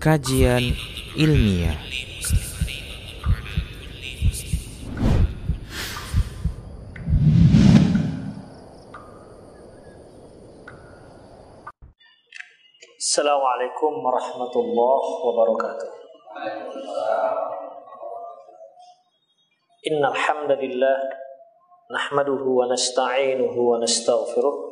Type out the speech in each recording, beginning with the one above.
Kajian ilmiah Assalamualaikum warahmatullahi wabarakatuh. Innal hamdalillah nahmaduhu wa nasta'inuhu wa nastaghfiruh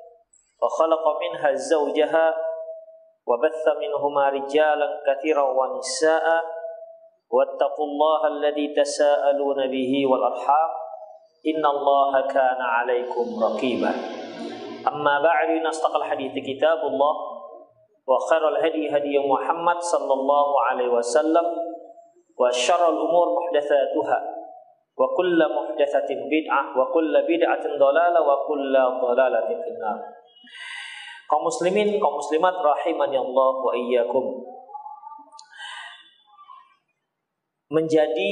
وخلق منها زوجها وبث منهما رجالا كثيرا ونساء واتقوا الله الذي تساءلون به والأرحام إن الله كان عليكم رقيبا. أما بعد نستقى الحديث كتاب الله وخير الهدي هدي محمد صلى الله عليه وسلم وشر الأمور محدثاتها. wa kullu muhdatsatin bid'ah wa kullu bid'atin dhalalah wa kullu dhalalatin finnar. Kaum muslimin, kaum muslimat rahimani Allah wa iyyakum. Menjadi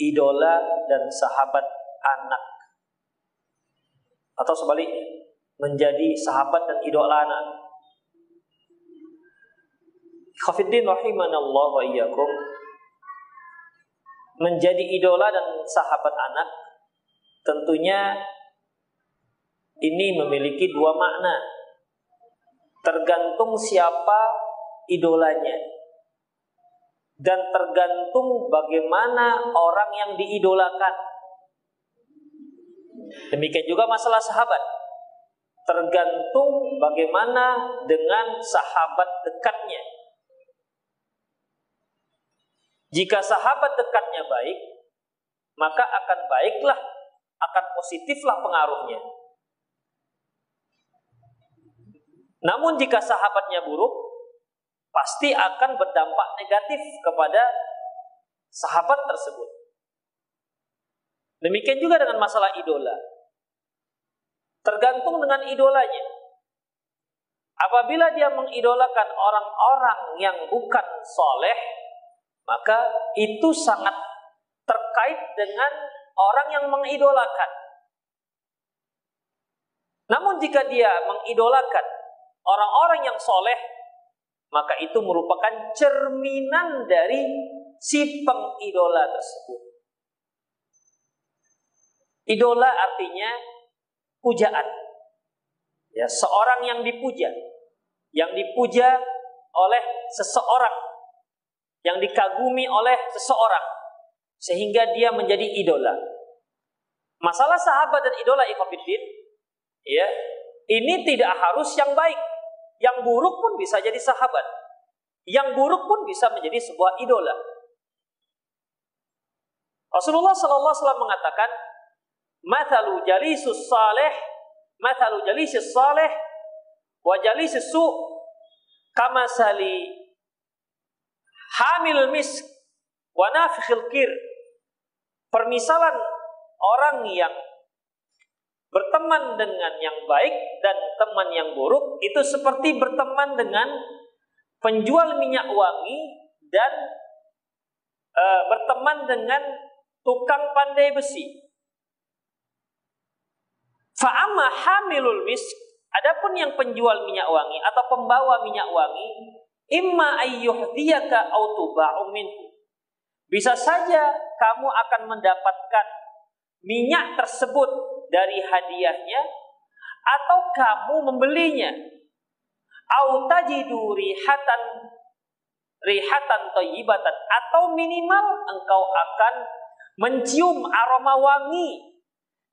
idola dan sahabat anak atau sebaliknya menjadi sahabat dan idola anak. Khafiddin rahimanallah wa iyyakum menjadi idola dan sahabat anak tentunya ini memiliki dua makna. Tergantung siapa idolanya. Dan tergantung bagaimana orang yang diidolakan. Demikian juga masalah sahabat. Tergantung bagaimana dengan sahabat dekatnya. Jika sahabat dekatnya baik, maka akan baiklah, akan positiflah pengaruhnya. Namun jika sahabatnya buruk, pasti akan berdampak negatif kepada sahabat tersebut. Demikian juga dengan masalah idola. Tergantung dengan idolanya. Apabila dia mengidolakan orang-orang yang bukan soleh, maka itu sangat terkait dengan orang yang mengidolakan. Namun jika dia mengidolakan orang-orang yang soleh, maka itu merupakan cerminan dari si pengidola tersebut. Idola artinya pujaan. Ya, seorang yang dipuja, yang dipuja oleh seseorang, yang dikagumi oleh seseorang, sehingga dia menjadi idola. Masalah sahabat dan idola ikhwatiddin, ya, ini tidak harus yang baik. Yang buruk pun bisa jadi sahabat. Yang buruk pun bisa menjadi sebuah idola. Rasulullah Sallallahu Alaihi Wasallam mengatakan, mathalu jalisus salih mathalu jalisus salih wa jalisus su kama sali hamil misk wa nafikhil permisalan orang yang berteman dengan yang baik dan teman yang buruk itu seperti berteman dengan penjual minyak wangi dan e, berteman dengan tukang pandai besi. Fa'amma hamilul misk, adapun yang penjual minyak wangi atau pembawa minyak wangi, imma ayyuhdiyaka au tuba'u minhu. Bisa saja kamu akan mendapatkan minyak tersebut dari hadiahnya atau kamu membelinya. Au tajidu rihatan rihatan thayyibatan atau minimal engkau akan mencium aroma wangi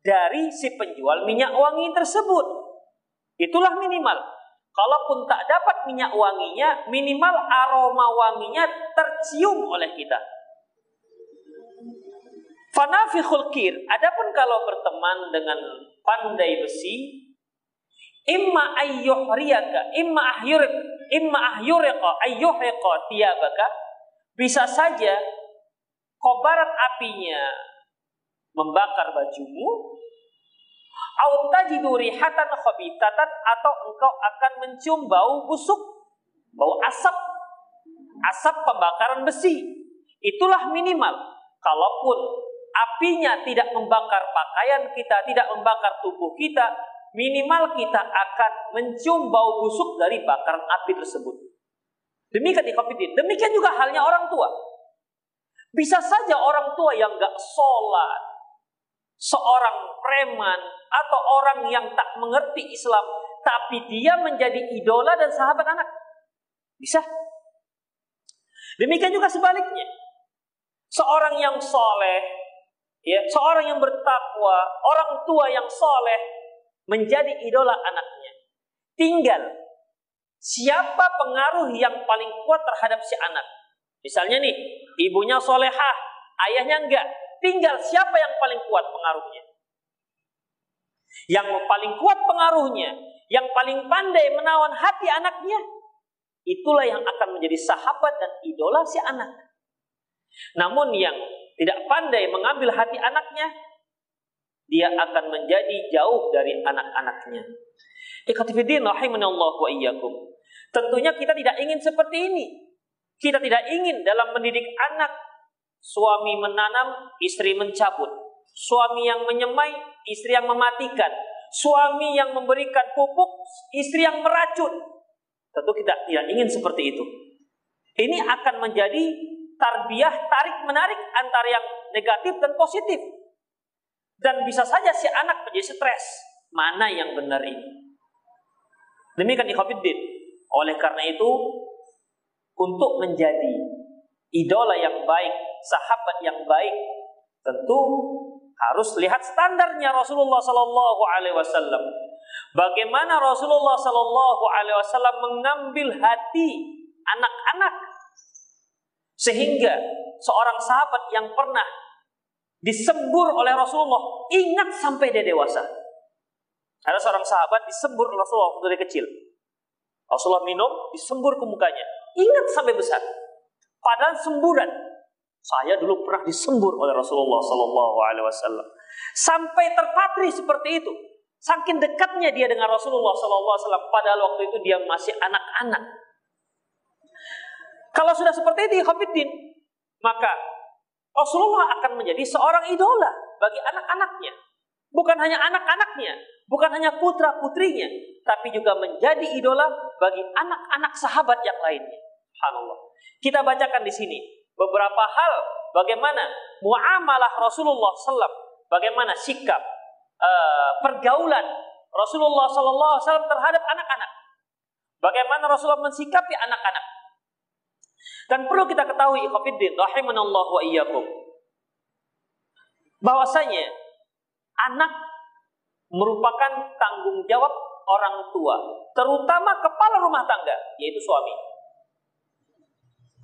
dari si penjual minyak wangi tersebut. Itulah minimal. Kalaupun tak dapat minyak wanginya, minimal aroma wanginya tercium oleh kita. Fanafikhul kir. Adapun kalau berteman dengan pandai besi, imma ayyuhriyaka, imma ahyurik, imma ahyurika, ayyuhriqa tiyabaka. Bisa saja kobaran apinya membakar bajumu, au tajidu rihatan khabitatan atau engkau akan mencium bau busuk, bau asap, asap pembakaran besi. Itulah minimal. Kalaupun apinya tidak membakar pakaian kita, tidak membakar tubuh kita, minimal kita akan mencium bau busuk dari bakaran api tersebut. Demikian ikhafidin. Demikian juga halnya orang tua. Bisa saja orang tua yang gak sholat, seorang preman, atau orang yang tak mengerti Islam, tapi dia menjadi idola dan sahabat anak. Bisa. Demikian juga sebaliknya. Seorang yang soleh, ya, seorang yang bertakwa, orang tua yang soleh menjadi idola anaknya. Tinggal siapa pengaruh yang paling kuat terhadap si anak. Misalnya nih, ibunya solehah, ayahnya enggak. Tinggal siapa yang paling kuat pengaruhnya. Yang paling kuat pengaruhnya, yang paling pandai menawan hati anaknya, itulah yang akan menjadi sahabat dan idola si anak. Namun yang tidak pandai mengambil hati anaknya, dia akan menjadi jauh dari anak-anaknya. Ikhtifidin Allah wa iyyakum. Tentunya kita tidak ingin seperti ini. Kita tidak ingin dalam mendidik anak suami menanam, istri mencabut. Suami yang menyemai, istri yang mematikan. Suami yang memberikan pupuk, istri yang meracun. Tentu kita tidak ingin seperti itu. Ini akan menjadi tarbiyah tarik menarik antara yang negatif dan positif. Dan bisa saja si anak menjadi stres. Mana yang benar ini? Demikian ikhwafiddin. Oleh karena itu, untuk menjadi idola yang baik, sahabat yang baik, tentu harus lihat standarnya Rasulullah Sallallahu Alaihi Wasallam. Bagaimana Rasulullah Sallallahu Alaihi Wasallam mengambil hati anak-anak sehingga seorang sahabat yang pernah disembur oleh Rasulullah ingat sampai dia dewasa. Ada seorang sahabat disembur Rasulullah dari kecil. Rasulullah minum, disembur ke mukanya. Ingat sampai besar. Padahal semburan. Saya dulu pernah disembur oleh Rasulullah Sallallahu Alaihi Wasallam. Sampai terpatri seperti itu. Saking dekatnya dia dengan Rasulullah Sallallahu Alaihi Wasallam. Padahal waktu itu dia masih anak-anak. Kalau sudah seperti itu, Khafiddin, maka Rasulullah akan menjadi seorang idola bagi anak-anaknya. Bukan hanya anak-anaknya, bukan hanya putra-putrinya, tapi juga menjadi idola bagi anak-anak sahabat yang lainnya. Subhanallah. Kita bacakan di sini beberapa hal bagaimana muamalah Rasulullah SAW, bagaimana sikap uh, pergaulan Rasulullah SAW terhadap anak-anak. Bagaimana Rasulullah mensikapi anak-anak. Dan perlu kita ketahui ikhwatiddin rahimanallahu wa iyyakum. Bahwasanya anak merupakan tanggung jawab orang tua, terutama kepala rumah tangga, yaitu suami.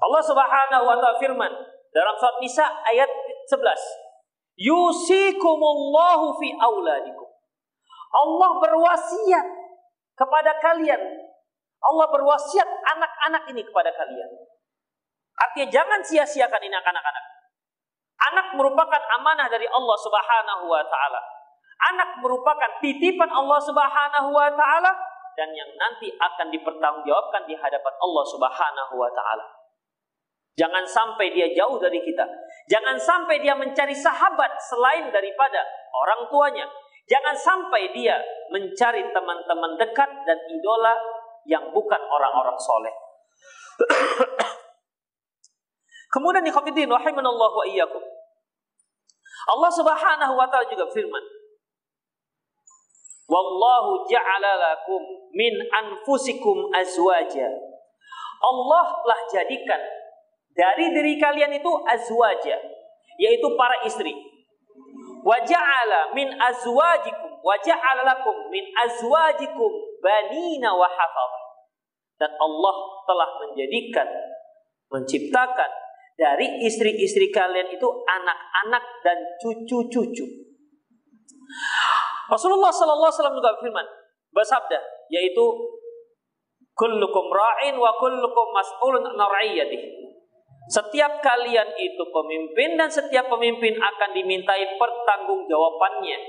Allah Subhanahu wa taala firman dalam surat Nisa ayat 11. Yusikumullahu fi auladikum. Allah berwasiat kepada kalian. Allah berwasiat anak-anak ini kepada kalian. Artinya jangan sia-siakan ini anak-anak. Anak merupakan amanah dari Allah Subhanahu wa taala. Anak merupakan titipan Allah Subhanahu wa taala dan yang nanti akan dipertanggungjawabkan di hadapan Allah Subhanahu wa taala. Jangan sampai dia jauh dari kita. Jangan sampai dia mencari sahabat selain daripada orang tuanya. Jangan sampai dia mencari teman-teman dekat dan idola yang bukan orang-orang soleh. Kemudian ikhwatiddin rahimanallahu wa iyyakum. Allah Subhanahu wa taala juga firman, Wallahu ja'ala lakum min anfusikum azwaja. Allah telah jadikan dari diri kalian itu azwaja, yaitu para istri. Wa ja'ala min azwajikum wa ja'ala lakum min azwajikum banina wa hafadha. Dan Allah telah menjadikan menciptakan dari istri-istri kalian itu anak-anak dan cucu-cucu. Rasulullah sallallahu alaihi wasallam juga berfirman, bersabda, yaitu kullukum ra'in wa kullukum mas'ulun an Setiap kalian itu pemimpin dan setiap pemimpin akan dimintai pertanggungjawabannya.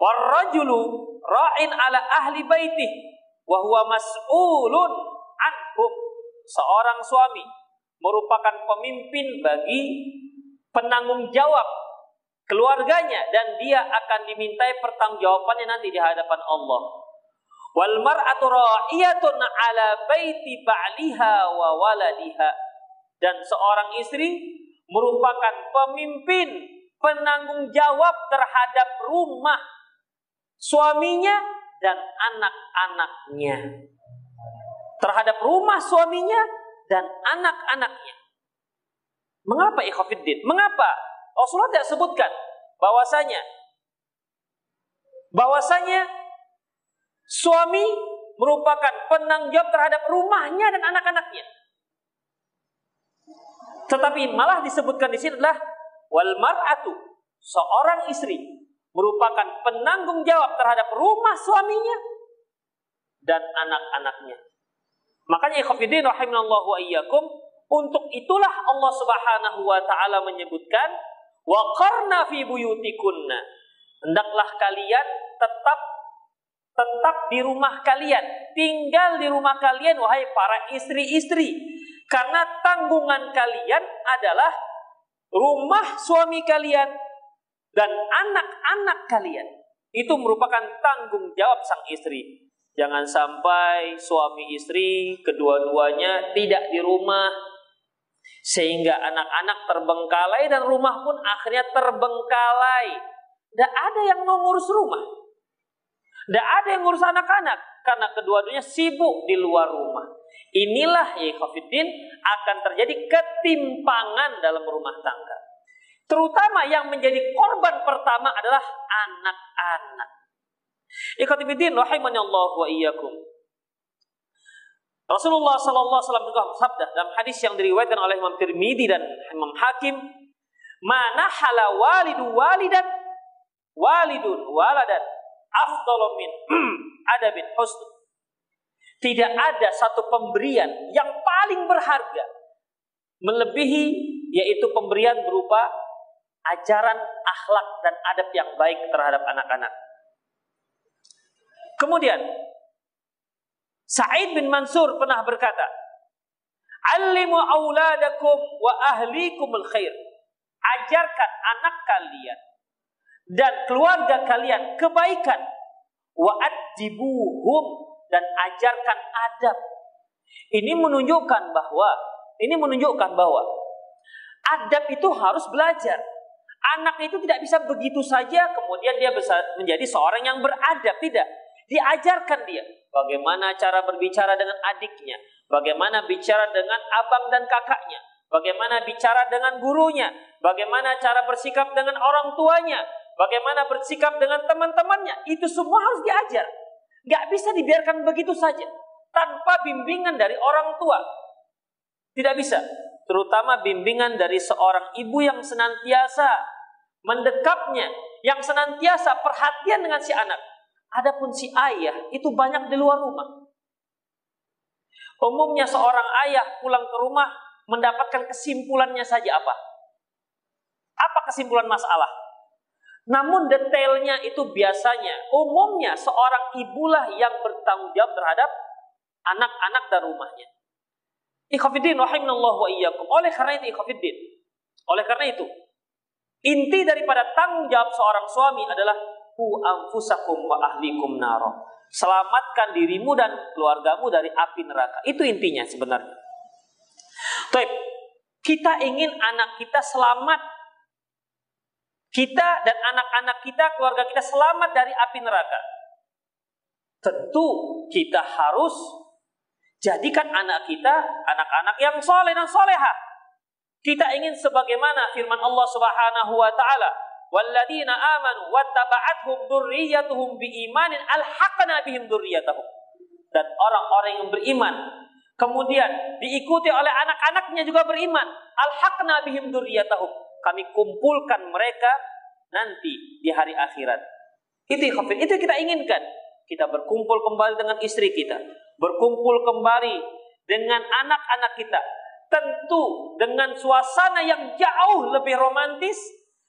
Warrajulu ra'in ala ahli baitih wa huwa mas'ulun anhum. Seorang suami merupakan pemimpin bagi penanggung jawab keluarganya dan dia akan dimintai pertanggungjawabannya nanti di hadapan Allah. Wal mar'atu ra'iyatun ala baiti ba'liha wa waladiha. Dan seorang istri merupakan pemimpin penanggung jawab terhadap rumah suaminya dan anak-anaknya. Terhadap rumah suaminya dan anak-anaknya. Mengapa ikhwafiddin? Mengapa? Rasulullah tidak sebutkan bahwasanya bahwasanya suami merupakan penanggung jawab terhadap rumahnya dan anak-anaknya. Tetapi malah disebutkan di sini adalah wal mar'atu, seorang istri merupakan penanggung jawab terhadap rumah suaminya dan anak-anaknya. Makanya ikhwatiddin rahimanallahu wa iyyakum untuk itulah Allah Subhanahu wa taala menyebutkan wa qarna fi buyutikunna. Hendaklah kalian tetap tetap di rumah kalian, tinggal di rumah kalian wahai para istri-istri. Karena tanggungan kalian adalah rumah suami kalian dan anak-anak kalian. Itu merupakan tanggung jawab sang istri. Jangan sampai suami istri kedua-duanya tidak di rumah sehingga anak-anak terbengkalai dan rumah pun akhirnya terbengkalai. Tidak ada yang mau ngurus rumah. Tidak ada yang ngurus anak-anak karena kedua-duanya sibuk di luar rumah. Inilah ya Khafidin akan terjadi ketimpangan dalam rumah tangga. Terutama yang menjadi korban pertama adalah anak-anak. Ikhwatifiddin rahimani Allah wa iyyakum. Rasulullah sallallahu alaihi wasallam juga bersabda dalam hadis yang diriwayatkan oleh Imam Tirmidzi dan Imam Hakim, "Mana hala walidu walidan walidun waladan afdalu min adabin husn." Tidak ada satu pemberian yang paling berharga melebihi yaitu pemberian berupa ajaran akhlak dan adab yang baik terhadap anak-anak. Kemudian Sa'id bin Mansur pernah berkata, "Allimu auladakum wa ahlikumul khair." Ajarkan anak kalian dan keluarga kalian kebaikan. Wa adibuhum dan ajarkan adab. Ini menunjukkan bahwa ini menunjukkan bahwa adab itu harus belajar. Anak itu tidak bisa begitu saja kemudian dia bisa menjadi seorang yang beradab, tidak Diajarkan dia bagaimana cara berbicara dengan adiknya, bagaimana bicara dengan abang dan kakaknya, bagaimana bicara dengan gurunya, bagaimana cara bersikap dengan orang tuanya, bagaimana bersikap dengan teman-temannya. Itu semua harus diajar. Gak bisa dibiarkan begitu saja tanpa bimbingan dari orang tua. Tidak bisa. Terutama bimbingan dari seorang ibu yang senantiasa mendekapnya, yang senantiasa perhatian dengan si anak Adapun si ayah itu banyak di luar rumah. Umumnya seorang ayah pulang ke rumah mendapatkan kesimpulannya saja apa? Apa kesimpulan masalah? Namun detailnya itu biasanya, umumnya seorang ibulah yang bertanggung jawab terhadap anak-anak dan rumahnya. Ikhafidin rahimanallahu wa iyyakum. Oleh karena itu ikhafidin. Oleh karena itu, inti daripada tanggung jawab seorang suami adalah ku anfusakum wa ahlikum naro. Selamatkan dirimu dan keluargamu dari api neraka. Itu intinya sebenarnya. Baik, kita ingin anak kita selamat. Kita dan anak-anak kita, keluarga kita selamat dari api neraka. Tentu kita harus Jadikan anak kita anak-anak yang soleh dan soleha. Kita ingin sebagaimana firman Allah Subhanahu wa taala, "Walladzina amanu wattaba'athum dzurriyyatuhum biimanin alhaqna bihim dzurriyyatahum." Dan orang-orang yang beriman kemudian diikuti oleh anak-anaknya juga beriman, alhaqna bihim dzurriyyatahum. Kami kumpulkan mereka nanti di hari akhirat. Itu itu kita inginkan. Kita berkumpul kembali dengan istri kita, berkumpul kembali dengan anak-anak kita. Tentu dengan suasana yang jauh lebih romantis,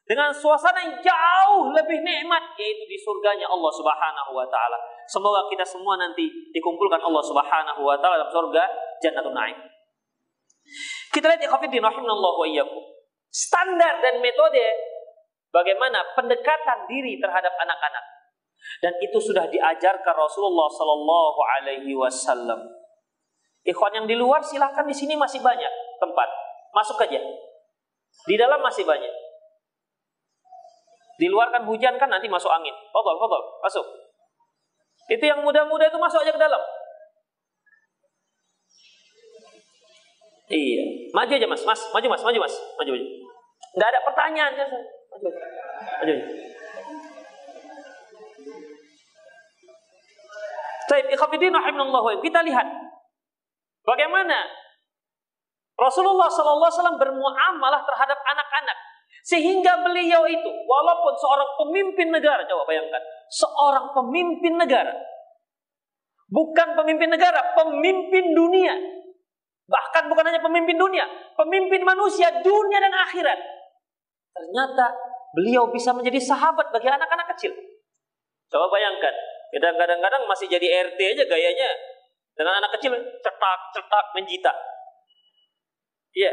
dengan suasana yang jauh lebih nikmat yaitu di surganya Allah Subhanahu wa taala. Semoga kita semua nanti dikumpulkan Allah Subhanahu wa taala dalam surga Jannatul Naim. Kita lihat ikhwatiddin rahimallahu wa iyyakum. Standar dan metode bagaimana pendekatan diri terhadap anak-anak dan itu sudah diajarkan Rasulullah Sallallahu Alaihi Wasallam. Ikhwan yang di luar silahkan di sini masih banyak tempat, masuk aja. Di dalam masih banyak. Di luar kan hujan kan nanti masuk angin. Fadol, fadol, masuk. Itu yang muda-muda itu masuk aja ke dalam. Iya, maju aja mas, mas, maju mas, maju mas, maju maju. Gak ada pertanyaan ya, maju, maju. Taib Kita lihat bagaimana Rasulullah SAW bermuamalah terhadap anak-anak. Sehingga beliau itu, walaupun seorang pemimpin negara, coba bayangkan, seorang pemimpin negara, bukan pemimpin negara, pemimpin dunia, bahkan bukan hanya pemimpin dunia, pemimpin manusia, dunia dan akhirat. Ternyata beliau bisa menjadi sahabat bagi anak-anak kecil. Coba bayangkan, kita kadang-kadang masih jadi RT aja gayanya. Dengan anak kecil cetak-cetak menjita. Iya.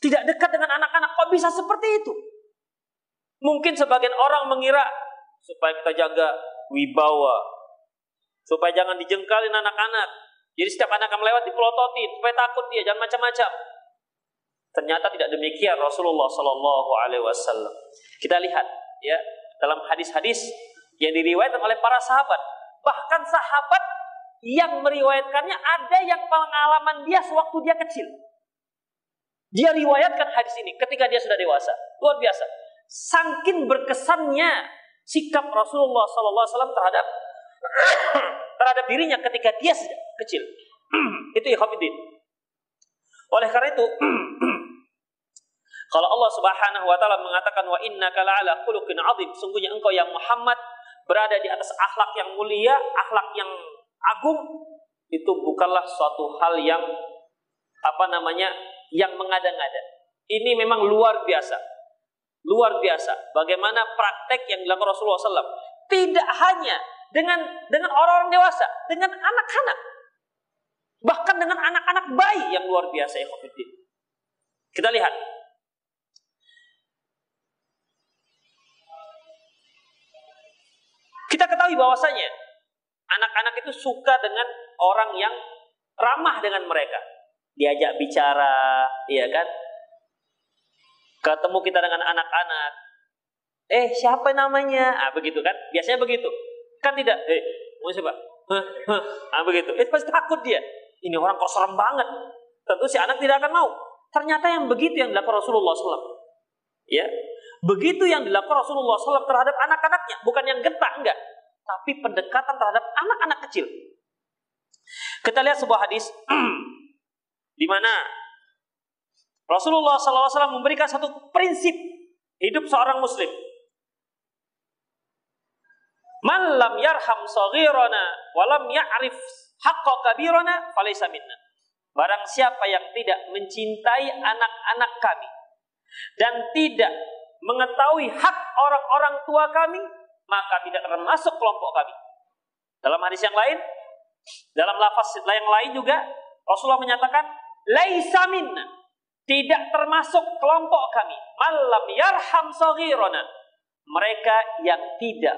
Tidak dekat dengan anak-anak kok bisa seperti itu? Mungkin sebagian orang mengira supaya kita jaga wibawa. Supaya jangan dijengkalin anak-anak. Jadi setiap anak yang melewat dipelototin supaya takut dia, jangan macam-macam. Ternyata tidak demikian Rasulullah Shallallahu Alaihi Wasallam. Kita lihat ya dalam hadis-hadis yang diriwayatkan oleh para sahabat. Bahkan sahabat yang meriwayatkannya ada yang pengalaman dia sewaktu dia kecil. Dia riwayatkan hadis ini ketika dia sudah dewasa. Luar biasa. Sangkin berkesannya sikap Rasulullah SAW terhadap terhadap dirinya ketika dia kecil. itu ya Oleh karena itu kalau Allah Subhanahu wa taala mengatakan wa innaka la'ala khuluqin 'adzim, sungguhnya engkau yang Muhammad berada di atas akhlak yang mulia, akhlak yang agung, itu bukanlah suatu hal yang apa namanya yang mengada-ngada. Ini memang luar biasa. Luar biasa. Bagaimana praktek yang dilakukan Rasulullah SAW. Tidak hanya dengan dengan orang-orang dewasa, dengan anak-anak. Bahkan dengan anak-anak bayi yang luar biasa ya Kita lihat Kita ketahui bahwasanya anak-anak itu suka dengan orang yang ramah dengan mereka. Diajak bicara, iya kan? Ketemu kita dengan anak-anak. Eh, siapa namanya? Ah, begitu kan? Biasanya begitu. Kan tidak, eh, mau siapa? Ah, begitu. Eh, pasti takut dia. Ini orang kok serem banget. Tentu si anak tidak akan mau. Ternyata yang begitu yang dilakukan Rasulullah SAW. Ya, Begitu yang dilakukan Rasulullah SAW terhadap anak-anaknya, bukan yang getah enggak, tapi pendekatan terhadap anak-anak kecil. Kita lihat sebuah hadis di mana Rasulullah SAW memberikan satu prinsip hidup seorang muslim. Man lam yarham saghirana walam ya'rif haqqa kabirana falaysa minna. Barang siapa yang tidak mencintai anak-anak kami dan tidak mengetahui hak orang-orang tua kami, maka tidak termasuk kelompok kami. Dalam hadis yang lain, dalam lafaz yang lain juga Rasulullah menyatakan, "Laisa minna." Tidak termasuk kelompok kami. Malam yarham saghirana. Mereka yang tidak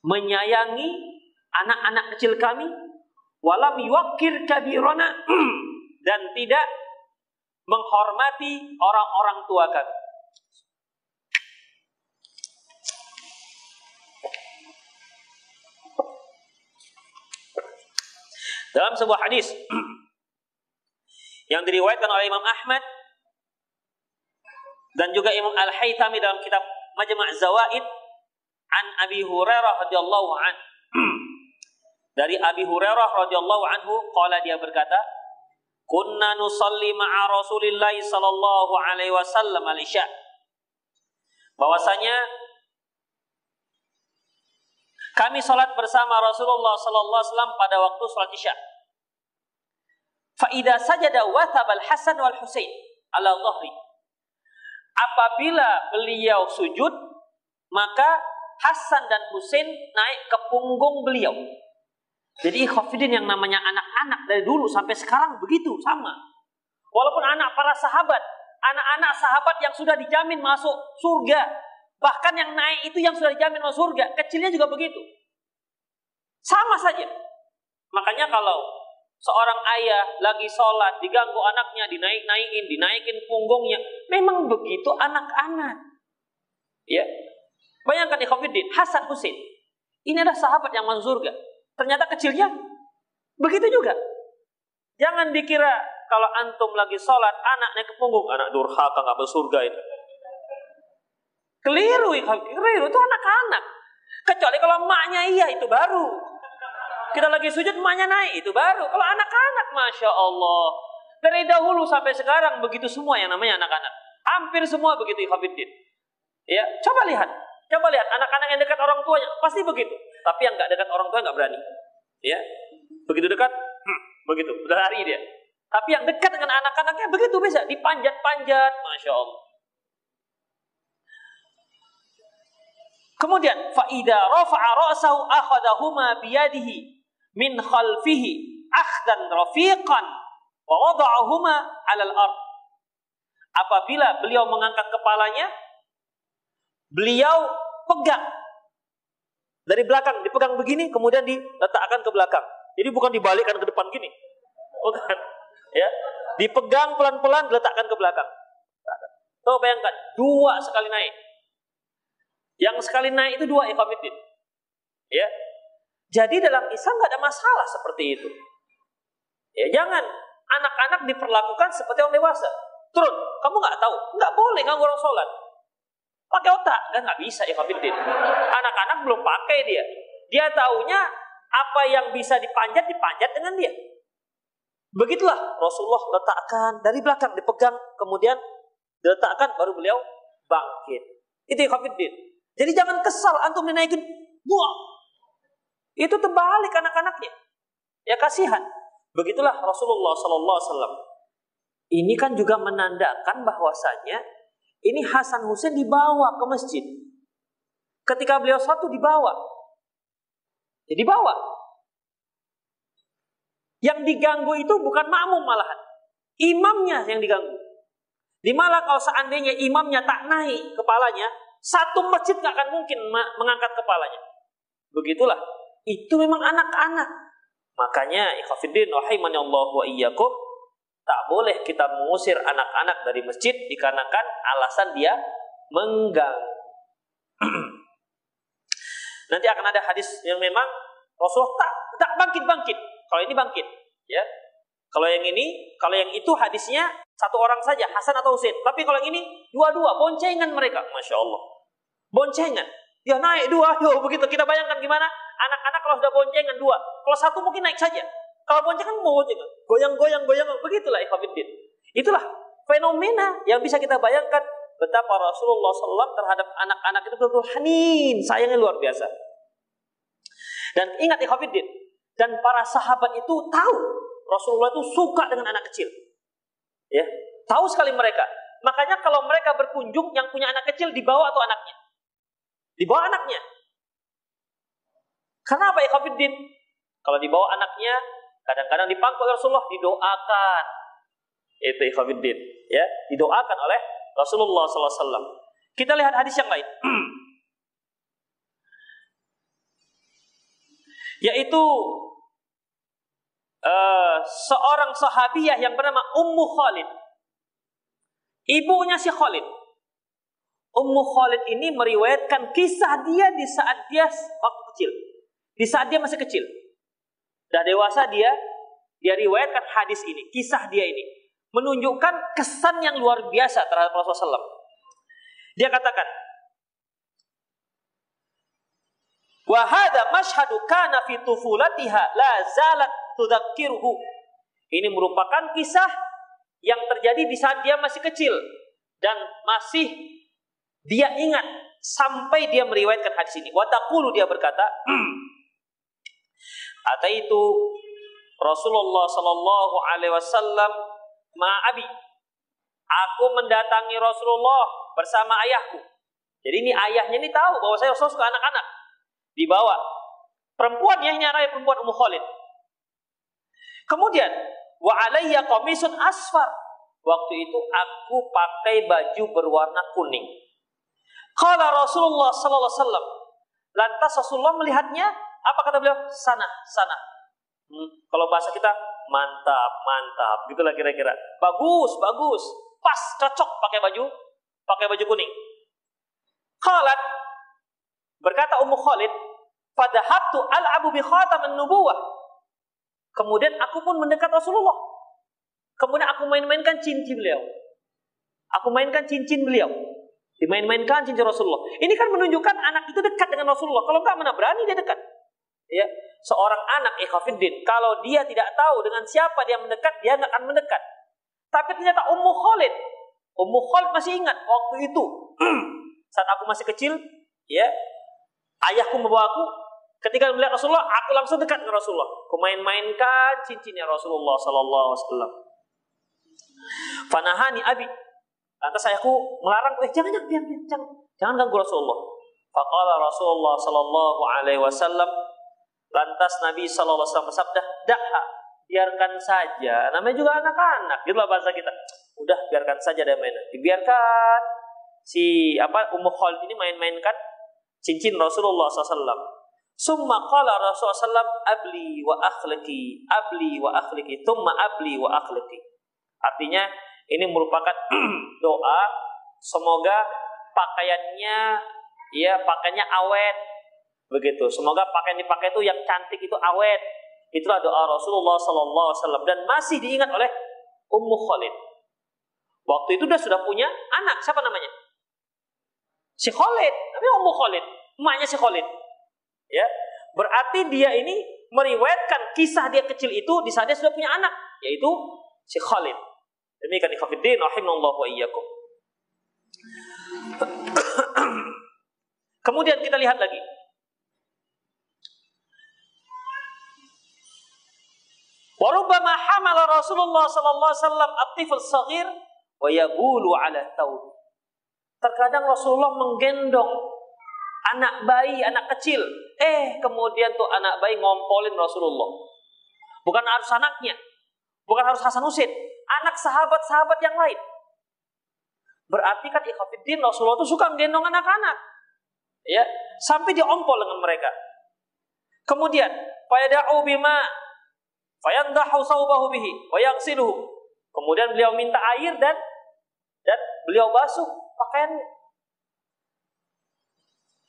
menyayangi anak-anak kecil kami, walam yuwakir kabirona dan tidak menghormati orang-orang tua kami. Dalam sebuah hadis yang diriwayatkan oleh Imam Ahmad dan juga Imam Al-Haythami dalam kitab Majma' Zawaid an Abi Hurairah radhiyallahu an. Dari Abi Hurairah radhiyallahu anhu qala dia berkata, "Kunna nusalli ma'a Rasulillah sallallahu alaihi wasallam al-isya." Bahwasanya kami salat bersama Rasulullah sallallahu alaihi wasallam pada waktu salat Isya. Fa idza sajada wathaba al-Hasan wal Husain ala dhahri apabila beliau sujud, maka Hasan dan Husain naik ke punggung beliau. Jadi khafidin yang namanya anak-anak dari dulu sampai sekarang begitu sama. Walaupun anak para sahabat, anak-anak sahabat yang sudah dijamin masuk surga, bahkan yang naik itu yang sudah dijamin masuk surga, kecilnya juga begitu. Sama saja. Makanya kalau Seorang ayah lagi sholat, diganggu anaknya, dinaik-naikin, dinaikin punggungnya. Memang begitu anak-anak. Ya. Bayangkan Ikhwanuddin, Hasan Husin. Ini adalah sahabat yang masuk surga. Ternyata kecilnya begitu juga. Jangan dikira kalau antum lagi sholat, anak naik ke punggung, anak durhaka nggak masuk surga itu. Keliru, keliru itu anak-anak. Kecuali kalau emaknya iya itu baru. Kita lagi sujud emaknya naik itu baru. Kalau anak-anak masya Allah dari dahulu sampai sekarang begitu semua yang namanya anak-anak. Hampir semua begitu. Ya, coba lihat. Coba lihat anak-anak yang dekat orang tuanya pasti begitu. Tapi yang nggak dekat orang tua nggak berani. Ya, begitu dekat, hmm, begitu, udah lari dia. Tapi yang dekat dengan anak-anaknya begitu bisa dipanjat-panjat, masya Allah. Kemudian faida rafa'a ra'sahu akhadahuma biyadihi min khalfihi akhdan rafiqan wa wada'ahuma 'alal ard. Apabila beliau mengangkat kepalanya, beliau pegang dari belakang, dipegang begini kemudian diletakkan ke belakang. Jadi bukan dibalikkan ke depan gini. Bukan. Ya. Dipegang pelan-pelan diletakkan ke belakang. Tuh bayangkan, dua sekali naik. Yang sekali naik itu dua ikhwamiddin. Ya, jadi dalam Islam nggak ada masalah seperti itu. Ya jangan anak-anak diperlakukan seperti orang dewasa. Turun, kamu nggak tahu, nggak boleh nggak orang sholat. Pakai otak, kan nggak bisa ya Fabidin. Anak-anak belum pakai dia. Dia taunya apa yang bisa dipanjat dipanjat dengan dia. Begitulah Rasulullah letakkan dari belakang dipegang, kemudian diletakkan baru beliau bangkit. Itu ya Jadi jangan kesal antum dinaikin, buang itu terbalik anak-anaknya. Ya kasihan. Begitulah Rasulullah Sallallahu Alaihi Wasallam. Ini kan juga menandakan bahwasanya ini Hasan Husain dibawa ke masjid. Ketika beliau satu dibawa. Ya dibawa. Yang diganggu itu bukan makmum malahan. Imamnya yang diganggu. Di mana kalau seandainya imamnya tak naik kepalanya, satu masjid nggak akan mungkin mengangkat kepalanya. Begitulah itu memang anak-anak. Makanya ikhafidin Allah wa iyyakum tak boleh kita mengusir anak-anak dari masjid dikarenakan alasan dia mengganggu. Nanti akan ada hadis yang memang Rasulullah tak tak bangkit-bangkit. Kalau ini bangkit, ya. Kalau yang ini, kalau yang itu hadisnya satu orang saja, Hasan atau Husain. Tapi kalau yang ini dua-dua, boncengan mereka, masya Allah, boncengan. Dia naik dua, yo begitu kita bayangkan gimana Anak-anak kalau sudah boncengan dua, kalau satu mungkin naik saja. Kalau boncengan mau boncengan, goyang-goyang, goyang, begitulah ikhwafiddin. Itulah fenomena yang bisa kita bayangkan betapa Rasulullah SAW terhadap anak-anak itu betul-betul hanin, sayangnya luar biasa. Dan ingat ikhwafiddin, dan para sahabat itu tahu Rasulullah itu suka dengan anak kecil. Ya, tahu sekali mereka. Makanya kalau mereka berkunjung yang punya anak kecil dibawa atau anaknya? Dibawa anaknya. Karena apa ikhwafiddin? Kalau dibawa anaknya, kadang-kadang dipangku Rasulullah, didoakan. Itu ikhwafiddin. Ya, didoakan oleh Rasulullah SAW. Kita lihat hadis yang lain. Yaitu uh, seorang sahabiah yang bernama Ummu Khalid. Ibunya si Khalid. Ummu Khalid ini meriwayatkan kisah dia di saat dia waktu kecil. Di saat dia masih kecil. Dan dewasa dia dia riwayatkan hadis ini, kisah dia ini. menunjukkan kesan yang luar biasa terhadap Rasulullah SAW. Dia katakan, Wahada mashhadu kana fi tufulatiha la zalat. Ini merupakan kisah yang terjadi di saat dia masih kecil dan masih dia ingat sampai dia meriwayatkan hadis ini. Watakulu dia berkata, itu Rasulullah Sallallahu Alaihi Wasallam ma'abi. Aku mendatangi Rasulullah bersama ayahku. Jadi ini ayahnya ini tahu bahwa saya Rasul suka anak-anak. Dibawa. Perempuan ya ini anak perempuan Ummu Khalid. Kemudian wa alayya qamisun asfar. Waktu itu aku pakai baju berwarna kuning. Kala Rasulullah sallallahu alaihi wasallam. Lantas Rasulullah melihatnya, apa kata beliau? Sana, sana. Hmm, kalau bahasa kita mantap, mantap, gitulah kira-kira. Bagus, bagus. Pas, cocok pakai baju, pakai baju kuning. Khalat berkata Ummu Khalid, "Fadahabtu al-abu bi khatamin nubuwah." Kemudian aku pun mendekat Rasulullah. Kemudian aku main-mainkan cincin beliau. Aku mainkan cincin beliau. Dimain-mainkan cincin Rasulullah. Ini kan menunjukkan anak itu dekat dengan Rasulullah. Kalau enggak mana berani dia dekat. Ya, seorang anak ikhwafiddin, kalau dia tidak tahu dengan siapa dia mendekat, dia enggak akan mendekat. Tapi ternyata Ummu Khalid, Ummu Khalid masih ingat waktu itu saat aku masih kecil, ya, ayahku membawa aku ketika melihat Rasulullah, aku langsung dekat dengan Rasulullah. Aku main-mainkan cincinnya Rasulullah sallallahu alaihi wasallam. Fanahani abi Lantas ayahku melarang, eh jangan jangan biar jangan jangan ganggu Rasulullah. Faqala Rasulullah sallallahu alaihi wasallam lantas Nabi wasallam bersabda, "Daha, biarkan saja. Namanya juga anak-anak." Gitu lah bahasa kita. Udah biarkan saja dia main. Dibiarkan si apa Ummu Khalid ini main-mainkan cincin Rasulullah SAW. Summa qala Rasulullah SAW, abli wa akhlaki, abli wa akhlaki, thumma abli wa akhlaki. Artinya, ini merupakan doa semoga pakaiannya ya pakaiannya awet begitu. Semoga pakaian dipakai itu yang cantik itu awet. Itulah doa Rasulullah Sallallahu Wasallam dan masih diingat oleh Ummu Khalid. Waktu itu dia sudah punya anak siapa namanya? Si Khalid, tapi Ummu Khalid, emaknya si Khalid. Ya, berarti dia ini meriwayatkan kisah dia kecil itu di saat dia sudah punya anak, yaitu si Khalid. Demikian ikhwatiddin rahimallahu wa iyyakum. Kemudian kita lihat lagi. Warubbama hamala Rasulullah sallallahu alaihi wasallam at-tifl saghir wa yabulu ala thawb. Terkadang Rasulullah menggendong anak bayi, anak kecil. Eh, kemudian tuh anak bayi ngompolin Rasulullah. Bukan harus anaknya, bukan harus Hasan Husain, anak sahabat-sahabat yang lain. Berarti kan ikhafidin Rasulullah itu suka menggendong anak-anak. Ya, sampai diompol dengan mereka. Kemudian, fayada'u bima fayandahu bihi. Kemudian beliau minta air dan dan beliau basuh pakaiannya.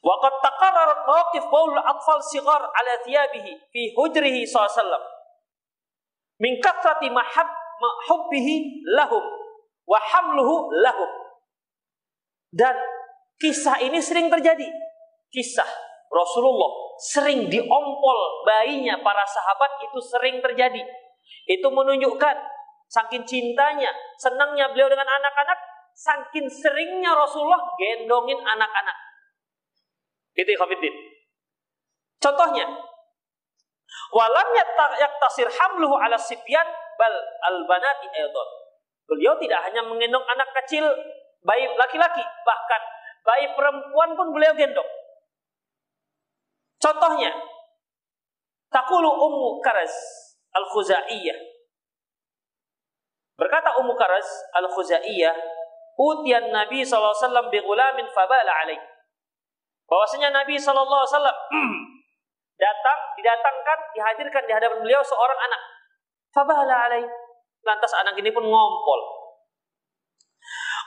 Waqad taqarrarat mawqif baul atfal sigar ala thiyabihi fi hujrihi sallallahu min kathrati mahab hubbihi lahum wa hamluhu lahum. Dan kisah ini sering terjadi. Kisah Rasulullah sering diompol bayinya para sahabat itu sering terjadi. Itu menunjukkan saking cintanya, senangnya beliau dengan anak-anak, saking seringnya Rasulullah gendongin anak-anak. Itu Khafiddin. Contohnya, walam yaktasir hamluhu ala sibyan bal al-banati aydan. Beliau tidak hanya menggendong anak kecil bayi laki-laki, bahkan bayi perempuan pun beliau gendong. Contohnya, takulu Ummu Karaz Al-Khuzaiyah. Berkata Ummu Karaz Al-Khuzaiyah, utian Nabi SAW gulamin fabala alaih. Bahwasanya Nabi SAW datang, didatangkan, dihadirkan di hadapan beliau seorang anak. Fabala alaih. Lantas anak ini pun ngompol.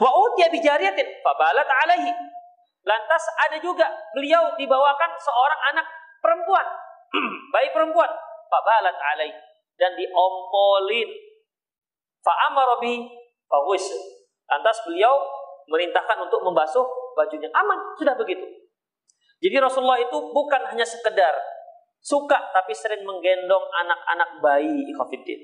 Wa utiya bijariyatin fabalat alaihi. Lantas ada juga beliau dibawakan seorang anak perempuan. bayi perempuan. Fabalat alaihi. Dan diompolin. Fa'amara bi fawis. Lantas beliau merintahkan untuk membasuh bajunya. Aman, sudah begitu. Jadi Rasulullah itu bukan hanya sekedar suka tapi sering menggendong anak-anak bayi ikhafidin.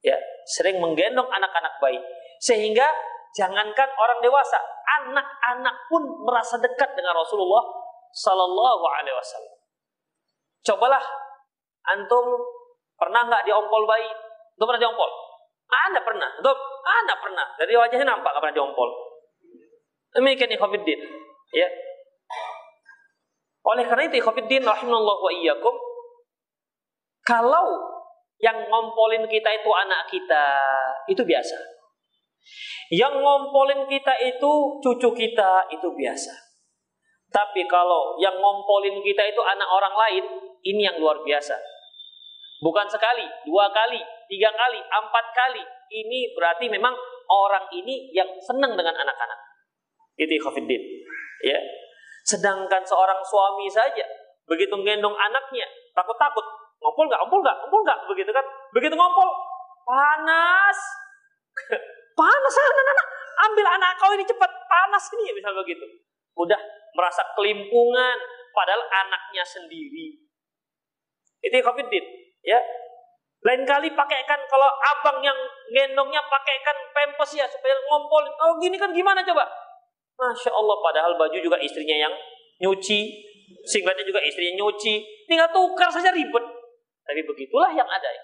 Ya, sering menggendong anak-anak bayi sehingga jangankan orang dewasa, anak-anak pun merasa dekat dengan Rasulullah Sallallahu Alaihi Wasallam. Cobalah antum pernah nggak diompol bayi? Itu pernah diompol? Anda pernah, Dok? Anda pernah. Dari wajahnya nampak nggak pernah diompol. Demikian ikhwatiddin. Ya. Oleh karena itu ikhwatiddin rahimallahu wa iyyakum kalau yang ngompolin kita itu anak kita, itu biasa. Yang ngompolin kita itu cucu kita, itu biasa. Tapi kalau yang ngompolin kita itu anak orang lain, ini yang luar biasa. Bukan sekali, dua kali, tiga kali, empat kali. Ini berarti memang orang ini yang senang dengan anak-anak. Itu Khafiddin. Ya. Sedangkan seorang suami saja begitu gendong anaknya takut-takut ngompol nggak ngompol nggak ngompol nggak begitu kan begitu ngompol panas panas anak-anak ambil anak kau ini cepat. Panas ini misal begitu. Udah merasa kelimpungan padahal anaknya sendiri. Itu Khafiddin ya. Lain kali pakaikan kalau abang yang gendongnya pakaikan pempes ya supaya ngompol. Oh gini kan gimana coba? Masya Allah padahal baju juga istrinya yang nyuci. Singletnya juga istrinya nyuci. Tinggal tukar saja ribet. Tapi begitulah yang ada ya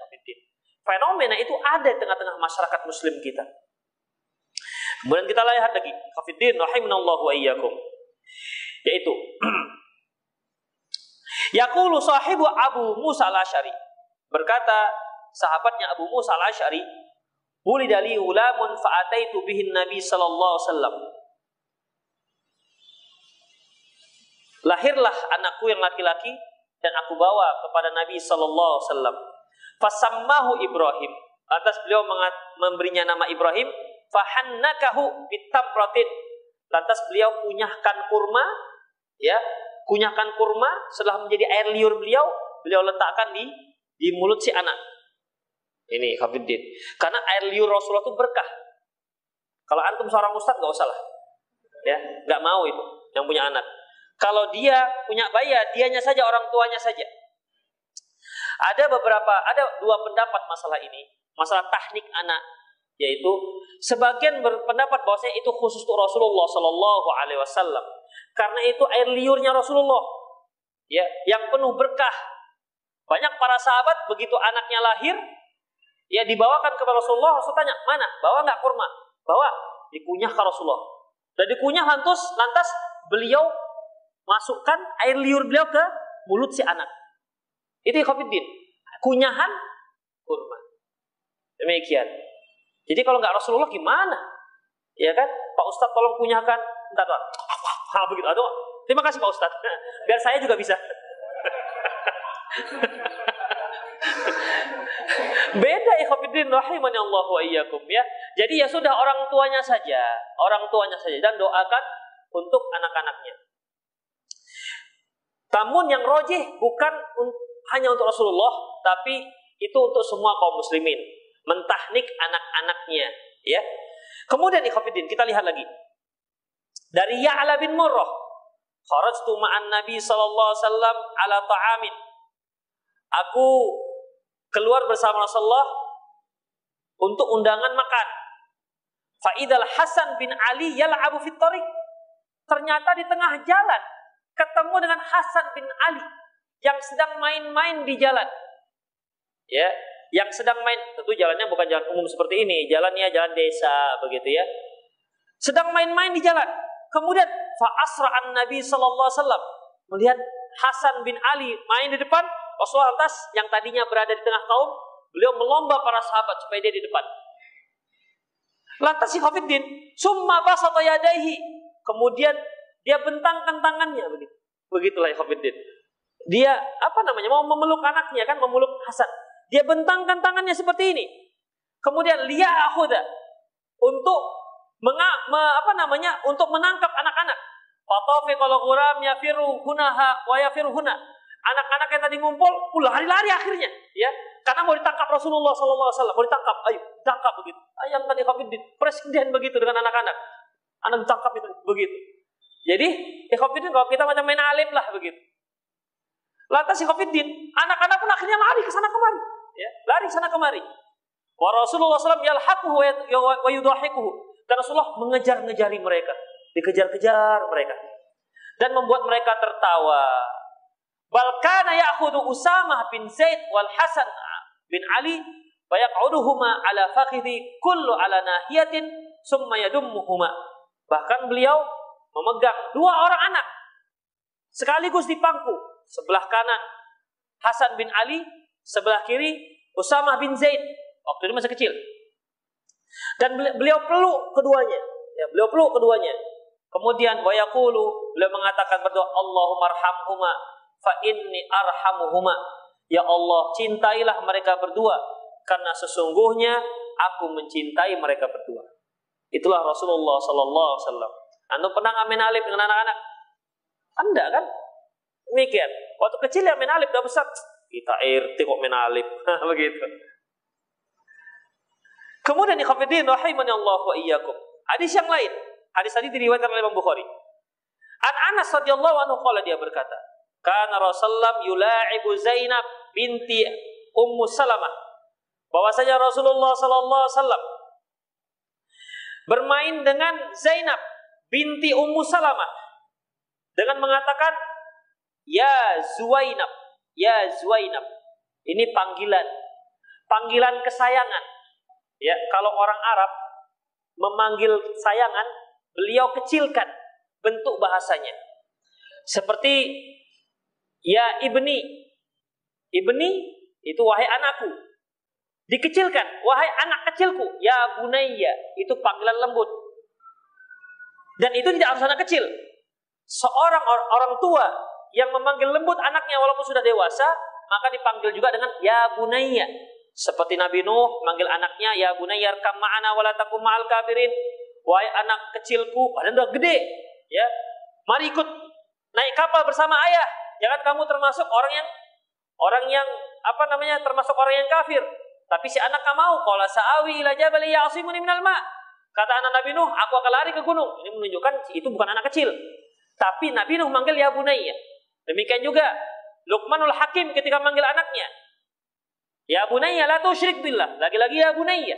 fenomena itu ada di tengah-tengah masyarakat muslim kita kemudian kita lihat lagi Kafiddin rahimanallahu wa iyyakum yaitu Yaqulu sahibu Abu Musa al-Asy'ari berkata sahabatnya Abu Musa al-Asy'ari Wulidali ulamun fa'ataitu bihin Nabi sallallahu alaihi wasallam Lahirlah anakku yang laki-laki dan aku bawa kepada Nabi sallallahu alaihi wasallam. Fasammahu Ibrahim. Lantas beliau memberinya nama Ibrahim. Fahannakahu bitamratin. Lantas beliau kunyahkan kurma, ya, kunyahkan kurma setelah menjadi air liur beliau, beliau letakkan di di mulut si anak. Ini Hafiddin. Karena air liur Rasulullah itu berkah. Kalau antum seorang ustadz nggak usah lah, ya, nggak mau itu yang punya anak. Kalau dia punya bayi, dianya saja orang tuanya saja. Ada beberapa, ada dua pendapat masalah ini, masalah teknik anak, yaitu sebagian berpendapat bahwasanya itu khusus untuk Rasulullah Shallallahu Alaihi Wasallam, karena itu air liurnya Rasulullah, ya, yang penuh berkah. Banyak para sahabat begitu anaknya lahir, ya dibawakan kepada Rasulullah, Rasul tanya mana, bawa nggak kurma, bawa, dikunyah ke Rasulullah, dan dikunyah lantas, lantas beliau masukkan air liur beliau ke mulut si anak. Itu Khofiddin. Kunyahan kurma. Demikian. Jadi kalau nggak Rasulullah gimana? Ya kan? Pak Ustadz tolong kunyahkan. Entar Pak. Ha, begitu. Aduh, terima kasih Pak Ustadz. Biar saya juga bisa. Beda ikhwatiddin rahimani Allah wa iyyakum ya. Jadi ya sudah orang tuanya saja, orang tuanya saja dan doakan untuk anak-anaknya. Namun yang rojih bukan hanya untuk Rasulullah, tapi itu untuk semua kaum muslimin. Mentahnik anak-anaknya. ya. Kemudian ikhafidin, kita lihat lagi. Dari Ya'la bin Murrah. Kharajtu ma'an Nabi sallallahu alaihi wasallam ala ta'amin. Aku keluar bersama Rasulullah untuk undangan makan. Fa'idal Hasan bin Ali yal'abu fit Ternyata di tengah jalan ketemu dengan Hasan bin Ali yang sedang main-main di jalan. Ya, yang sedang main, tentu jalannya bukan jalan umum seperti ini, jalannya jalan desa begitu ya. Sedang main-main di jalan. Kemudian fa asra'an Nabi sallallahu alaihi wasallam melihat Hasan bin Ali main di depan, Rasulullah lantas yang tadinya berada di tengah kaum, beliau melomba para sahabat supaya dia di depan. Lantas si Khafiddin, summa basata yadaihi. Kemudian dia bentangkan tangannya begitu. Begitulah Ikhwanuddin. Dia apa namanya mau memeluk anaknya kan memeluk Hasan. Dia bentangkan tangannya seperti ini. Kemudian liya akhuda untuk menga, me, apa namanya untuk menangkap anak-anak. Fatafi kalau hunaha wa yafiru. Anak-anak yang tadi ngumpul, lari-lari akhirnya, ya. Karena mau ditangkap Rasulullah SAW, mau ditangkap, ayo, ditangkap begitu. Ayam tadi Khafidin, presiden begitu dengan anak-anak. Anak ditangkap itu begitu. Jadi, Khafidin kalau kita macam main alim lah begitu. Lantas Khafidin, anak-anak pun akhirnya lari ke sana kemari. Ya, lari sana kemari. Wa Rasulullah SAW yalhaquhu wa yudahikuhu. Dan Rasulullah mengejar-ngejari mereka. Dikejar-kejar mereka. Dan membuat mereka tertawa. Balkana ya'khudu Usamah bin Zaid wal Hasan bin Ali fayaq'uduhuma ala fakhidhi kullu ala nahiyatin summa yadummuhuma. Bahkan beliau memegang dua orang anak sekaligus di pangku sebelah kanan Hasan bin Ali, sebelah kiri Usamah bin Zaid. Waktu itu masih kecil. Dan beliau peluk keduanya. Ya, beliau peluk keduanya. Kemudian wayaqulu beliau mengatakan berdoa Allahumma arhamhuma fa inni arhamuhuma. Ya Allah, cintailah mereka berdua karena sesungguhnya aku mencintai mereka berdua. Itulah Rasulullah sallallahu alaihi wasallam. Anda pernah ngamen alif dengan anak-anak? Anda kan? Demikian. Waktu kecil ya alif, dah besar kita RT kok main alif. Begitu. Kemudian ikhwatiddin rahimani Allah wa iyyakum. Hadis yang lain, hadis tadi diriwayatkan oleh Imam Bukhari. An Anas radhiyallahu anhu qala dia berkata, "Kana Rasulullah yula'ibu Zainab binti Ummu Salamah." Bahwasanya Rasulullah sallallahu alaihi wasallam bermain dengan Zainab binti Ummu Salamah dengan mengatakan, "Ya Zuwainab, ya Zuwainab." Ini panggilan, panggilan kesayangan Ya, kalau orang Arab memanggil sayangan, beliau kecilkan bentuk bahasanya. Seperti ya ibni. Ibni itu wahai anakku. Dikecilkan, wahai anak kecilku, ya bunayya, itu panggilan lembut. Dan itu tidak harus anak kecil. Seorang or orang tua yang memanggil lembut anaknya walaupun sudah dewasa, maka dipanggil juga dengan ya bunayya, seperti Nabi Nuh manggil anaknya, ya bunayya arkam ma'ana wala takum ma'al kafirin. Wahai anak kecilku, padahal udah gede, ya. Mari ikut naik kapal bersama ayah. Jangan kamu termasuk orang yang orang yang apa namanya termasuk orang yang kafir. Tapi si anak kamu mau, qala sa'awi ila jabali ya'simuni minal ma'. Kata anak Nabi Nuh, aku akan lari ke gunung. Ini menunjukkan itu bukan anak kecil. Tapi Nabi Nuh manggil ya bunayya. Demikian juga Luqmanul Hakim ketika manggil anaknya, Ya bunayya la tusyrik billah. Lagi-lagi ya bunayya.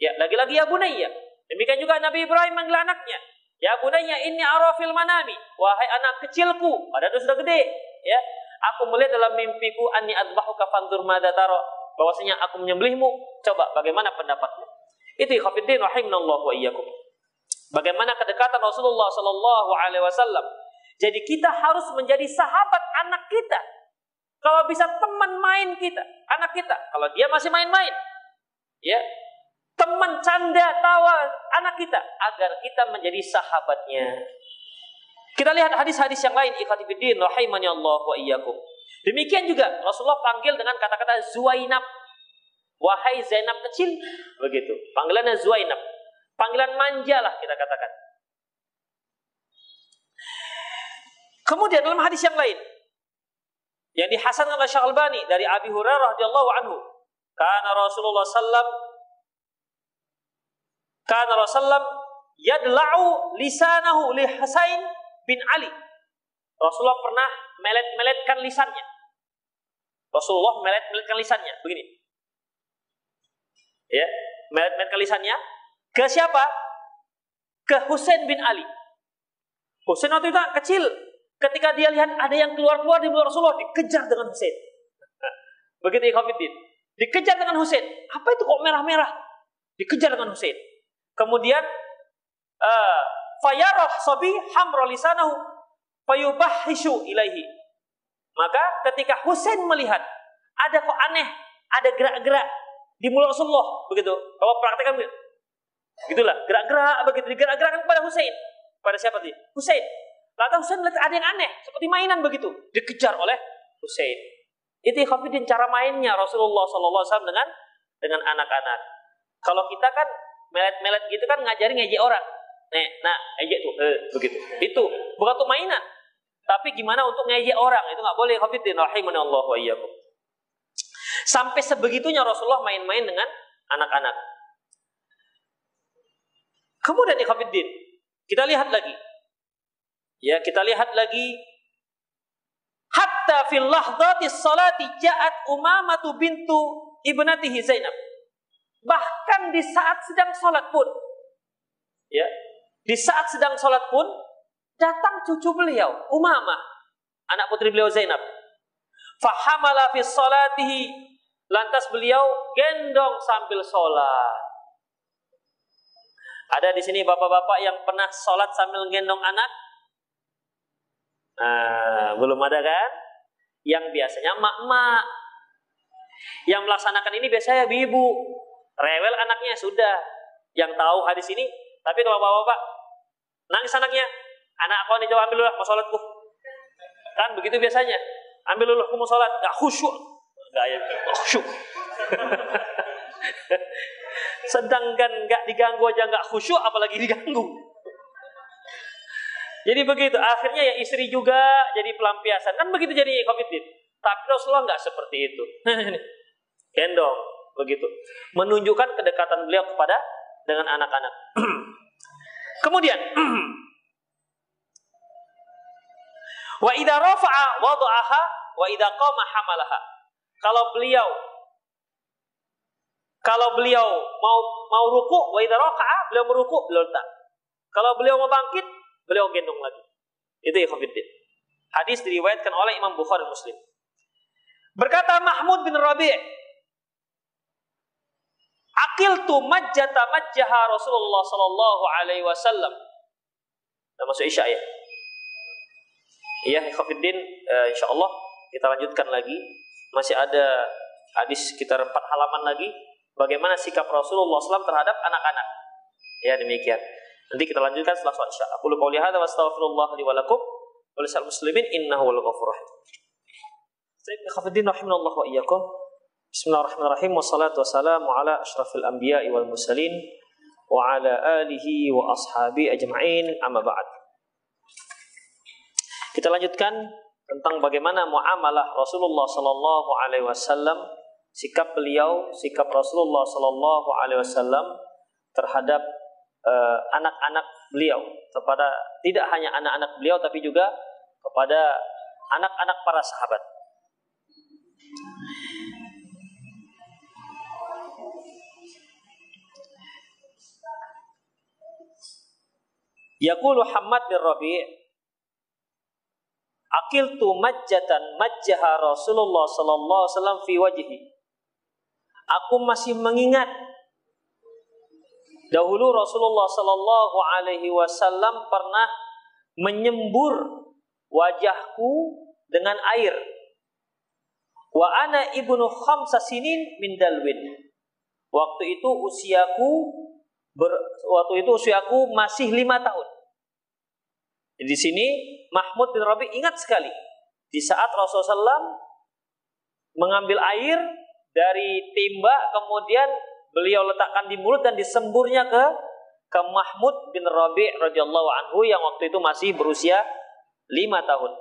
Ya, lagi-lagi ya bunayya. Demikian juga Nabi Ibrahim manggil anaknya. Ya bunayya inni ara fil manami. Wahai anak kecilku, padahal dia sudah gede, ya. Aku melihat dalam mimpiku anni adbahuka fandur madza tara. Bahwasanya aku menyembelihmu, coba bagaimana pendapatmu? Itu khafiddin rahimanallahu wa iyyakum. Bagaimana kedekatan Rasulullah sallallahu alaihi wasallam. Jadi kita harus menjadi sahabat anak kita kalau bisa teman main kita, anak kita, kalau dia masih main-main, ya, teman canda tawa anak kita agar kita menjadi sahabatnya. Kita lihat hadis-hadis yang lain ikhwatifiddin rahimani Allah wa iyyakum. Demikian juga Rasulullah panggil dengan kata-kata Zuainab. Wahai Zainab kecil, begitu. Panggilannya Zuainab. Panggilan manja lah kita katakan. Kemudian dalam hadis yang lain, yang dihasankan oleh Syekh Albani dari Abi Hurairah radhiyallahu anhu. Karena Rasulullah sallam karena Rasulullah yadla'u lisanahu li Hasain bin Ali. Rasulullah pernah melet-meletkan lisannya. Rasulullah melet-meletkan lisannya begini. Ya, melet-meletkan lisannya ke siapa? Ke Husain bin Ali. Husain waktu itu kecil, Ketika dia lihat ada yang keluar-keluar di mulut Rasulullah, dikejar dengan Husain. Begitu Ikhwanuddin. Dikejar dengan Husain. Apa itu kok merah-merah? Dikejar dengan Husain. Kemudian uh, fayarah sabi hamra lisanahu fayubahishu ilaihi. Maka ketika Husain melihat ada kok aneh, ada gerak-gerak di mulut Rasulullah begitu. Kalau praktekkan. Gitulah, gerak-gerak begitu digerak-gerakkan kepada Husain. Pada siapa sih? Husain. Lantas Husain melihat ada yang aneh, seperti mainan begitu, dikejar oleh Husain. Itu khafidin cara mainnya Rasulullah SAW dengan dengan anak-anak. Kalau kita kan melet-melet gitu kan ngajari ngejek orang. Nih, nah, ejek tuh, eh, begitu. Itu bukan tuh mainan. Tapi gimana untuk ngejek orang? Itu nggak boleh. Khafidin Allah wa iyyakum. Sampai sebegitunya Rasulullah main-main dengan anak-anak. Kemudian ikhafidin, kita lihat lagi. Ya, kita lihat lagi hatta fil lahdati salati ja'at Umamatu bintu ibnatihi Zainab. Bahkan di saat sedang salat pun ya, di saat sedang salat pun datang cucu beliau, Umamah, anak putri beliau Zainab. Fahamala fi salatihi lantas beliau gendong sambil sholat. Ada di sini bapak-bapak yang pernah sholat sambil gendong anak? Nah, belum ada kan? Yang biasanya mak-mak. Yang melaksanakan ini biasanya ibu. Rewel anaknya sudah. Yang tahu hadis ini. Tapi kalau bapak-bapak nangis anaknya, anak aku nih coba ambil dulu mau sholatku. Kan begitu biasanya. Ambil dulu aku mau sholat. Gak khusyuk. Gak ya, khusyuk. Sedangkan nggak diganggu aja nggak khusyuk, apalagi diganggu. Jadi begitu. Akhirnya ya istri juga jadi pelampiasan. Kan begitu jadi covid Tapi Rasulullah nggak seperti itu. Gendong begitu. Menunjukkan kedekatan beliau kepada dengan anak-anak. Kemudian Wa idza rafa'a wada'aha wa idza qama hamalaha. Kalau beliau kalau beliau mau mau ruku, wa idza raka'a, beliau meruku, beliau letak. Kalau beliau mau bangkit, beliau gendong lagi. Itu ya khafidin. Hadis diriwayatkan oleh Imam Bukhari Muslim. Berkata Mahmud bin Rabi' Akil tu majjata majjaha Rasulullah sallallahu alaihi wasallam. Nah, masuk Isya ya. Iya, Khafidin, uh, insya Allah kita lanjutkan lagi. Masih ada hadis sekitar empat halaman lagi bagaimana sikap Rasulullah SAW terhadap anak-anak. Ya demikian. Nanti kita lanjutkan setelah sholat isya. Aku lupa lihat wa astaghfirullah li wa lakum wa muslimin innahu wal ghafur rahim. Sayyid Khafiddin rahimahullah wa iyyakum. Bismillahirrahmanirrahim. Wassalatu wassalamu ala asyrafil anbiya'i wal mursalin wa ala alihi wa ashabi ajma'in amma ba'd. Kita lanjutkan tentang bagaimana muamalah Rasulullah sallallahu alaihi wasallam sikap beliau, sikap Rasulullah Shallallahu Alaihi Wasallam terhadap anak-anak uh, beliau, kepada tidak hanya anak-anak beliau, tapi juga kepada anak-anak para sahabat. Yaqulu Muhammad bin Rabi' Akiltu majjatan majjaha Rasulullah sallallahu alaihi wasallam fi wajhi aku masih mengingat dahulu Rasulullah Sallallahu Alaihi Wasallam pernah menyembur wajahku dengan air. Wa ana ibnu khamsa sinin min dalwin. Waktu itu usiaku ber, waktu itu usiaku masih lima tahun. Di sini Mahmud bin Rabi ingat sekali di saat Rasulullah SAW mengambil air dari timba kemudian beliau letakkan di mulut dan disemburnya ke ke Mahmud bin Rabi' radhiyallahu anhu yang waktu itu masih berusia lima tahun.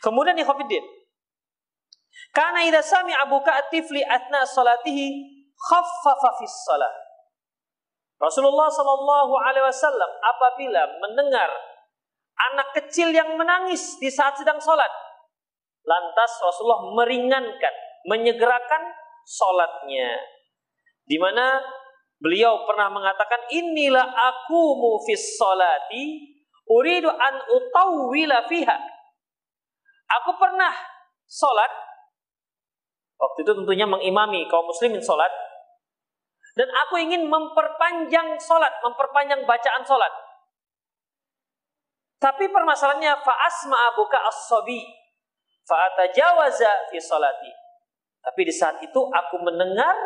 Kemudian ikhwatiddin. Karena idza sami abuka atifli atna salatihi khaffafa fis. Rasulullah Shallallahu alaihi wasallam apabila mendengar anak kecil yang menangis di saat sedang sholat, lantas Rasulullah meringankan menyegerakan sholatnya. Di mana beliau pernah mengatakan inilah aku mufis sholati uridu an utawwila fiha. Aku pernah sholat waktu itu tentunya mengimami kaum muslimin sholat dan aku ingin memperpanjang sholat, memperpanjang bacaan sholat. Tapi permasalahannya faasma abuka as-sabi fa'atajawaza fi sholati. Tapi di saat itu aku mendengar,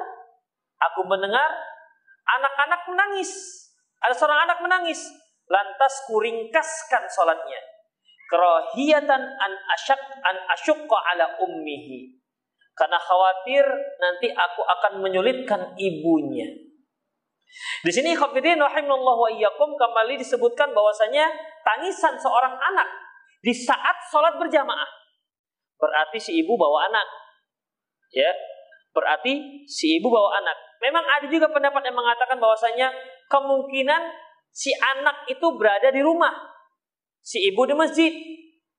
aku mendengar anak-anak menangis. Ada seorang anak menangis. Lantas kuringkaskan sholatnya. Kerohiyatan an asyak an asyukka ala ummihi. Karena khawatir nanti aku akan menyulitkan ibunya. Di sini khafidin rahimahullah wa iyyakum kembali disebutkan bahwasanya tangisan seorang anak di saat sholat berjamaah. Berarti si ibu bawa anak. Ya, berarti si ibu bawa anak. Memang ada juga pendapat yang mengatakan bahwasanya kemungkinan si anak itu berada di rumah, si ibu di masjid,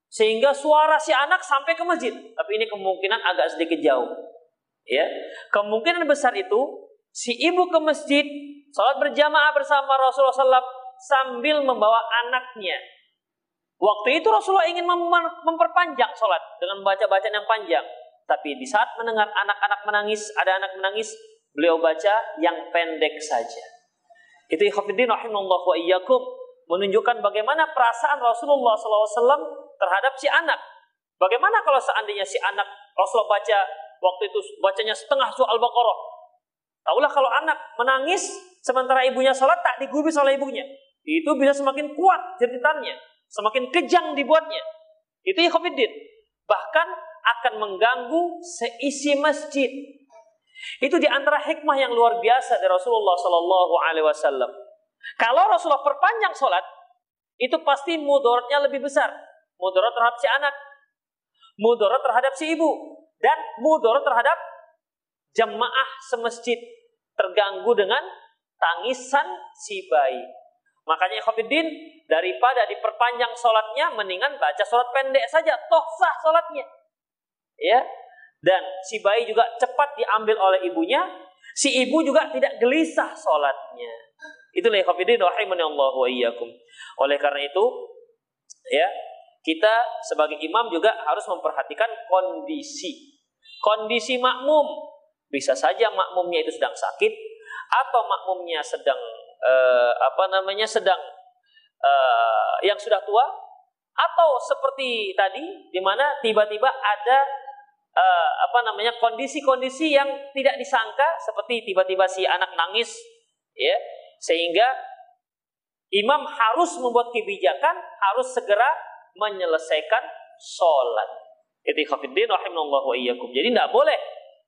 sehingga suara si anak sampai ke masjid. Tapi ini kemungkinan agak sedikit jauh. Ya, kemungkinan besar itu si ibu ke masjid, sholat berjamaah bersama Rasulullah SAW sambil membawa anaknya. Waktu itu Rasulullah ingin memperpanjang sholat dengan baca bacaan yang panjang. Tapi di saat mendengar anak-anak menangis, ada anak menangis, beliau baca yang pendek saja. Itu ikhafidin rahimahullah wa iyyakum menunjukkan bagaimana perasaan Rasulullah SAW terhadap si anak. Bagaimana kalau seandainya si anak Rasulullah baca waktu itu bacanya setengah surah Al-Baqarah. Taulah kalau anak menangis sementara ibunya sholat tak digubris oleh ibunya. Itu bisa semakin kuat jeritannya semakin kejang dibuatnya. Itu ikhwatiddin. Bahkan akan mengganggu seisi masjid. Itu di antara hikmah yang luar biasa dari Rasulullah Sallallahu Alaihi Wasallam. Kalau Rasulullah perpanjang sholat, itu pasti mudorotnya lebih besar. Mudorot terhadap si anak, mudorot terhadap si ibu, dan mudorot terhadap jemaah semasjid terganggu dengan tangisan si bayi. Makanya Khofiddin daripada diperpanjang sholatnya mendingan baca sholat pendek saja toh sah sholatnya. Ya. Dan si bayi juga cepat diambil oleh ibunya, si ibu juga tidak gelisah sholatnya. Itulah Khofiddin rahimani Allah wa iyyakum. Oleh karena itu ya, kita sebagai imam juga harus memperhatikan kondisi. Kondisi makmum. Bisa saja makmumnya itu sedang sakit atau makmumnya sedang uh, apa namanya sedang uh, yang sudah tua atau seperti tadi di mana tiba-tiba ada uh, apa namanya kondisi-kondisi yang tidak disangka seperti tiba-tiba si anak nangis ya sehingga imam harus membuat kebijakan harus segera menyelesaikan sholat itu khafidin rahimahullah wa iyyakum jadi tidak boleh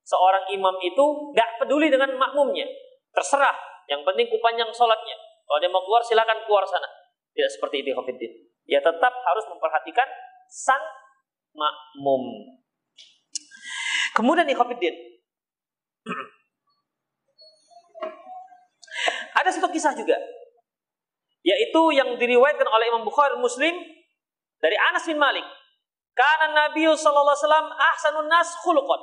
seorang imam itu nggak peduli dengan makmumnya terserah yang penting kupanjang sholatnya. Kalau dia mau keluar silakan keluar sana. Tidak seperti itu Khofiddin. Ya tetap harus memperhatikan sang makmum. Kemudian di Khofiddin. Ada satu kisah juga. Yaitu yang diriwayatkan oleh Imam Bukhari Muslim dari Anas bin Malik. Karena Nabi sallallahu alaihi wasallam ahsanun nas khuluqan.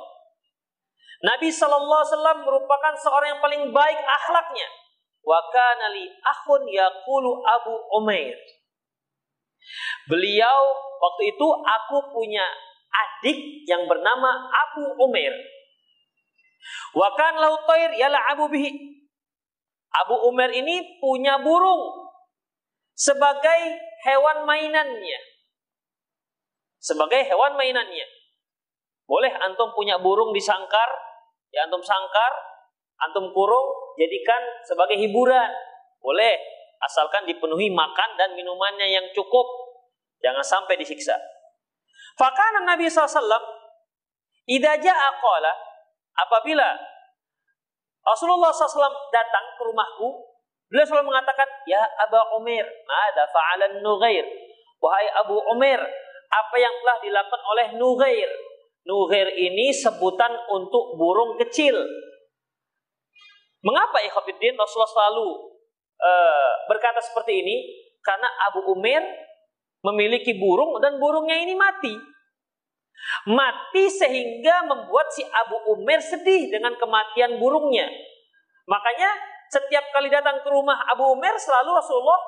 Nabi Shallallahu Alaihi Wasallam merupakan seorang yang paling baik akhlaknya. Wa kana li akhun yaqulu Abu Umair. Beliau waktu itu aku punya adik yang bernama Abu Umair. Wa kan lau yala Abu bihi. Abu Umair ini punya burung sebagai hewan mainannya. Sebagai hewan mainannya. Boleh antum punya burung di sangkar, Ya antum sangkar, antum kurung, jadikan sebagai hiburan. Boleh, asalkan dipenuhi makan dan minumannya yang cukup. Jangan sampai disiksa. Fakana Nabi SAW, Ida ja'a apabila Rasulullah SAW datang ke rumahku, beliau selalu mengatakan, Ya Aba Umir, ada fa'alan Nughair. Wahai Abu Umir, apa yang telah dilakukan oleh Nughair? Nuhir ini sebutan untuk burung kecil. Mengapa Ikhwanuddin Rasulullah selalu uh, berkata seperti ini? Karena Abu Umir memiliki burung dan burungnya ini mati. Mati sehingga membuat si Abu Umir sedih dengan kematian burungnya. Makanya setiap kali datang ke rumah Abu Umir selalu Rasulullah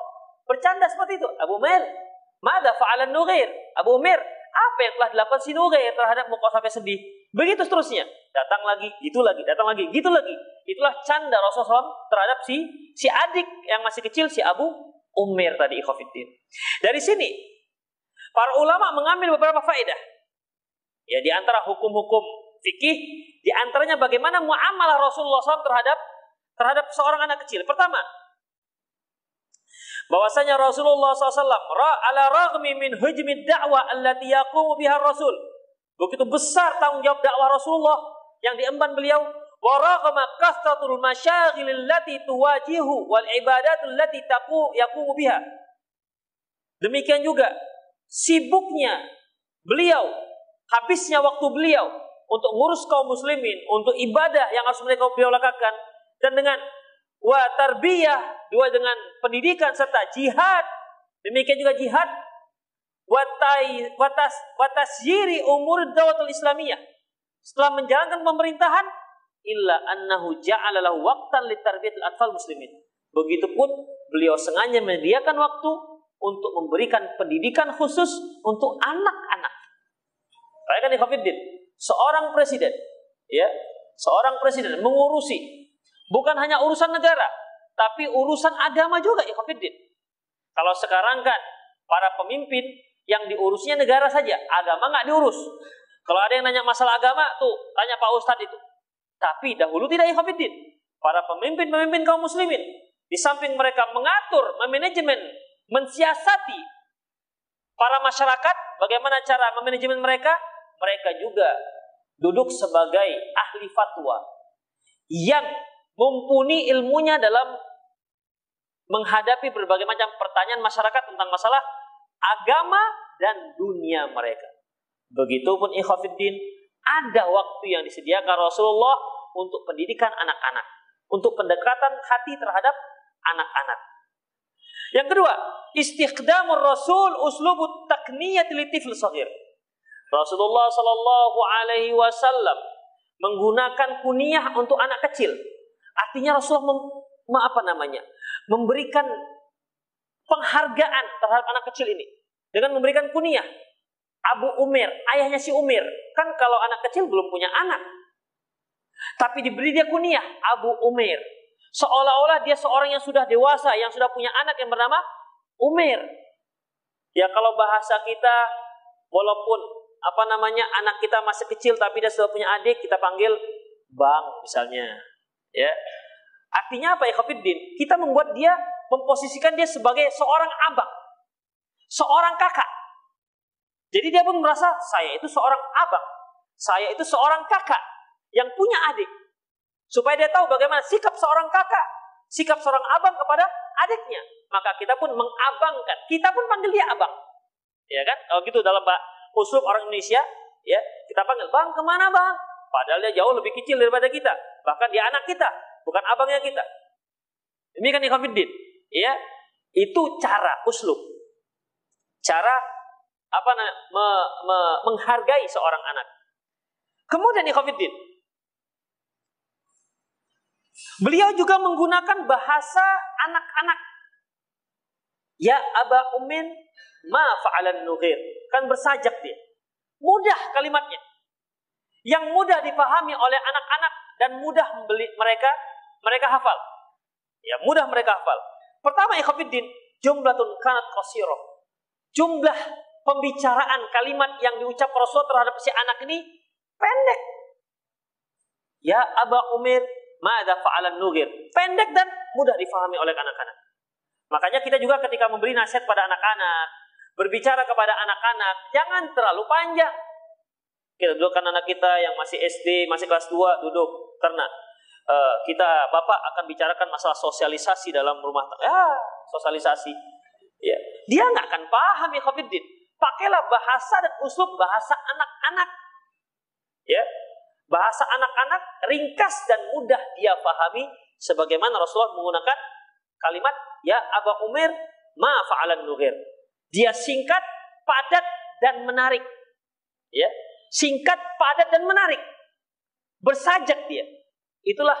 bercanda seperti itu. Abu Umir, Mada fa'alan nughir? Abu Umir, apa yang telah dilakukan si Nugair terhadap muka sampai sedih. Begitu seterusnya. Datang lagi, gitu lagi, datang lagi, gitu lagi. Itulah canda Rasulullah terhadap si si adik yang masih kecil, si Abu Umir tadi ikhofiddin. Dari sini, para ulama mengambil beberapa faedah. Ya, di antara hukum-hukum fikih, di antaranya bagaimana muamalah Rasulullah SAW terhadap terhadap seorang anak kecil. Pertama, bahwasanya Rasulullah SAW ra ala ragmi min hujmi dakwah allati yaqumu biha Rasul. Begitu besar tanggung jawab dakwah Rasulullah yang diemban beliau tuwajihu wal ibadatul. Demikian juga sibuknya beliau, habisnya waktu beliau untuk ngurus kaum muslimin, untuk ibadah yang harus mereka beliau lakukan dan dengan wa tarbiyah dua dengan pendidikan serta jihad demikian juga jihad watai watas watasyiri umur dawatul islamiyah setelah menjalankan pemerintahan illa annahu ja'ala lahu waqtan litarbiyatil atfal muslimin begitupun beliau sengaja menyediakan waktu untuk memberikan pendidikan khusus untuk anak-anak. Bayangkan Ikhwanuddin, seorang presiden, ya, seorang presiden mengurusi bukan hanya urusan negara, tapi urusan agama juga Ikhwanuddin. Kalau sekarang kan para pemimpin yang diurusnya negara saja, agama nggak diurus. Kalau ada yang nanya masalah agama, tuh tanya Pak Ustadz itu. Tapi dahulu tidak Ikhwanuddin. Para pemimpin-pemimpin kaum muslimin, di samping mereka mengatur, memanajemen mensiasati para masyarakat bagaimana cara memanajemen mereka, mereka juga duduk sebagai ahli fatwa yang mumpuni ilmunya dalam menghadapi berbagai macam pertanyaan masyarakat tentang masalah agama dan dunia mereka. Begitupun ikhwafiddin, ada waktu yang disediakan Rasulullah untuk pendidikan anak-anak, untuk pendekatan hati terhadap anak-anak. Yang kedua, istikhdamur Rasul uslubut takniyat litifl sahir. Rasulullah Shallallahu Alaihi Wasallam menggunakan kunyah untuk anak kecil. Artinya Rasulullah mem, apa namanya, memberikan penghargaan terhadap anak kecil ini dengan memberikan kunyah. Abu Umir, ayahnya si Umir. Kan kalau anak kecil belum punya anak. Tapi diberi dia kunyah, Abu Umir. Seolah-olah dia seorang yang sudah dewasa, yang sudah punya anak yang bernama Umir. Ya kalau bahasa kita, walaupun apa namanya anak kita masih kecil tapi dia sudah punya adik, kita panggil bang misalnya. Ya, artinya apa ya Khafiddin? Kita membuat dia memposisikan dia sebagai seorang abang, seorang kakak. Jadi dia pun merasa saya itu seorang abang, saya itu seorang kakak yang punya adik. Supaya dia tahu bagaimana sikap seorang kakak, sikap seorang abang kepada adiknya. Maka kita pun mengabangkan. Kita pun panggil dia abang. Ya kan? Kalau gitu dalam usul orang Indonesia, ya kita panggil bang ke mana bang? Padahal dia jauh lebih kecil daripada kita. Bahkan dia anak kita, bukan abangnya kita. Ini kan ikhwafiddin. Ya, itu cara uslub. Cara apa me, me, menghargai seorang anak. Kemudian ikhwafiddin, Beliau juga menggunakan bahasa anak-anak. Ya Aba Umin ma fa'alan nughir. Kan bersajak dia. Mudah kalimatnya. Yang mudah dipahami oleh anak-anak dan mudah membeli mereka mereka hafal. Ya, mudah mereka hafal. Pertama ikhwatiddin, jumlatun kanat qasirah. Jumlah pembicaraan kalimat yang diucap Rasul terhadap si anak ini pendek. Ya Aba Umir Ma'ada fa'alan nugir. Pendek dan mudah difahami oleh anak-anak. Makanya kita juga ketika memberi nasihat pada anak-anak, berbicara kepada anak-anak, jangan terlalu panjang. Kita dudukkan anak kita yang masih SD, masih kelas 2, duduk. Karena uh, kita, Bapak akan bicarakan masalah sosialisasi dalam rumah tangga. Ya, sosialisasi. Ya. Dia nggak akan paham ya Khofiddin. Pakailah bahasa dan uslub bahasa anak-anak. Ya, bahasa anak-anak ringkas dan mudah dia pahami sebagaimana Rasulullah menggunakan kalimat ya Aba Umir ma fa'alan nughir. Dia singkat, padat dan menarik. Ya, singkat, padat dan menarik. Bersajak dia. Itulah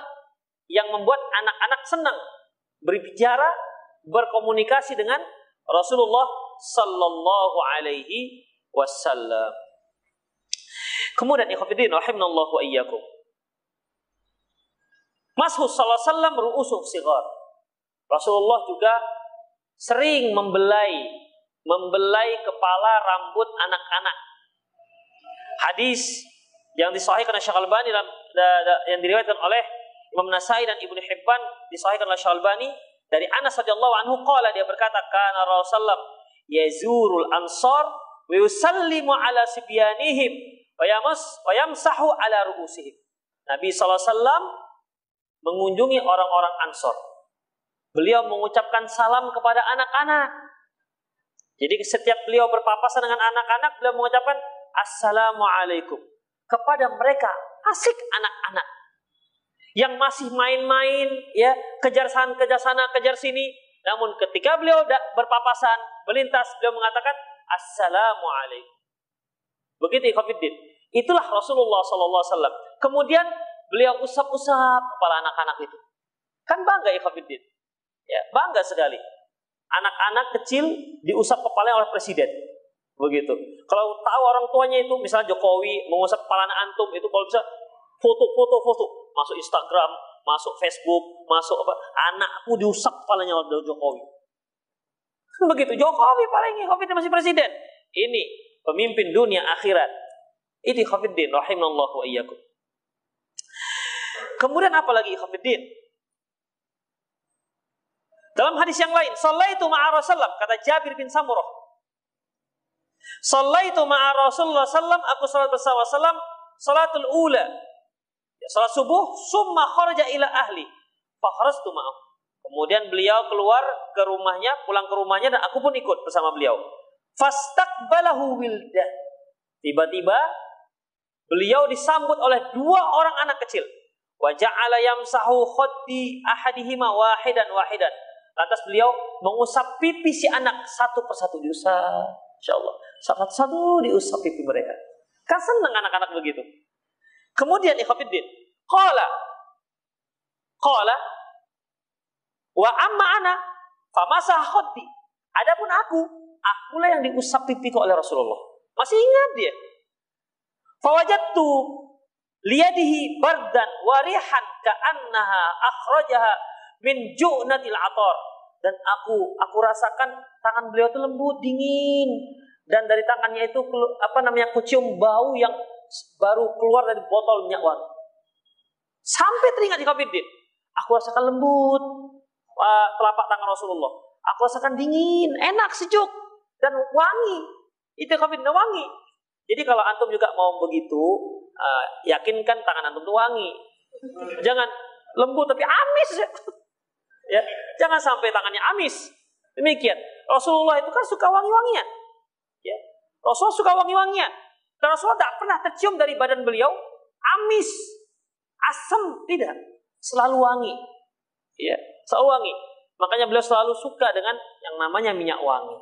yang membuat anak-anak senang berbicara, berkomunikasi dengan Rasulullah sallallahu alaihi wasallam. Kemudian ikhwatiddin rahimanallahu iyyakum. Mashu sallallahu wasallam ru'usuh sigar. Rasulullah juga sering membelai membelai kepala rambut anak-anak. Hadis yang disahihkan oleh Syekh dan yang diriwayatkan oleh Imam Nasai dan Ibnu Hibban disahihkan oleh Syekh Albani dari Anas radhiyallahu anhu qala dia berkata kana Rasulullah yazurul ansar wa yusallimu ala sibyanihim wayamsahu ala ru'usihim. Nabi SAW mengunjungi orang-orang Ansor. Beliau mengucapkan salam kepada anak-anak. Jadi setiap beliau berpapasan dengan anak-anak, beliau mengucapkan Assalamualaikum. Kepada mereka, asik anak-anak. Yang masih main-main, ya kejar sana, kejar sana, kejar sini. Namun ketika beliau berpapasan, melintas, beliau mengatakan Assalamualaikum. Begitu Ikhwafiddin. Itulah Rasulullah SAW. Kemudian beliau usap-usap kepala anak-anak itu. Kan bangga Ikhwafiddin. Ya, bangga sekali anak-anak kecil diusap kepala oleh presiden. Begitu. Kalau tahu orang tuanya itu, misalnya Jokowi mengusap kepala anak antum, itu kalau bisa foto-foto foto masuk Instagram, masuk Facebook, masuk apa, anakku diusap kepalanya oleh Jokowi. Begitu. Jokowi paling Covid masih presiden. Ini pemimpin dunia akhirat. Ini Coviddin rahimallahu wa iyyakum. Kemudian apa lagi Coviddin? Dalam hadis yang lain, sallaitu ma'a Rasulullah, kata Jabir bin Samurah. Sallaitu ma'a Rasulullah sallam, aku salat bersama sallam, salatul ula. Salat subuh, summa kharaja ila ahli. Fakharastu ma'ah. Kemudian beliau keluar ke rumahnya, pulang ke rumahnya dan aku pun ikut bersama beliau. Fastaqbalahu wildah. Tiba-tiba beliau disambut oleh dua orang anak kecil. Wa ja'ala yamsahu khaddi ahadihima wahidan wahidan Lantas beliau mengusap pipi si anak satu persatu diusap. Insya Allah. Satu-satu diusap pipi mereka. Kan senang anak-anak begitu. Kemudian ikhwafiddin. Qala. Qala. Wa amma ana. Famasa khuddi. Adapun aku. Akulah yang diusap pipiku oleh Rasulullah. Masih ingat dia. Fawajattu liyadihi bardan warihan ka'annaha akhrajaha min ju'natil atar dan aku aku rasakan tangan beliau itu lembut dingin dan dari tangannya itu apa namanya kucium bau yang baru keluar dari botol minyak wangi sampai teringat di kabin aku rasakan lembut uh, telapak tangan Rasulullah aku rasakan dingin enak sejuk dan wangi itu kabin wangi jadi kalau antum juga mau begitu uh, yakinkan tangan antum itu wangi jangan lembut tapi amis Ya, jangan sampai tangannya amis. Demikian. Rasulullah itu kan suka wangi-wangian. Ya. Rasulullah suka wangi-wangian. Dan Rasulullah tidak pernah tercium dari badan beliau amis, asam tidak, selalu wangi. Ya, selalu wangi. Makanya beliau selalu suka dengan yang namanya minyak wangi.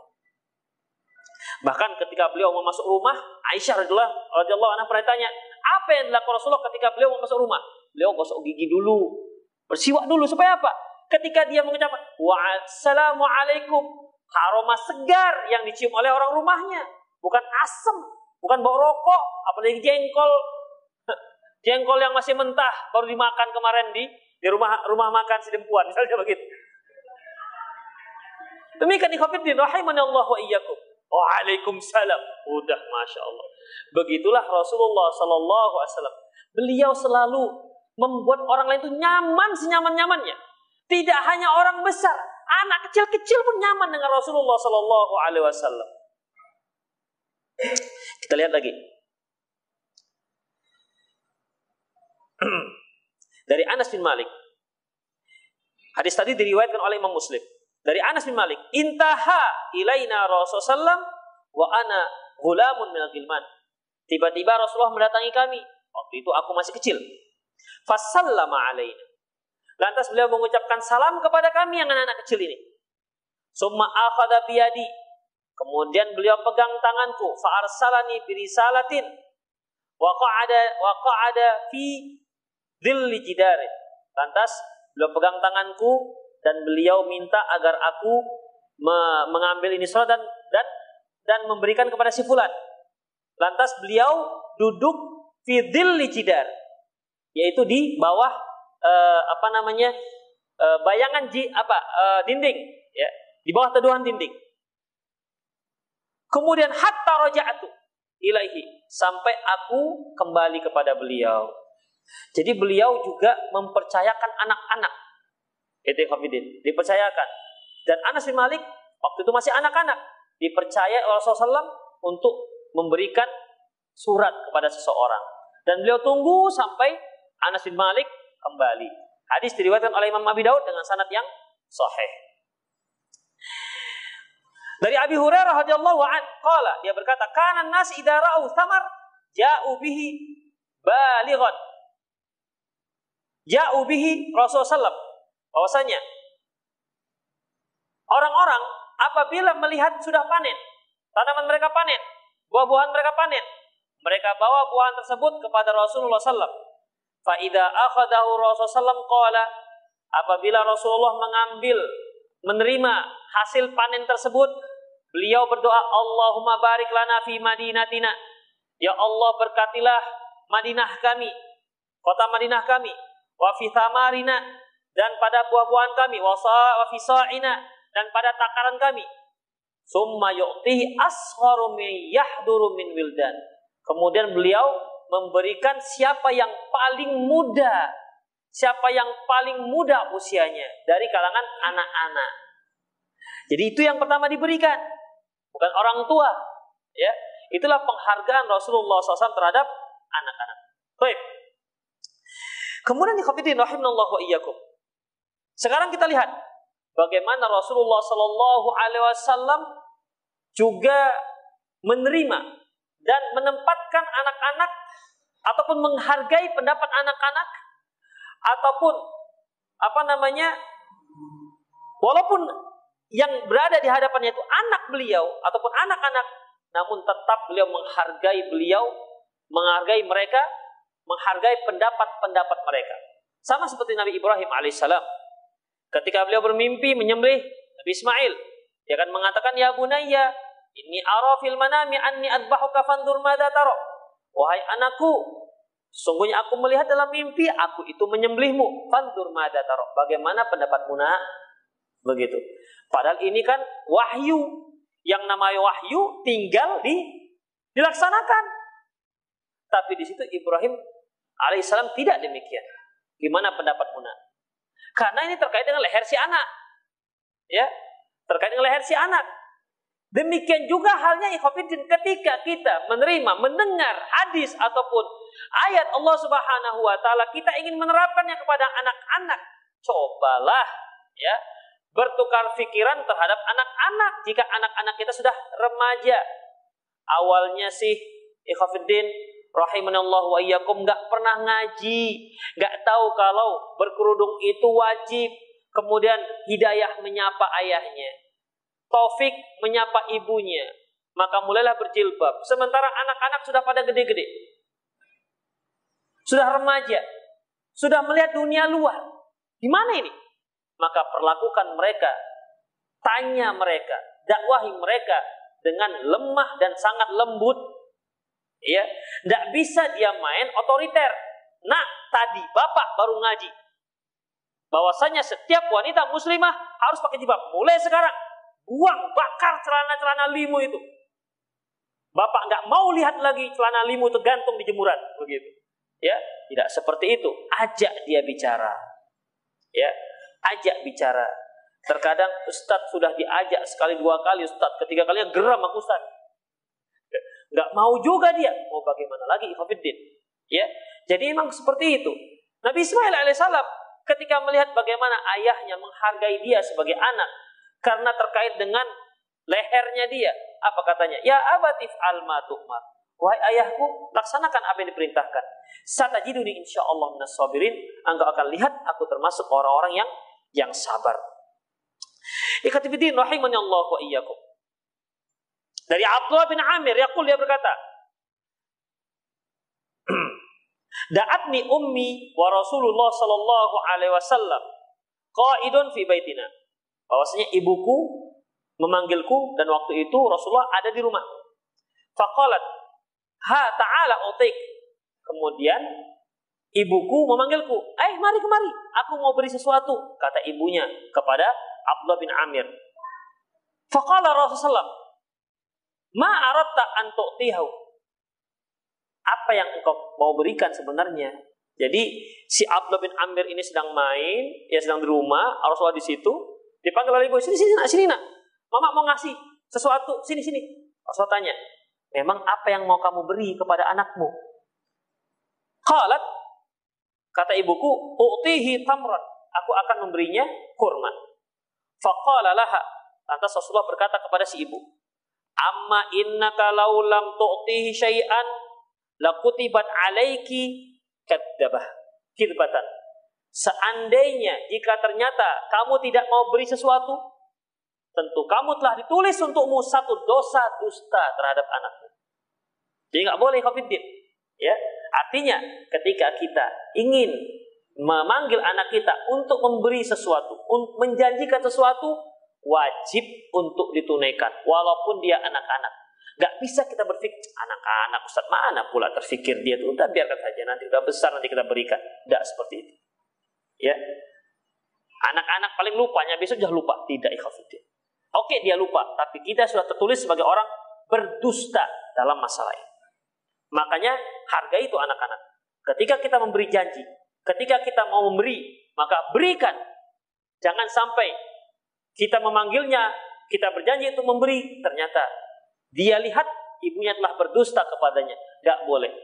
Bahkan ketika beliau mau masuk rumah, Aisyah radhiyallahu anha pernah tanya, apa yang dilakukan Rasulullah ketika beliau mau masuk rumah? Beliau gosok gigi dulu, bersiwak dulu supaya apa? ketika dia mengucapkan wassalamualaikum aroma segar yang dicium oleh orang rumahnya bukan asam bukan bau rokok apalagi jengkol jengkol yang masih mentah baru dimakan kemarin di di rumah rumah makan si dempuan misalnya begitu demikian ikhwatiddin rahimani Allah wa iyyakum Waalaikumsalam. Udah, masya Allah. Begitulah Rasulullah Sallallahu Alaihi Wasallam. Beliau selalu membuat orang lain itu nyaman senyaman nyamannya. Tidak hanya orang besar, anak kecil-kecil pun nyaman dengan Rasulullah Sallallahu Alaihi Wasallam. Kita lihat lagi. Dari Anas bin Malik. Hadis tadi diriwayatkan oleh Imam Muslim. Dari Anas bin Malik, intaha ilaina Rasulullah wa ana gulamun min gilman. Tiba-tiba Rasulullah mendatangi kami. Waktu itu aku masih kecil. Fasallama alaina. Lantas beliau mengucapkan salam kepada kami yang anak-anak kecil ini. Summa akhadha biyadi. Kemudian beliau pegang tanganku. Fa'arsalani birisalatin. Wa qa'ada, wa qa'ada fi dhilli jidarin. Lantas beliau pegang tanganku dan beliau minta agar aku mengambil ini surat dan dan dan memberikan kepada si fulan. Lantas beliau duduk fi jidar yaitu di bawah uh, apa namanya uh, bayangan ji, apa uh, dinding ya di bawah teduhan dinding. Kemudian hatta roja'atu ilaihi sampai aku kembali kepada beliau. Jadi beliau juga mempercayakan anak-anak. Itu Khafidin, dipercayakan. Dan Anas bin Malik waktu itu masih anak-anak, dipercaya oleh Rasulullah untuk memberikan surat kepada seseorang. Dan beliau tunggu sampai Anas bin Malik kembali. Hadis diriwayatkan oleh Imam Abi Daud dengan sanad yang sahih. Dari Abi Hurairah radhiyallahu an, qala dia berkata, "Kana nas idza ra'u thamar ja'u bihi balighan." Ja'u bihi Rasulullah. Bahwasanya orang-orang apabila melihat sudah panen, tanaman mereka panen, buah-buahan mereka panen, mereka bawa buahan tersebut kepada Rasulullah sallam. Fa idza akhadahu Rasulullah sallam qala apabila Rasulullah mengambil menerima hasil panen tersebut, beliau berdoa, Allahumma barik lana fi madinatina. Ya Allah berkatilah Madinah kami, kota Madinah kami, wa fi dan pada buah-buahan kami, wa sa'ina dan pada takaran kami. Summa yu'tihi asgharu min yahduru min wildan. Kemudian beliau memberikan siapa yang paling muda siapa yang paling muda usianya dari kalangan anak-anak. Jadi itu yang pertama diberikan, bukan orang tua. Ya, itulah penghargaan Rasulullah SAW terhadap anak-anak. Baik. Kemudian di khafidin rahimallahu wa iyyakum. Sekarang kita lihat bagaimana Rasulullah Sallallahu Alaihi Wasallam juga menerima dan menempatkan anak-anak ataupun menghargai pendapat anak-anak ataupun apa namanya walaupun yang berada di hadapannya itu anak beliau ataupun anak-anak namun tetap beliau menghargai beliau menghargai mereka menghargai pendapat-pendapat mereka sama seperti Nabi Ibrahim alaihissalam ketika beliau bermimpi menyembelih Nabi Ismail dia akan mengatakan ya bunayya ini arafil manami anni adbahuka fandur madza taro wahai anakku Sungguhnya aku melihat dalam mimpi, aku itu menyembelihmu. Fantur mada taruh. Bagaimana pendapatmu nak? Begitu. Padahal ini kan wahyu. Yang namanya wahyu tinggal di dilaksanakan. Tapi di situ Ibrahim alaihissalam tidak demikian. Gimana pendapatmu nak? Karena ini terkait dengan leher si anak. Ya, terkait dengan leher si anak. Demikian juga halnya ikhwatiddin ketika kita menerima, mendengar hadis ataupun ayat Allah Subhanahu wa taala, kita ingin menerapkannya kepada anak-anak. Cobalah ya bertukar pikiran terhadap anak-anak jika anak-anak kita sudah remaja. Awalnya sih ikhwatiddin rahimanallah wa iyyakum nggak pernah ngaji, nggak tahu kalau berkerudung itu wajib. Kemudian hidayah menyapa ayahnya Taufik menyapa ibunya, maka mulailah berjilbab. Sementara anak-anak sudah pada gede-gede. Sudah remaja. Sudah melihat dunia luar. Gimana ini? Maka perlakukan mereka. Tanya mereka. Dakwahi mereka dengan lemah dan sangat lembut. Ya, tidak bisa dia main otoriter. Nah, tadi bapak baru ngaji. Bahwasanya setiap wanita muslimah harus pakai jilbab. Mulai sekarang buang, bakar celana-celana limu itu. Bapak nggak mau lihat lagi celana limu tergantung di jemuran, begitu. Ya, tidak seperti itu. Ajak dia bicara. Ya, ajak bicara. Terkadang Ustadz sudah diajak sekali dua kali, Ustadz ketiga kalinya geram aku Ustadz. Nggak mau juga dia. Mau bagaimana lagi Ifafiddin? Ya, jadi memang seperti itu. Nabi Ismail alaihissalam ketika melihat bagaimana ayahnya menghargai dia sebagai anak, karena terkait dengan lehernya dia. Apa katanya? Ya abatif alma tu'mar. Wahai ayahku, laksanakan apa yang diperintahkan. Satajiduni insya Allah minas sabirin. Engkau akan lihat aku termasuk orang-orang yang yang sabar. Ikatibidin rahimani Allah wa iyyakum. Dari Abdullah bin Amir, Yaqul dia berkata, Da'atni ummi wa Rasulullah sallallahu alaihi wasallam qaidun fi baitina bahwasanya ibuku memanggilku dan waktu itu Rasulullah ada di rumah. Faqalat, "Ha ta'ala utik." Kemudian ibuku memanggilku, "Eh, mari kemari, aku mau beri sesuatu," kata ibunya kepada Abdullah bin Amir. Faqala Rasulullah, "Ma aratta an tu'tihu?" Apa yang engkau mau berikan sebenarnya? Jadi si Abdullah bin Amir ini sedang main, ya sedang di rumah, Rasulullah di situ, Dipanggil oleh ibu, sini sini nak, sini nak. Mama mau ngasih sesuatu, sini sini. Rasul tanya, memang apa yang mau kamu beri kepada anakmu? Qalat, kata ibuku, u'tihi tamran. Aku akan memberinya kurma. Faqala laha, Lantas Rasulullah berkata kepada si ibu, Amma innaka law lam tu'tihi syai'an lakutibat alaiki kadzabah kirbatan. Seandainya jika ternyata kamu tidak mau beri sesuatu, tentu kamu telah ditulis untukmu satu dosa dusta terhadap anakmu. Jadi nggak boleh covid Ya, artinya ketika kita ingin memanggil anak kita untuk memberi sesuatu, menjanjikan sesuatu, wajib untuk ditunaikan walaupun dia anak-anak. Gak bisa kita berpikir anak-anak Ustaz mana pula terfikir dia tuh udah biarkan saja nanti udah besar nanti kita berikan. Tidak seperti itu. Ya. Anak-anak paling lupanya besok sudah lupa tidak ikhafidin. Oke dia lupa tapi kita sudah tertulis sebagai orang berdusta dalam masalah ini. Makanya harga itu anak-anak. Ketika kita memberi janji, ketika kita mau memberi, maka berikan. Jangan sampai kita memanggilnya, kita berjanji untuk memberi, ternyata dia lihat ibunya telah berdusta kepadanya. Gak boleh.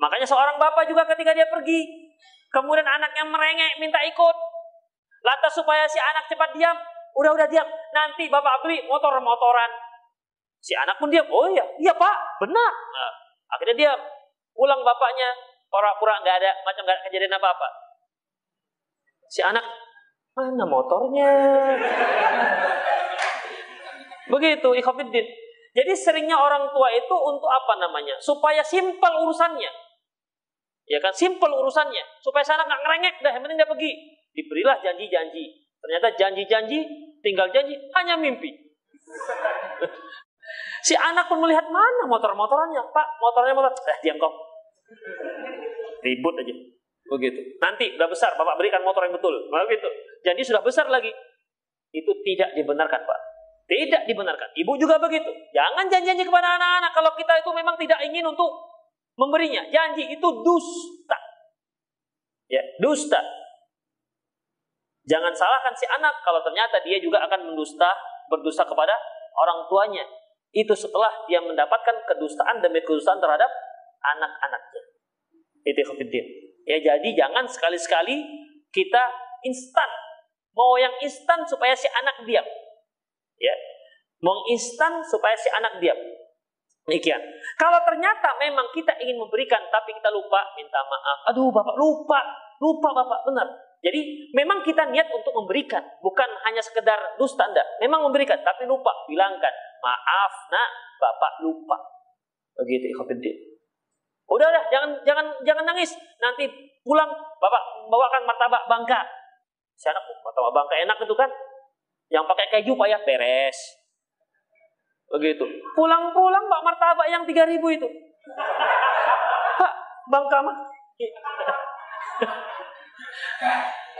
Makanya seorang bapak juga ketika dia pergi, kemudian anaknya merengek minta ikut. Lantas supaya si anak cepat diam, udah-udah diam. Nanti bapak beli motor-motoran. Si anak pun diam. Oh iya, iya pak, benar. Nah, akhirnya dia pulang bapaknya, pura-pura nggak ada macam nggak kejadian apa-apa. Si anak Mana motornya? Begitu, ikhwafiddin. Jadi seringnya orang tua itu untuk apa namanya? Supaya simpel urusannya. Ya kan, simpel urusannya. Supaya sana nggak ngerengek, dah yang penting dia pergi. Diberilah janji-janji. Ternyata janji-janji, tinggal janji, hanya mimpi. si anak pun melihat mana motor-motorannya. Pak, motornya motor. Eh, diam kau. Ribut aja. Begitu. Nanti udah besar, Bapak berikan motor yang betul. Begitu. Jadi sudah besar lagi. Itu tidak dibenarkan, Pak. Tidak dibenarkan. Ibu juga begitu. Jangan janji-janji kepada anak-anak kalau kita itu memang tidak ingin untuk memberinya. Janji itu dusta. Ya, dusta. Jangan salahkan si anak kalau ternyata dia juga akan mendusta, berdusta kepada orang tuanya. Itu setelah dia mendapatkan kedustaan demi kedustaan terhadap anak-anaknya. Itu khafidin. Ya jadi jangan sekali-sekali kita instan. Mau yang instan supaya si anak diam. Ya. Mau instan supaya si anak diam. Demikian. Kalau ternyata memang kita ingin memberikan tapi kita lupa, minta maaf. Aduh, Bapak lupa. Lupa Bapak, benar. Jadi memang kita niat untuk memberikan, bukan hanya sekedar dusta Anda. Memang memberikan, tapi lupa. Bilangkan, maaf nak, Bapak lupa. Begitu, ikhwatiddin. Udah udah jangan jangan jangan nangis. Nanti pulang Bapak bawakan martabak bangka. Si anak oh, martabak bangka enak itu kan. Yang pakai keju Pak ya beres. Begitu. Pulang-pulang Pak martabak yang 3000 itu. Pak, bangka mah.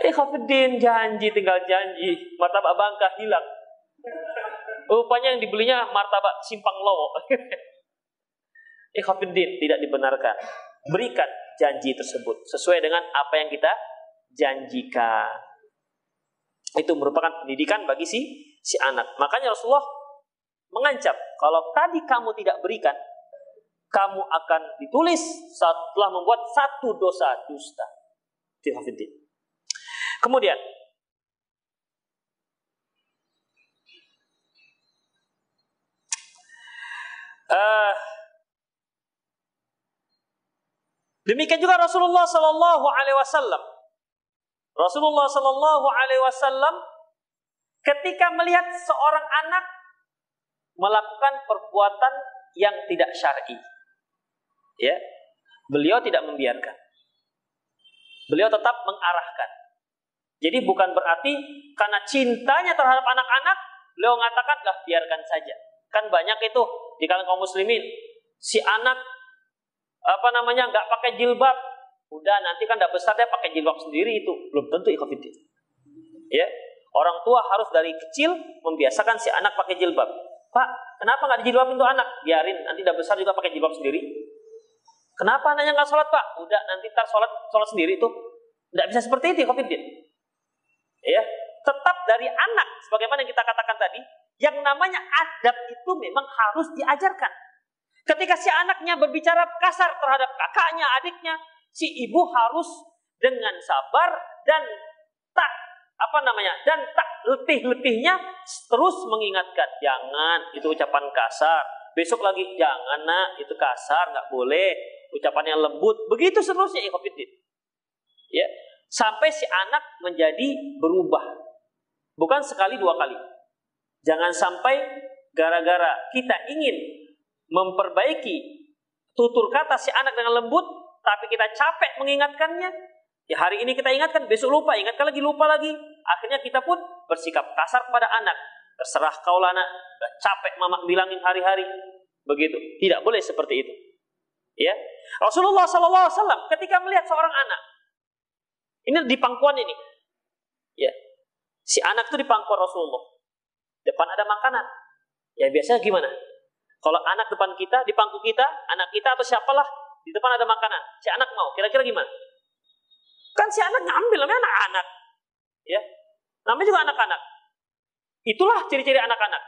Eh Khafidin janji tinggal janji. Martabak bangka hilang. Rupanya yang dibelinya martabak simpang lowo. Ikhwafiddin tidak dibenarkan. Berikan janji tersebut sesuai dengan apa yang kita janjikan. Itu merupakan pendidikan bagi si si anak. Makanya Rasulullah mengancam, kalau tadi kamu tidak berikan, kamu akan ditulis setelah membuat satu dosa dusta. Ikhwafiddin. Kemudian uh, Demikian juga Rasulullah Sallallahu Alaihi Wasallam. Rasulullah Sallallahu Alaihi Wasallam ketika melihat seorang anak melakukan perbuatan yang tidak syar'i, ya, beliau tidak membiarkan. Beliau tetap mengarahkan. Jadi bukan berarti karena cintanya terhadap anak-anak, beliau mengatakan biarkan saja. Kan banyak itu di kalangan kaum muslimin, si anak apa namanya nggak pakai jilbab. Udah nanti kan udah besar dia pakai jilbab sendiri itu. Belum tentu ikhafidin ya? Orang tua harus dari kecil membiasakan si anak pakai jilbab. Pak kenapa nggak dijilbab untuk anak? Biarin nanti udah besar juga pakai jilbab sendiri. Kenapa anaknya nggak sholat pak? Udah nanti tar sholat sholat sendiri itu nggak bisa seperti itu ikhafidin ya? Tetap dari anak sebagaimana yang kita katakan tadi yang namanya adab itu memang harus diajarkan Ketika si anaknya berbicara kasar terhadap kakaknya, adiknya, si ibu harus dengan sabar dan tak apa namanya dan tak letih-letihnya terus mengingatkan, jangan itu ucapan kasar. Besok lagi jangan nak itu kasar nggak boleh. Ucapan yang lembut. Begitu seterusnya ikhwatiddin ya. Sampai si anak menjadi berubah. Bukan sekali dua kali. Jangan sampai gara-gara kita ingin memperbaiki tutur kata si anak dengan lembut tapi kita capek mengingatkannya ya hari ini kita ingatkan besok lupa ingatkan lagi lupa lagi. Akhirnya kita pun bersikap kasar kepada anak terserah kau lah anak capek mama bilangin hari-hari. Begitu. Tidak boleh seperti itu. Ya. Rasulullah SAW ketika melihat seorang anak ini di pangkuan ini. Ya. Si anak itu di pangkuan Rasulullah. Depan ada makanan. Ya biasanya gimana kalau anak depan kita di pangku kita anak kita atau siapalah di depan ada makanan si anak mau kira-kira gimana kan si anak ngambil namanya anak-anak ya namanya juga anak-anak itulah ciri-ciri anak-anak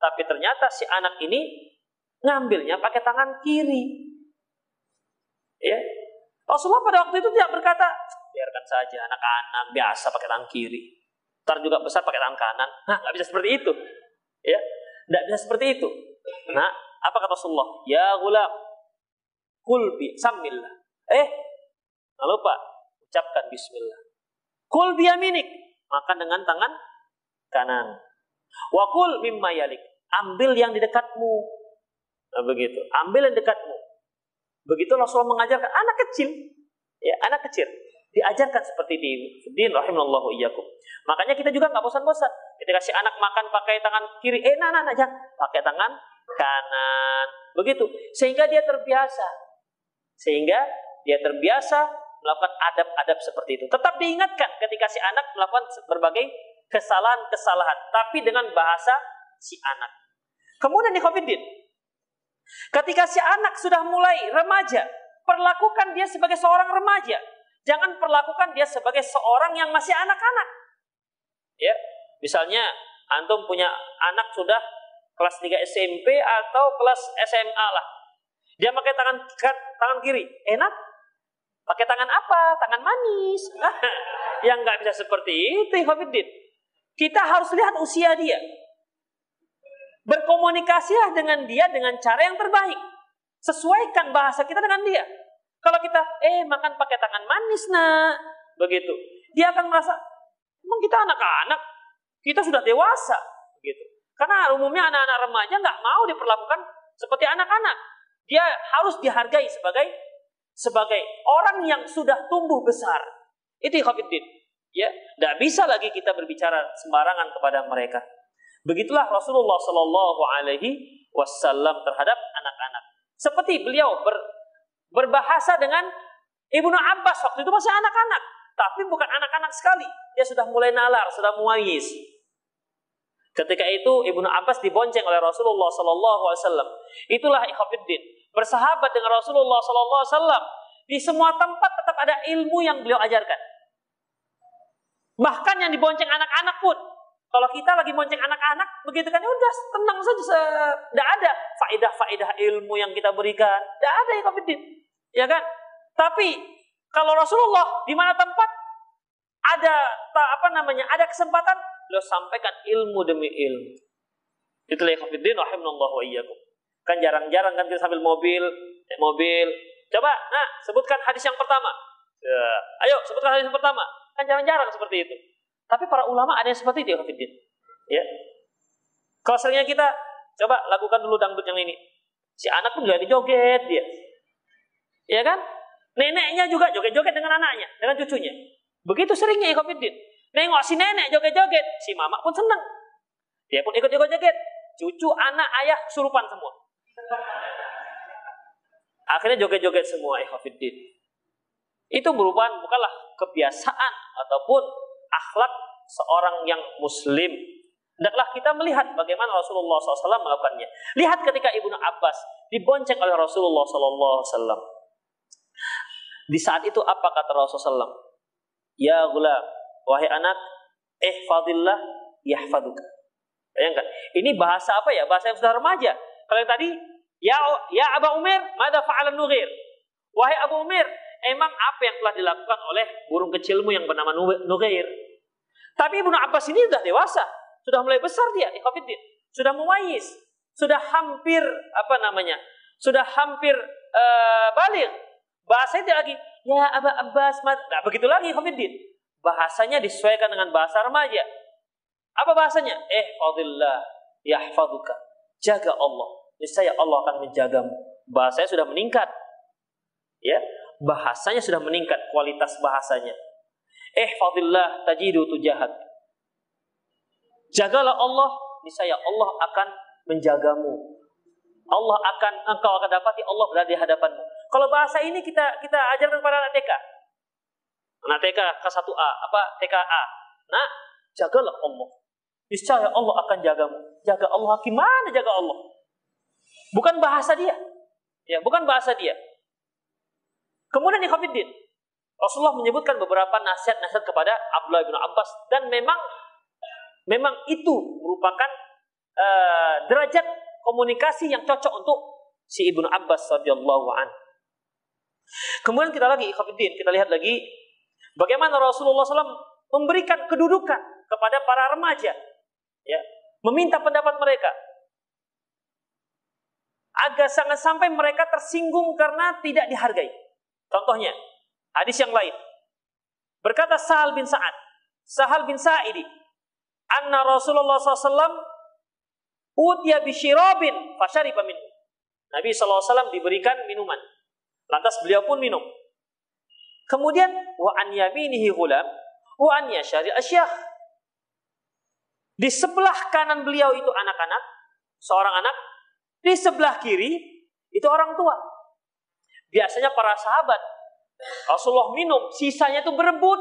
tapi ternyata si anak ini ngambilnya pakai tangan kiri Ya. Rasulullah pada waktu itu tidak berkata, biarkan saja anak-anak biasa pakai tangan kiri. Ntar juga besar pakai tangan kanan. Nah, nggak bisa seperti itu. Ya, nggak bisa seperti itu. Nah, apa kata Rasulullah? Ya gulam, kul bi samillah. Eh, nggak lupa ucapkan Bismillah. Kul bi makan dengan tangan kanan. Wakul mimma yalik, ambil yang di dekatmu. Nah, begitu, ambil yang dekatmu. Begitu Rasulullah mengajarkan anak kecil, ya anak kecil diajarkan seperti di din rahimallahu iyyakum. Makanya kita juga nggak bosan-bosan. Ketika si anak makan pakai tangan kiri, eh nah, nah, nah jangan pakai tangan kanan. Begitu. Sehingga dia terbiasa. Sehingga dia terbiasa melakukan adab-adab seperti itu. Tetap diingatkan ketika si anak melakukan berbagai kesalahan-kesalahan, tapi dengan bahasa si anak. Kemudian di Covid Ketika si anak sudah mulai remaja, perlakukan dia sebagai seorang remaja. Jangan perlakukan dia sebagai seorang yang masih anak-anak. Ya, misalnya antum punya anak sudah kelas 3 SMP atau kelas SMA lah. Dia pakai tangan tangan kiri, enak. Pakai tangan apa? Tangan manis. yang nggak bisa seperti itu, Hafidin. Kita harus lihat usia dia. Berkomunikasilah dengan dia dengan cara yang terbaik. Sesuaikan bahasa kita dengan dia. Kalau kita, eh makan pakai tangan manis nak, begitu. Dia akan merasa, emang kita anak-anak, kita sudah dewasa, begitu. Karena umumnya anak-anak remaja nggak mau diperlakukan seperti anak-anak. Dia harus dihargai sebagai sebagai orang yang sudah tumbuh besar. Itu Khafiddin. Ya, tidak bisa lagi kita berbicara sembarangan kepada mereka. Begitulah Rasulullah Shallallahu Alaihi Wasallam terhadap anak-anak. Seperti beliau ber, berbahasa dengan Ibnu Abbas waktu itu masih anak-anak, tapi bukan anak-anak sekali. Dia sudah mulai nalar, sudah muayis. Ketika itu Ibnu Abbas dibonceng oleh Rasulullah Sallallahu Alaihi Wasallam. Itulah ikhafidin bersahabat dengan Rasulullah Sallallahu Alaihi Wasallam di semua tempat tetap ada ilmu yang beliau ajarkan. Bahkan yang dibonceng anak-anak pun kalau kita lagi monceng anak-anak, begitu kan ya udah tenang saja, tidak ada faedah-faedah ilmu yang kita berikan, tidak ada ya kabidin, ya kan? Tapi kalau Rasulullah di mana tempat ada apa namanya, ada kesempatan, beliau sampaikan ilmu demi ilmu. Itulah kabidin, rahimallahu wa iyyakum. Kan jarang-jarang kan kita sambil mobil, eh, mobil. Coba, nah sebutkan hadis yang pertama. Ya. Ayo sebutkan hadis yang pertama. Kan jarang-jarang seperti itu. Tapi para ulama ada yang seperti itu, Hafidin. Ya. Kalau seringnya kita coba lakukan dulu dangdut yang ini. Si anak pun jadi joget dia. Ya kan? Neneknya juga joget-joget dengan anaknya, dengan cucunya. Begitu seringnya Hafidin. Nengok si nenek joget-joget, si mama pun senang. Dia pun ikut joget-joget. Cucu, anak, ayah surupan semua. Akhirnya joget-joget semua Hafidin. Itu merupakan bukanlah kebiasaan ataupun akhlak seorang yang muslim. Hendaklah kita melihat bagaimana Rasulullah SAW melakukannya. Lihat ketika Ibnu Abbas dibonceng oleh Rasulullah SAW. Di saat itu apa kata Rasulullah SAW? Ya gula, wahai anak, eh fadillah yahfaduka. Bayangkan, ini bahasa apa ya? Bahasa yang sudah remaja. Kalau yang tadi, ya ya Abu Umar, mada fa'alan nughir. Wahai Abu Umar, emang apa yang telah dilakukan oleh burung kecilmu yang bernama Nughair? Tapi Ibnu Abbas ini sudah dewasa, sudah mulai besar dia, ikhwatiddin. Sudah mumayyiz, sudah hampir apa namanya? Sudah hampir uh, balik. Bahasanya tidak lagi ya Aba Abbas, nah begitu lagi ikhwatiddin. Bahasanya disesuaikan dengan bahasa remaja. Apa bahasanya? Eh, fadillah, yahfaduka. Jaga Allah. Niscaya Allah akan menjagamu. Bahasanya sudah meningkat. Ya, bahasanya sudah meningkat kualitas bahasanya. Eh, fadillah tajidu tujahat. Jagalah Allah, niscaya Allah akan menjagamu. Allah akan engkau akan dapati Allah berada di hadapanmu. Kalau bahasa ini kita kita ajarkan kepada anak TK. Anak TK K1A, apa TKA. Nah, jagalah Allah. Niscaya Allah akan jagamu. Jaga Allah gimana jaga Allah? Bukan bahasa dia. Ya, bukan bahasa dia. Kemudian Ikhwanuddin, Rasulullah menyebutkan beberapa nasihat-nasihat kepada Abdullah bin Abbas dan memang memang itu merupakan uh, derajat komunikasi yang cocok untuk si Ibnu Abbas radhiyallahu an. Kemudian kita lagi Ikhwanuddin, kita lihat lagi bagaimana Rasulullah SAW memberikan kedudukan kepada para remaja ya, meminta pendapat mereka. Agar sangat sampai mereka tersinggung karena tidak dihargai. Contohnya, hadis yang lain. Berkata Sahal bin Sa'ad, Sahal bin Sa'idi, anna Rasulullah SAW utiya bisyirabin fasyariba minhu. Nabi SAW diberikan minuman. Lantas beliau pun minum. Kemudian wa an yaminihi ghulam wa an yashari asyakh di sebelah kanan beliau itu anak-anak, seorang anak. Di sebelah kiri itu orang tua. Biasanya para sahabat Rasulullah minum, sisanya itu berebut.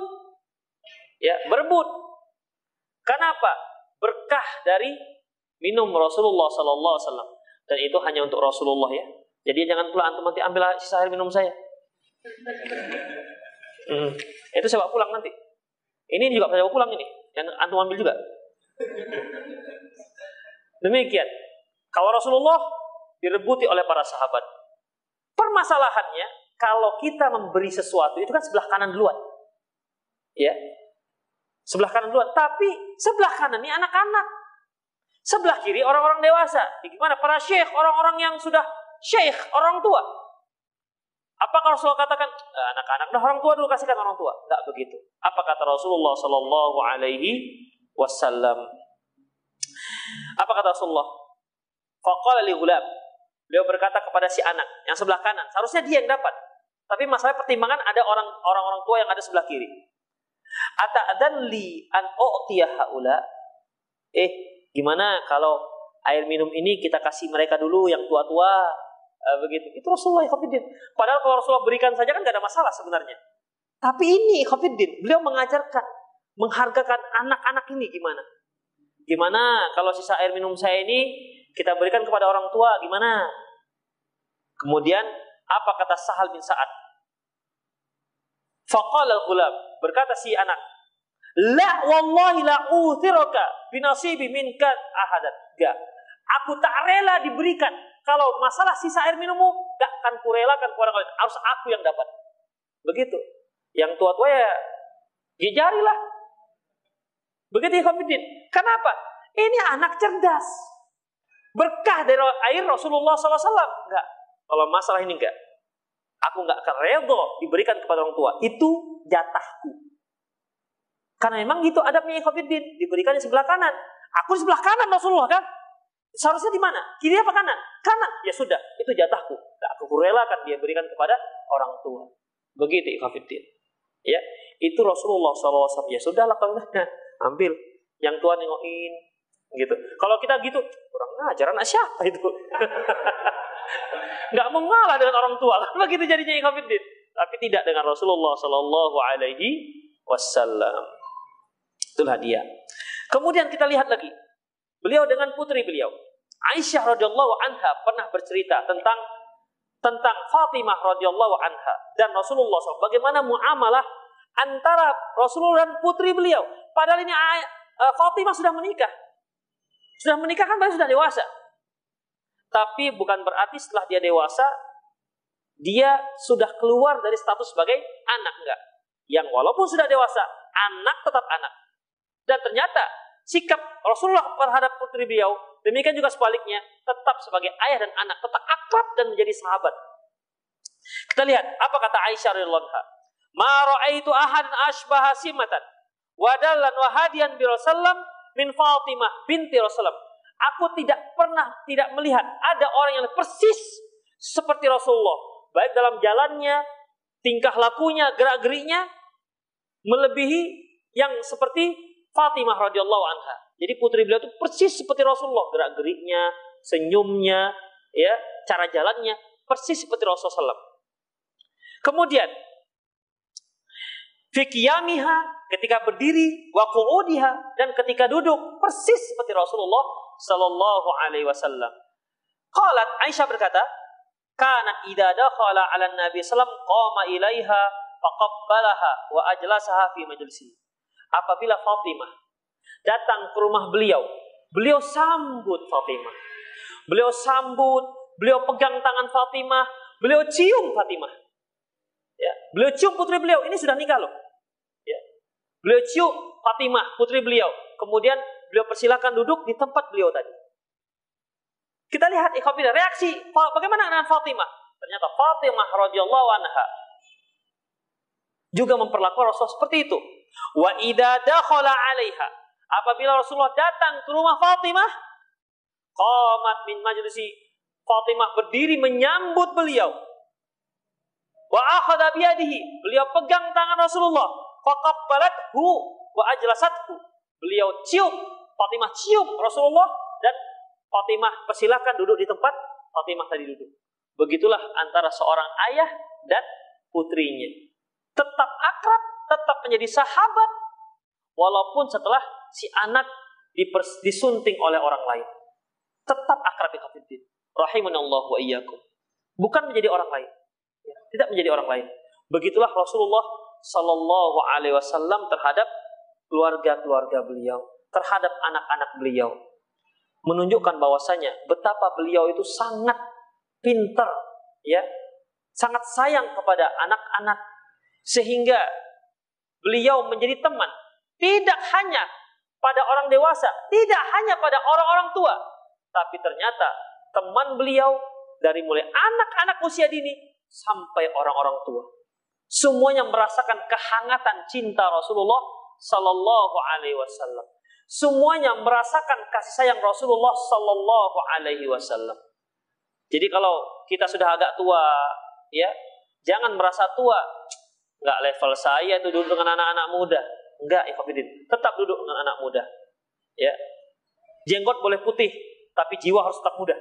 Ya, berebut. Kenapa? Berkah dari minum Rasulullah Sallallahu Alaihi Wasallam. Dan itu hanya untuk Rasulullah ya. Jadi jangan pula antum nanti ambil sisa air minum saya. Hmm. Itu saya bawa pulang nanti. Ini juga saya bawa pulang ini. Yang antum ambil juga. Demikian. Kalau Rasulullah direbuti oleh para sahabat. Permasalahannya, kalau kita memberi sesuatu, itu kan sebelah kanan duluan. Ya. Sebelah kanan duluan. Tapi sebelah kanan ini anak-anak. Sebelah kiri orang-orang dewasa. Gimana? Para syekh, orang-orang yang sudah syekh, orang tua. Apakah Rasulullah katakan eh, anak-anak, nah orang tua dulu kasihkan orang tua? Tidak begitu. Apa kata Rasulullah Sallallahu Alaihi wasallam. Apa kata Rasulullah? Faqala li gulam. Beliau berkata kepada si anak yang sebelah kanan, seharusnya dia yang dapat. Tapi masalah pertimbangan ada orang orang-orang tua yang ada sebelah kiri. Ata'dan li an haula? Eh, gimana kalau air minum ini kita kasih mereka dulu yang tua-tua? Uh, begitu. Itu Rasulullah Khofiddin. Padahal kalau Rasulullah berikan saja kan gak ada masalah sebenarnya. Tapi ini Khofiddin, beliau mengajarkan menghargakan anak-anak ini gimana? Gimana kalau sisa air minum saya ini kita berikan kepada orang tua gimana? Kemudian apa kata Sahal bin Sa'ad? Faqala al-ghulam, berkata si anak, La wallahi la uthiraka binasibi minka ahadat. Gak. Aku tak rela diberikan. Kalau masalah sisa air minummu, gak akan kurelakan ke orang lain. Harus aku yang dapat. Begitu. Yang tua-tua ya, jarilah. Begitu Ikhwanuddin. Kenapa? Ini anak cerdas. Berkah dari air Rasulullah SAW. Enggak. Kalau masalah ini enggak. Aku enggak akan redho diberikan kepada orang tua. Itu jatahku. Karena memang itu adabnya Ikhwanuddin. Diberikan di sebelah kanan. Aku di sebelah kanan Rasulullah kan. Seharusnya di mana? Kiri apa kanan? Kanan. Ya sudah, itu jatahku. Nah, aku kurelakan dia berikan kepada orang tua. Begitu Ikhwanuddin. Ya, itu Rasulullah SAW. Ya sudah lakukan ambil yang tua nengokin gitu kalau kita gitu kurang ajar anak siapa itu nggak mengalah dengan orang tua. Kan begitu jadinya ikhafidin tapi tidak dengan Rasulullah Shallallahu Alaihi Wasallam. Itulah dia kemudian kita lihat lagi. Beliau dengan putri beliau. Aisyah radhiyallahu anha pernah bercerita tentang tentang Fatimah radhiyallahu anha dan Rasulullah SAW bagaimana muamalah antara Rasulullah dan putri beliau. Padahal ini uh, Fatimah sudah menikah. Sudah menikah kan sudah dewasa. Tapi bukan berarti setelah dia dewasa dia sudah keluar dari status sebagai anak enggak. Yang walaupun sudah dewasa, anak tetap anak. Dan ternyata sikap Rasulullah terhadap putri beliau, demikian juga sebaliknya, tetap sebagai ayah dan anak, tetap akrab dan menjadi sahabat. Kita lihat apa kata Aisyah radhiyallahu. Ma ra'aitu ahad ashbaha simatan wadallan wa hadiyan bi Rasulullah min Fatimah binti Rasulullah. Aku tidak pernah tidak melihat ada orang yang persis seperti Rasulullah, baik dalam jalannya, tingkah lakunya, gerak-geriknya melebihi yang seperti Fatimah radhiyallahu anha. Jadi putri beliau itu persis seperti Rasulullah, gerak-geriknya, senyumnya, ya, cara jalannya persis seperti Rasulullah SAW. Kemudian fikiyamiha ketika berdiri, wa dan ketika duduk persis seperti Rasulullah sallallahu alaihi wasallam. Qalat Aisyah berkata, "Kanat idza dakhala 'ala Nabi sallam qama ilaiha faqabbalaha wa ajlasaha fi majlisi." Apabila Fatimah datang ke rumah beliau, beliau sambut Fatimah. Beliau sambut, beliau pegang tangan Fatimah, beliau cium Fatimah. Ya, beliau cium putri beliau. Ini sudah nikah loh. Ya. Beliau cium Fatimah, putri beliau. Kemudian beliau persilakan duduk di tempat beliau tadi. Kita lihat ikhwafillah reaksi bagaimana dengan Fatimah? Ternyata Fatimah radhiyallahu anha juga memperlakukan Rasul seperti itu. Wa idza dakhala 'alaiha apabila Rasulullah datang ke rumah Fatimah qamat min majlisi Fatimah berdiri menyambut beliau Wa akhadha biyadihi. Beliau pegang tangan Rasulullah. Faqabbalathu wa ajlasathu. Beliau cium, Fatimah cium Rasulullah dan Fatimah persilahkan duduk di tempat Fatimah tadi duduk. Begitulah antara seorang ayah dan putrinya. Tetap akrab, tetap menjadi sahabat walaupun setelah si anak disunting oleh orang lain. Tetap akrab ikhwatiddin. Rahimanallahu wa iyyakum. Bukan menjadi orang lain tidak menjadi orang lain. Begitulah Rasulullah Sallallahu Alaihi Wasallam terhadap keluarga-keluarga beliau, terhadap anak-anak beliau, menunjukkan bahwasanya betapa beliau itu sangat pintar, ya, sangat sayang kepada anak-anak, sehingga beliau menjadi teman tidak hanya pada orang dewasa, tidak hanya pada orang-orang tua, tapi ternyata teman beliau dari mulai anak-anak usia dini sampai orang-orang tua. Semuanya merasakan kehangatan cinta Rasulullah Sallallahu Alaihi Wasallam. Semuanya merasakan kasih sayang Rasulullah Sallallahu Alaihi Wasallam. Jadi kalau kita sudah agak tua, ya jangan merasa tua. Enggak level saya itu duduk dengan anak-anak muda. Enggak, Ikhwafidin. Tetap duduk dengan anak muda. Ya. Jenggot boleh putih, tapi jiwa harus tetap muda.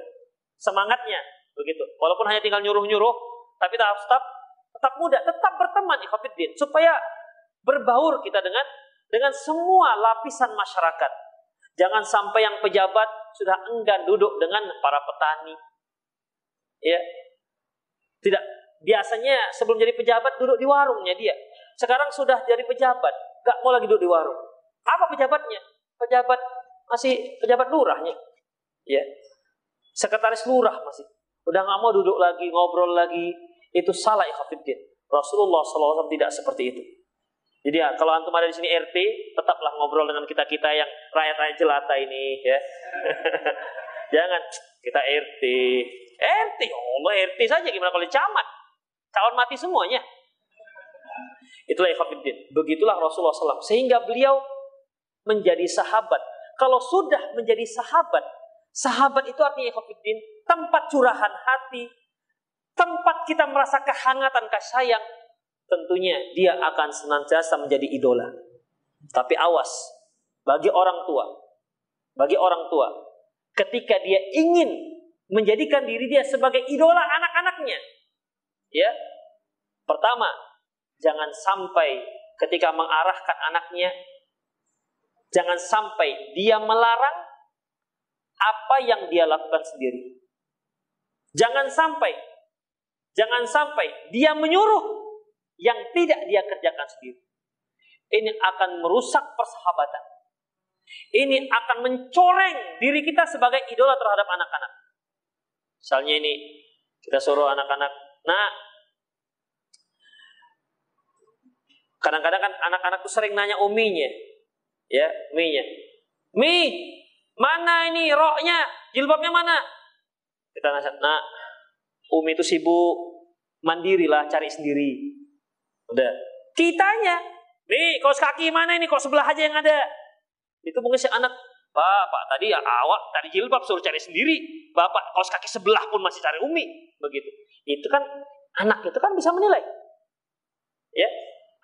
Semangatnya begitu. Walaupun hanya tinggal nyuruh-nyuruh, tapi tetap tetap muda, tetap berteman ikhwatiddin supaya berbaur kita dengan dengan semua lapisan masyarakat. Jangan sampai yang pejabat sudah enggan duduk dengan para petani. Ya. Tidak biasanya sebelum jadi pejabat duduk di warungnya dia. Sekarang sudah jadi pejabat, gak mau lagi duduk di warung. Apa pejabatnya? Pejabat masih pejabat lurahnya. Ya. Sekretaris lurah masih. Udah nggak mau duduk lagi, ngobrol lagi, itu salah ikhafidin. Rasulullah SAW tidak seperti itu. Jadi ya, kalau antum ada di sini RT, tetaplah ngobrol dengan kita kita yang rakyat-rakyat jelata ini, ya. Jangan kita RT, RT, ya Allah RT saja gimana kalau camat, calon mati semuanya. Itulah ikhafidin. Begitulah Rasulullah SAW. Sehingga beliau menjadi sahabat. Kalau sudah menjadi sahabat, sahabat itu artinya ikhafidin, tempat curahan hati, tempat kita merasa kehangatan kasih sayang, tentunya dia akan senantiasa menjadi idola. Tapi awas, bagi orang tua, bagi orang tua, ketika dia ingin menjadikan diri dia sebagai idola anak-anaknya, ya, pertama, jangan sampai ketika mengarahkan anaknya, jangan sampai dia melarang apa yang dia lakukan sendiri. Jangan sampai Jangan sampai dia menyuruh yang tidak dia kerjakan sendiri. Ini akan merusak persahabatan. Ini akan mencoreng diri kita sebagai idola terhadap anak-anak. Misalnya ini, kita suruh anak-anak, nah, kadang-kadang kan anak-anak tuh sering nanya uminya, Ya, Mi-nya. Mi, mana ini roknya? Jilbabnya mana? Kita nasihat, nak, Umi itu sibuk mandirilah cari sendiri. Udah. Kitanya, nih kaos kaki mana ini? Kok sebelah aja yang ada? Itu mungkin si anak, Pak, Pak tadi ya awak tadi jilbab suruh cari sendiri. Bapak kaos kaki sebelah pun masih cari Umi. Begitu. Itu kan anak itu kan bisa menilai. Ya,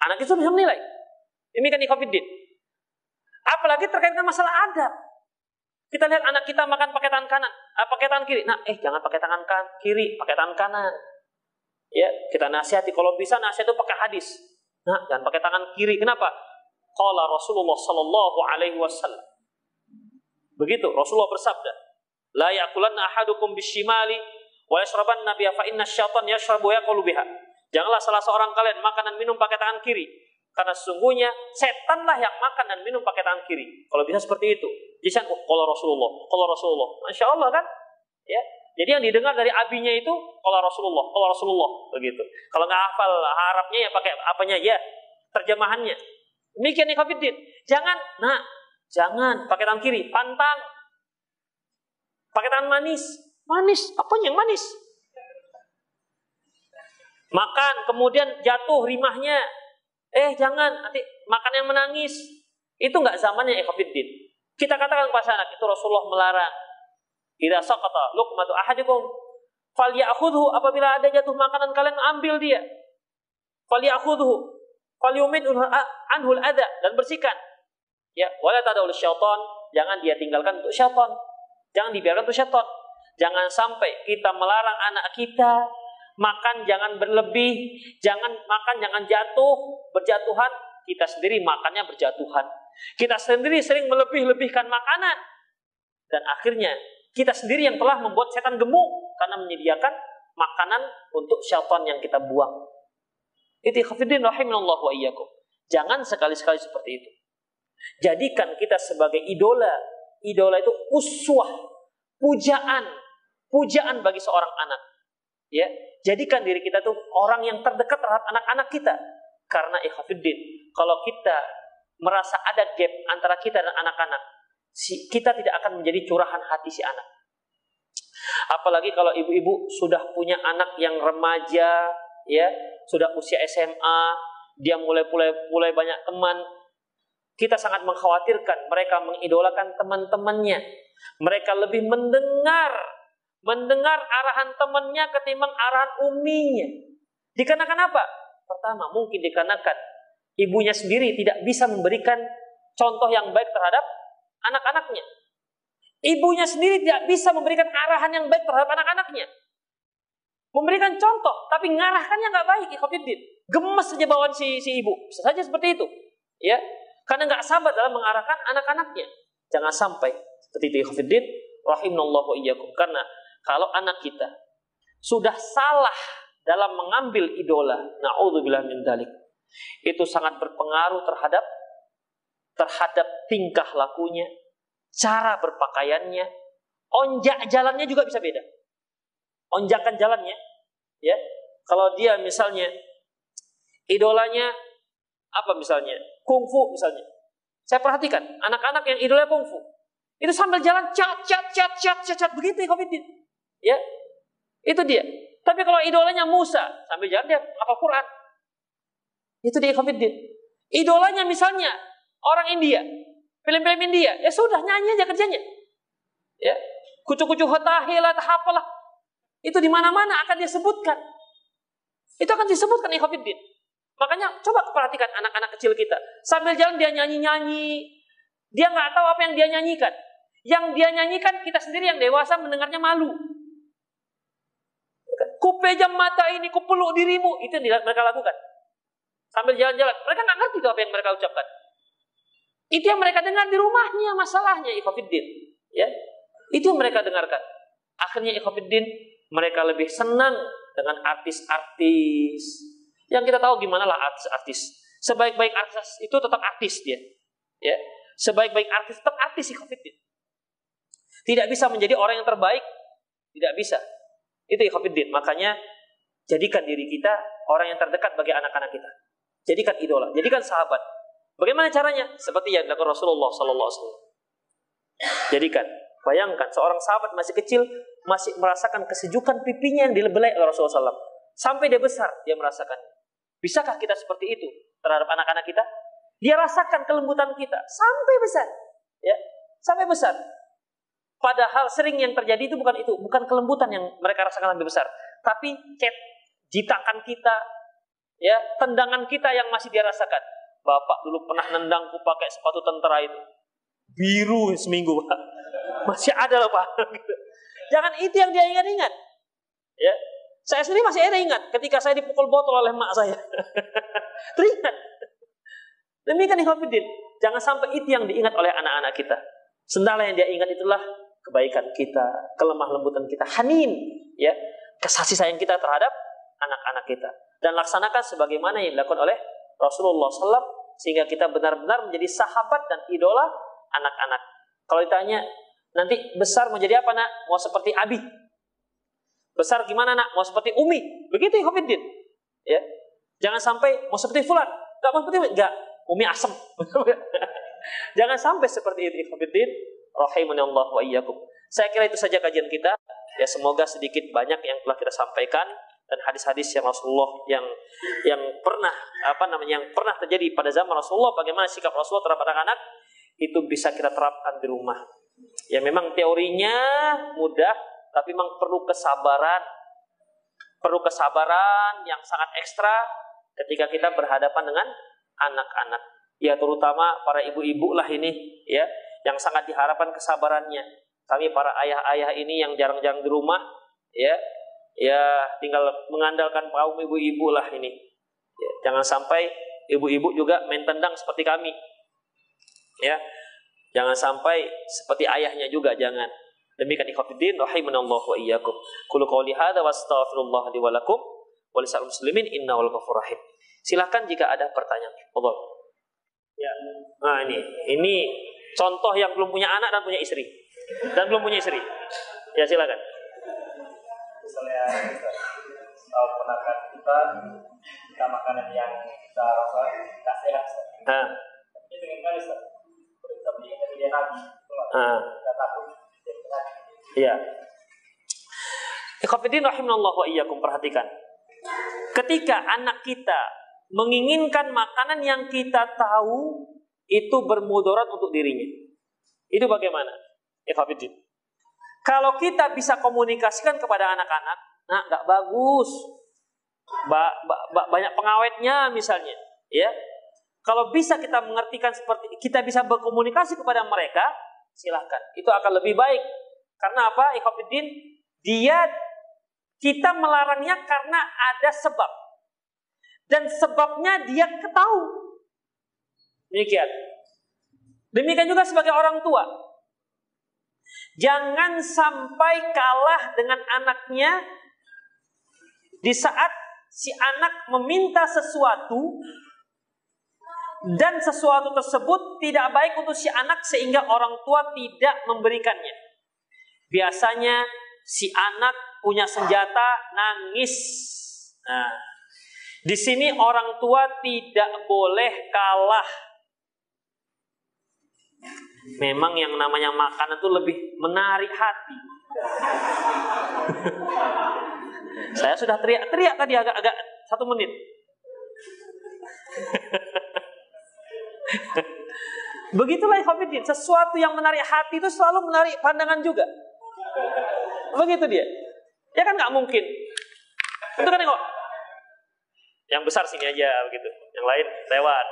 anak itu bisa menilai. Ini kan ikhafidin. Apalagi terkait dengan masalah adab. Kita lihat anak kita makan pakai tangan kanan, ah, pakai tangan kiri. Nah, eh jangan pakai tangan kan kiri, pakai tangan kanan. Ya, kita nasihati kalau bisa nasihat itu pakai hadis. Nah, jangan pakai tangan kiri. Kenapa? Qala Rasulullah sallallahu alaihi wasallam. Begitu Rasulullah bersabda, "La yaqulanna ahadukum bisyimali wa yashrabanna biha fa inna syaitan yashrabu yaqulu biha." Janganlah salah seorang kalian makan dan minum pakai tangan kiri, karena sesungguhnya setanlah yang makan dan minum pakai tangan kiri. Kalau bisa seperti itu. Jadi oh, kalau Rasulullah, kalau Rasulullah. Masya Allah kan? Ya. Jadi yang didengar dari abinya itu kalau Rasulullah, kalau Rasulullah begitu. Kalau nggak hafal harapnya ya pakai apanya ya terjemahannya. Demikian Khafidin. Jangan, nah, jangan pakai tangan kiri, pantang. Pakai tangan manis. Manis, apa yang manis? Makan, kemudian jatuh rimahnya, Eh jangan, nanti makan yang menangis. Itu nggak zamannya ikhwafiddin. Kita katakan kepada anak itu Rasulullah melarang. Tidak saqata luqmatu ahadikum falyakhudhu apabila ada jatuh makanan kalian ambil dia. Falyakhudhu falyumid anhul ada dan bersihkan. Ya, wala tadawul syaitan, jangan dia tinggalkan untuk syaitan. Jangan dibiarkan untuk syaitan. Jangan sampai kita melarang anak kita makan jangan berlebih, jangan makan jangan jatuh, berjatuhan, kita sendiri makannya berjatuhan. Kita sendiri sering melebih-lebihkan makanan. Dan akhirnya kita sendiri yang telah membuat setan gemuk karena menyediakan makanan untuk syaitan yang kita buang. Itu khafidin rahimanallah wa iyyakum. Jangan sekali-sekali seperti itu. Jadikan kita sebagai idola. Idola itu uswah, pujaan, pujaan bagi seorang anak. Ya, jadikan diri kita tuh orang yang terdekat terhadap anak-anak kita. Karena ikhafiddin, kalau kita merasa ada gap antara kita dan anak-anak, si, kita tidak akan menjadi curahan hati si anak. Apalagi kalau ibu-ibu sudah punya anak yang remaja, ya, sudah usia SMA, dia mulai mulai mulai banyak teman. Kita sangat mengkhawatirkan mereka mengidolakan teman-temannya. Mereka lebih mendengar mendengar arahan temannya ketimbang arahan uminya. Dikarenakan apa? Pertama, mungkin dikarenakan ibunya sendiri tidak bisa memberikan contoh yang baik terhadap anak-anaknya. Ibunya sendiri tidak bisa memberikan arahan yang baik terhadap anak-anaknya. Memberikan contoh, tapi ngarahkannya nggak baik, ikhwatiddin. Gemes saja bawaan si, si ibu. Bisa saja seperti itu. ya Karena nggak sabar dalam mengarahkan anak-anaknya. Jangan sampai seperti itu, ikhwatiddin. Rahimnallahu iyyakum. Karena kalau anak kita sudah salah dalam mengambil idola, naudzubillah min dalik. Itu sangat berpengaruh terhadap terhadap tingkah lakunya, cara berpakaiannya, onjak jalannya juga bisa beda. Onjakan jalannya, ya. Kalau dia misalnya idolanya apa misalnya? Kungfu misalnya. Saya perhatikan anak-anak yang idolanya kungfu. Itu sambil jalan cat cat cat cat cat, cat begitu ya Covid. Ya, itu dia. Tapi kalau idolanya Musa, sambil jalan dia apa Quran. Itu dia Khofiddin. Idolanya misalnya orang India, film-film India, ya sudah nyanyi aja kerjanya. Ya, kucu-kucu hotahilah, apalah. Itu di mana-mana akan disebutkan. Itu akan disebutkan Khofiddin. Makanya coba perhatikan anak-anak kecil kita. Sambil jalan dia nyanyi-nyanyi. Dia nggak tahu apa yang dia nyanyikan. Yang dia nyanyikan kita sendiri yang dewasa mendengarnya malu. Kupejam mata ini, kupeluk dirimu. Itu yang mereka lakukan. Sambil jalan-jalan. Mereka nggak ngerti itu apa yang mereka ucapkan. Itu yang mereka dengar di rumahnya masalahnya Ikhofiddin. Ya, Itu yang mereka dengarkan. Akhirnya Ikhofiddin mereka lebih senang dengan artis-artis. Yang kita tahu gimana lah artis-artis. Sebaik-baik artis itu tetap artis dia. Ya, Sebaik-baik artis tetap artis Ikhofiddin. Tidak bisa menjadi orang yang terbaik. Tidak bisa. Itu ikhwafiddin. Makanya jadikan diri kita orang yang terdekat bagi anak-anak kita. Jadikan idola, jadikan sahabat. Bagaimana caranya? Seperti yang dilakukan Rasulullah sallallahu alaihi wasallam. Jadikan, bayangkan seorang sahabat masih kecil masih merasakan kesejukan pipinya yang dilebelai oleh Rasulullah SAW. Sampai dia besar, dia merasakan. Bisakah kita seperti itu terhadap anak-anak kita? Dia rasakan kelembutan kita sampai besar. Ya, sampai besar. Padahal sering yang terjadi itu bukan itu, bukan kelembutan yang mereka rasakan lebih besar, tapi cet jitakan kita, ya, tendangan kita yang masih dia rasakan. Bapak dulu pernah nendangku pakai sepatu tentara itu. Biru seminggu, Pak. Masih ada loh, Pak. Jangan itu yang dia ingat-ingat. Ya. Saya sendiri masih ada ingat ketika saya dipukul botol oleh mak saya. Teringat. Demikian ikhwatiddin. Jangan sampai itu yang diingat oleh anak-anak kita. Sendala yang dia ingat itulah kebaikan kita, kelemah lembutan kita, hanin, ya, kasih sayang kita terhadap anak-anak kita. Dan laksanakan sebagaimana yang dilakukan oleh Rasulullah SAW sehingga kita benar-benar menjadi sahabat dan idola anak-anak. Kalau ditanya, nanti besar mau jadi apa nak? Mau seperti Abi. Besar gimana nak? Mau seperti Umi. Begitu Ikhwanuddin. Ya. Jangan sampai mau seperti Fulan. Gak mau seperti Enggak. Umi asem. Jangan sampai seperti itu Ikhwanuddin. Rahimani Allah wa iyyakum. Saya kira itu saja kajian kita. Ya semoga sedikit banyak yang telah kita sampaikan dan hadis-hadis yang Rasulullah yang yang pernah apa namanya yang pernah terjadi pada zaman Rasulullah bagaimana sikap Rasulullah terhadap anak-anak itu bisa kita terapkan di rumah. Ya memang teorinya mudah tapi memang perlu kesabaran. Perlu kesabaran yang sangat ekstra ketika kita berhadapan dengan anak-anak. Ya terutama para ibu-ibu lah ini ya yang sangat diharapkan kesabarannya. Kami para ayah-ayah ini yang jarang-jarang di rumah ya ya tinggal mengandalkan kaum ibu-ibu lah ini. Ya, jangan sampai ibu-ibu juga main tendang seperti kami. Ya, jangan sampai seperti ayahnya juga jangan. Demikian ikhwatiddin rahimanallah wa iyyakum. Qul qouli hadza wastaghfirullah li wa lakum wa lisal muslimin innahu ghafurur. Silakan jika ada pertanyaan. Allah. Ya. Nah ini, ini contoh yang belum punya anak dan punya istri dan belum punya istri. Ya silakan misalnya uh, ponakan kita kita makanan yang kita rasa kita sehat nah. ini dengan kali tapi ini dia nabi nah. kita takut iya Ikhwafidin rahimahullah wa iyyakum perhatikan. Ketika anak kita menginginkan makanan yang kita tahu itu bermudarat untuk dirinya. Itu bagaimana? Ikhwafidin. Kalau kita bisa komunikasikan kepada anak-anak, nah nggak bagus, ba ba ba banyak pengawetnya misalnya, ya. Kalau bisa kita mengertikan seperti kita bisa berkomunikasi kepada mereka, silahkan. Itu akan lebih baik. Karena apa? Ikhwanuddin, dia kita melarangnya karena ada sebab. Dan sebabnya dia ketahui. Demikian. Demikian juga sebagai orang tua. Jangan sampai kalah dengan anaknya di saat si anak meminta sesuatu dan sesuatu tersebut tidak baik untuk si anak sehingga orang tua tidak memberikannya. Biasanya si anak punya senjata nangis. Nah, di sini orang tua tidak boleh kalah Memang yang namanya makanan itu lebih menarik hati. Saya sudah teriak-teriak tadi agak-agak satu menit. Begitulah Hafidin, sesuatu yang menarik hati itu selalu menarik pandangan juga. Begitu dia. Ya kan nggak mungkin. Itu kan kok. Yang besar sini aja begitu. Yang lain lewat.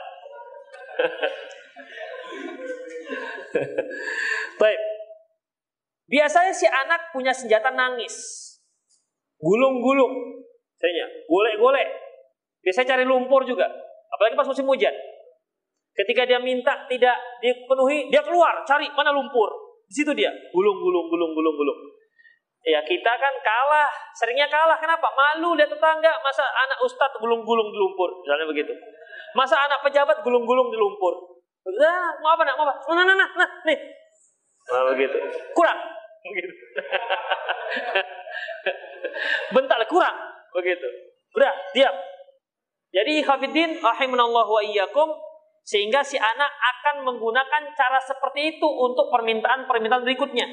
Baik. Biasanya si anak punya senjata nangis. Gulung-gulung. Misalnya, golek-golek. Biasanya cari lumpur juga. Apalagi pas musim hujan. Ketika dia minta tidak dipenuhi, dia keluar cari mana lumpur. Di situ dia gulung gulung gulung gulung gulung. Ya kita kan kalah, seringnya kalah. Kenapa? Malu lihat tetangga, masa anak ustadz gulung-gulung di lumpur, misalnya begitu. Masa anak pejabat gulung-gulung di lumpur. Nah, mau apa nak? Mau apa? Nah, nah, nah, nah, nih. Nah, begitu. Kurang. Begitu. Bentar, kurang. Begitu. Udah, diam. Jadi hafidin rahimanallahu wa iyyakum Sehingga si anak akan menggunakan cara seperti itu untuk permintaan-permintaan berikutnya.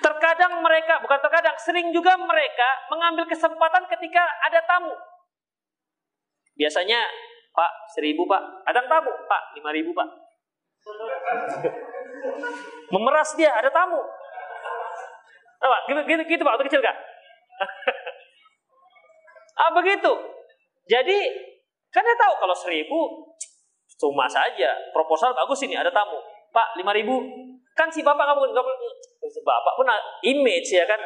Terkadang mereka, bukan terkadang, sering juga mereka mengambil kesempatan ketika ada tamu. Biasanya, Pak, seribu Pak. Ada tamu, Pak, lima ribu Pak. Memeras dia, ada tamu. Apa? Gitu, gitu, gitu Pak, waktu kecil kak? ah begitu. Jadi, kan dia tahu kalau seribu, cuma saja. Proposal bagus ini, ada tamu. Pak, lima ribu. Kan si bapak kamu, kamu bapak pun image ya kan.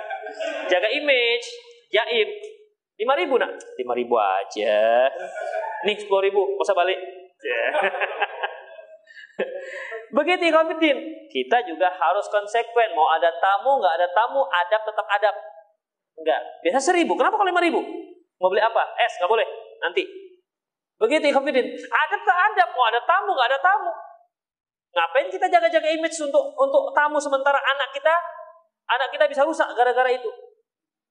Jaga image, jaim. Lima ribu nak? Lima ribu aja. Nih sepuluh ribu, masa balik? Begitu Ikhwanuddin, kita juga harus konsekuen. Mau ada tamu, nggak ada tamu, adab tetap adab. Enggak. Biasa seribu, kenapa kalau lima ribu? Mau beli apa? Es, nggak boleh. Nanti. Begitu Ikhwanuddin, adab tetap adab. Mau ada tamu, nggak ada tamu. Ngapain kita jaga-jaga image untuk untuk tamu sementara anak kita anak kita bisa rusak gara-gara itu.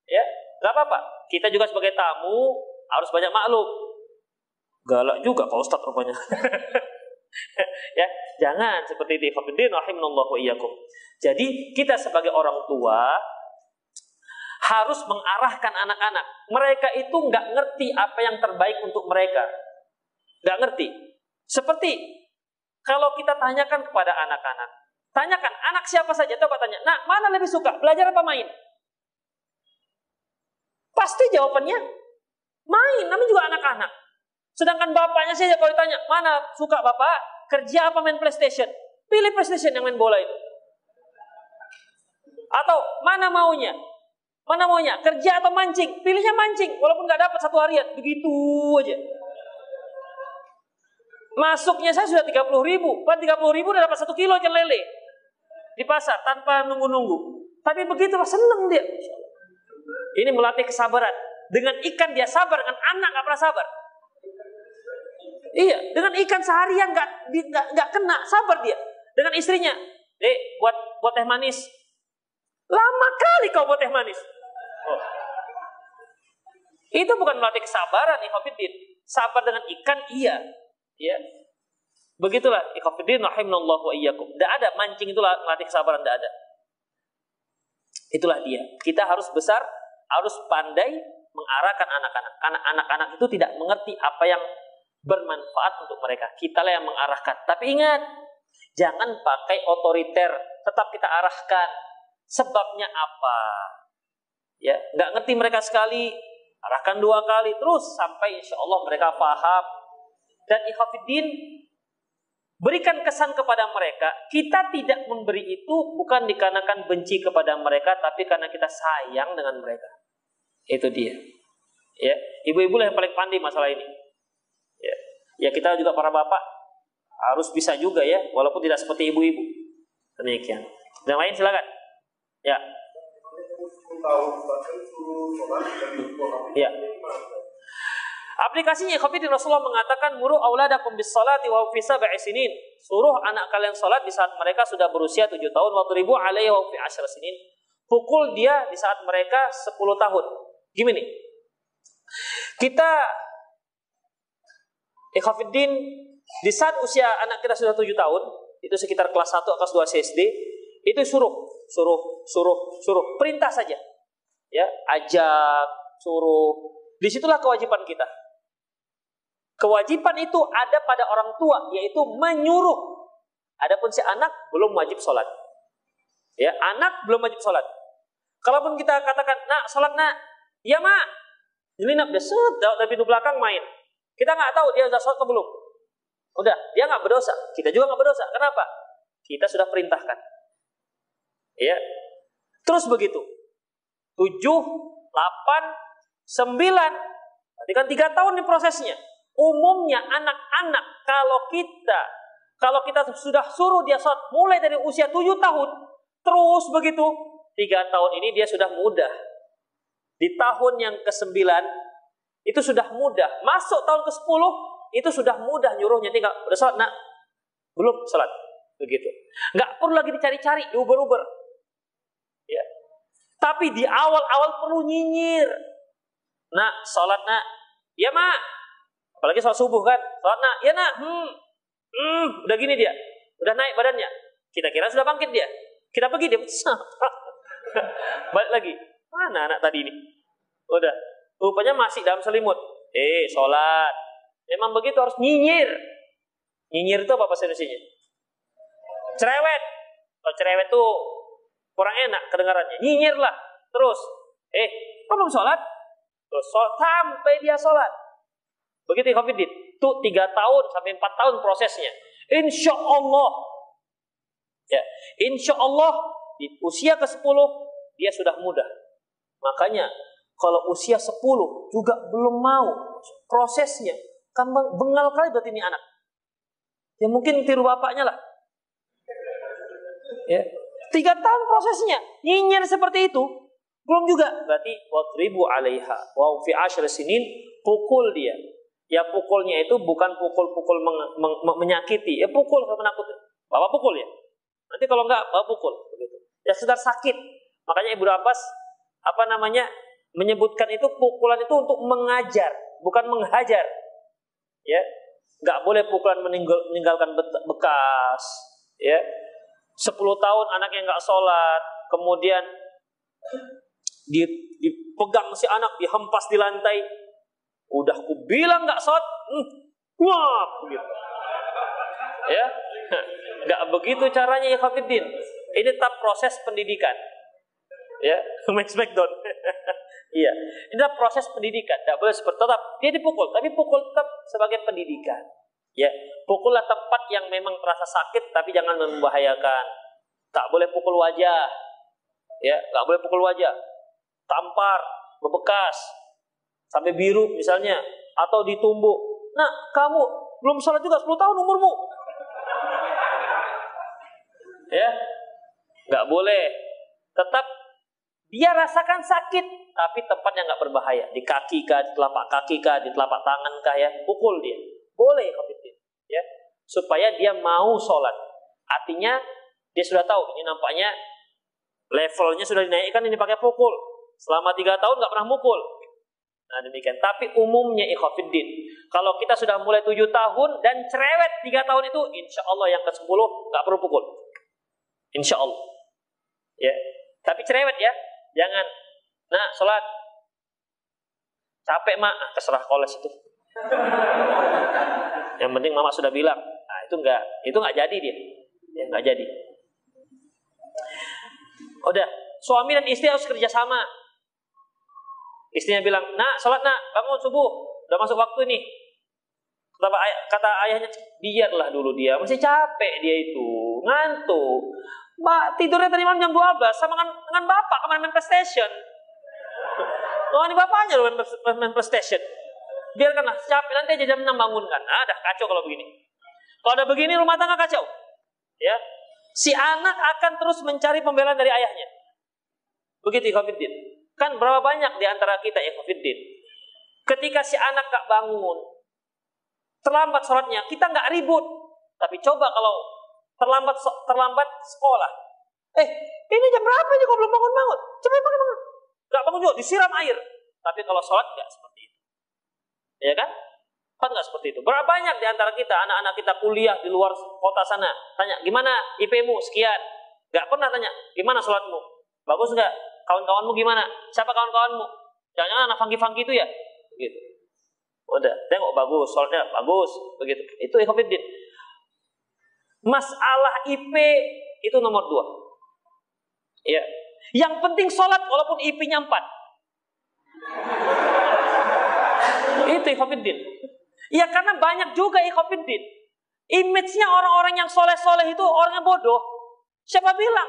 Ya, nggak apa-apa. Kita juga sebagai tamu harus banyak maklum. Galak juga Pak Ustadz rupanya. ya, jangan seperti itu. Hafidin rahimanallahu iyyakum. Jadi kita sebagai orang tua harus mengarahkan anak-anak. Mereka itu nggak ngerti apa yang terbaik untuk mereka. Nggak ngerti. Seperti kalau kita tanyakan kepada anak-anak, tanyakan anak siapa saja, coba tanya, nah mana lebih suka, belajar apa main? Pasti jawabannya main, namanya juga anak-anak. Sedangkan bapaknya saja kalau ditanya, mana suka bapak, kerja apa main PlayStation? Pilih PlayStation yang main bola itu. Atau mana maunya? Mana maunya? Kerja atau mancing? Pilihnya mancing, walaupun nggak dapat satu harian. Begitu aja. Masuknya saya sudah 30 ribu. Pan 30 ribu udah dapat satu kilo ikan lele. Di pasar tanpa nunggu-nunggu. Tapi begitu seneng dia. Ini melatih kesabaran. Dengan ikan dia sabar, dengan anak gak pernah sabar. Iya, dengan ikan seharian gak, gak, gak kena, sabar dia. Dengan istrinya, dek buat buat teh manis. Lama kali kau buat teh manis. Oh. Itu bukan melatih kesabaran, Ikhwafiddin. Sabar dengan ikan, iya. Ya. Begitulah ikhafidin rahimanallahu wa iyyakum. Tidak ada mancing itulah melatih kesabaran tidak ada. Itulah dia. Kita harus besar, harus pandai mengarahkan anak-anak. Karena anak-anak itu tidak mengerti apa yang bermanfaat untuk mereka. Kita lah yang mengarahkan. Tapi ingat, jangan pakai otoriter. Tetap kita arahkan. Sebabnya apa? Ya, nggak ngerti mereka sekali, arahkan dua kali terus sampai insya Allah mereka paham dan ikhafidin berikan kesan kepada mereka kita tidak memberi itu bukan dikarenakan benci kepada mereka tapi karena kita sayang dengan mereka itu dia ya ibu-ibu yang paling pandai masalah ini ya kita juga para bapak harus bisa juga ya walaupun tidak seperti ibu-ibu demikian yang lain silakan ya ya Aplikasinya Khafidin Rasulullah mengatakan muru auladakum bis salati wa fi sab'i sinin. Suruh anak kalian salat di saat mereka sudah berusia 7 tahun wa ribu alaihi wa fi asyra sinin. Pukul dia di saat mereka 10 tahun. Gimana? Kita Ikhafidin di saat usia anak kita sudah 7 tahun, itu sekitar kelas 1 atau kelas 2 SD, itu suruh, suruh, suruh, suruh, perintah saja. Ya, ajak, suruh. Di situlah kewajiban kita. Kewajiban itu ada pada orang tua, yaitu menyuruh. Adapun si anak belum wajib sholat. Ya, anak belum wajib sholat. Kalaupun kita katakan, nak sholat nak, ya mak. Nak dia set, dari pintu belakang main. Kita nggak tahu dia sudah sholat atau belum. Udah, dia nggak berdosa. Kita juga nggak berdosa. Kenapa? Kita sudah perintahkan. Ya, terus begitu. Tujuh, delapan, sembilan. Berarti kan tiga tahun nih prosesnya umumnya anak-anak kalau kita kalau kita sudah suruh dia sholat mulai dari usia 7 tahun terus begitu tiga tahun ini dia sudah mudah di tahun yang ke-9 itu sudah mudah masuk tahun ke-10 itu sudah mudah nyuruhnya tinggal udah sholat nak belum sholat begitu nggak perlu lagi dicari-cari diuber-uber ya tapi di awal-awal perlu nyinyir nak sholat nak ya mak Apalagi sholat subuh kan. Sholat nak, ya nak, hmm. Hmm, udah gini dia. Udah naik badannya. Kita kira sudah bangkit dia. Kita pergi dia. Balik lagi. Mana anak tadi ini? Udah. Rupanya masih dalam selimut. Eh, sholat. Memang begitu harus nyinyir. Nyinyir itu apa bahasa Indonesia? Cerewet. Kalau cerewet tuh kurang enak kedengarannya. Nyinyir lah. Terus. Eh, kok belum sholat? Terus sholat sampai dia sholat. Begitu Covid itu tiga tahun sampai empat tahun prosesnya. Insya Allah, ya, insya Allah di usia ke sepuluh dia sudah mudah. Makanya kalau usia sepuluh juga belum mau prosesnya, kan bengal kali berarti ini anak. Ya mungkin tiru bapaknya lah. Ya, tiga tahun prosesnya, nyinyir seperti itu, belum juga. Berarti ribu alaiha wa fi asyr sinin pukul dia Ya pukulnya itu bukan pukul-pukul meng, meng, menyakiti, ya pukul menakut. Bapak pukul ya. Nanti kalau enggak, bapak pukul begitu. Ya sedar sakit. Makanya Ibu Abbas apa namanya menyebutkan itu pukulan itu untuk mengajar, bukan menghajar. Ya, nggak boleh pukulan meninggal, meninggalkan bekas. Ya, 10 tahun anak yang nggak sholat, kemudian dipegang si anak dihempas di lantai, Udah ku bilang nggak sholat, hmm, wah begitu. Ya, nggak begitu caranya ya Khafidin. Ini tetap proses pendidikan. Ya, Max McDonald. iya, ini tetap proses pendidikan. Tidak boleh seperti tetap dia dipukul, tapi pukul tetap sebagai pendidikan. Ya, pukullah tempat yang memang terasa sakit, tapi jangan membahayakan. Tak boleh pukul wajah. Ya, nggak boleh pukul wajah. Tampar, bebekas, sampai biru misalnya atau ditumbuk. Nah, kamu belum sholat juga 10 tahun umurmu. Ya, nggak boleh. Tetap dia rasakan sakit, tapi tempatnya nggak berbahaya. Di kaki kah, di telapak kaki kah, di telapak tangan kah ya, pukul dia. Boleh kafirin, ya, supaya dia mau sholat. Artinya dia sudah tahu ini nampaknya levelnya sudah dinaikkan ini pakai pukul. Selama tiga tahun nggak pernah mukul, Nah demikian. Tapi umumnya ikhafiddin. Kalau kita sudah mulai tujuh tahun dan cerewet tiga tahun itu, insya Allah yang ke sepuluh nggak perlu pukul. Insya Allah. Ya. Tapi cerewet ya. Jangan. Nah, sholat. Capek mak, ah, terserah koles itu. yang penting mama sudah bilang. Nah itu enggak, itu enggak jadi dia. Ya enggak jadi. Udah, suami dan istri harus kerjasama. Istrinya bilang, nak sholat nak, bangun subuh, udah masuk waktu nih. Kata, ayah, kata ayahnya, biarlah dulu dia, masih capek dia itu, ngantuk. Mbak tidurnya tadi malam jam 12 sama dengan, dengan bapak kemarin main PlayStation. Oh ini bapaknya loh main, main PlayStation. Biarkanlah, capek nanti aja jam 6 bangunkan. Ah, dah kacau kalau begini. Kalau ada begini rumah tangga kacau. Ya, si anak akan terus mencari pembelaan dari ayahnya. Begitu Ikhwanuddin. Kan berapa banyak di antara kita ikhwafiddin. Ketika si anak gak bangun, terlambat sholatnya, kita nggak ribut. Tapi coba kalau terlambat terlambat sekolah. Eh, ini jam berapa aja kok belum bangun-bangun? Cepat bangun bangun. Gak bangun juga, disiram air. Tapi kalau sholat nggak seperti itu. Ya kan? Kan nggak seperti itu. Berapa banyak di antara kita, anak-anak kita kuliah di luar kota sana. Tanya, gimana IP-mu? Sekian. Gak pernah tanya, gimana sholatmu? Bagus nggak? kawan-kawanmu gimana? Siapa kawan-kawanmu? Jangan-jangan anak funky-funky itu ya? Begitu. Udah, tengok bagus, soalnya bagus, begitu. Itu ikhwatiddin. Masalah IP itu nomor dua. Ya. Yang penting sholat walaupun IP-nya empat. itu ikhwatiddin. Ya karena banyak juga ikhwatiddin. Image-nya orang-orang yang soleh-soleh itu orangnya bodoh. Siapa bilang?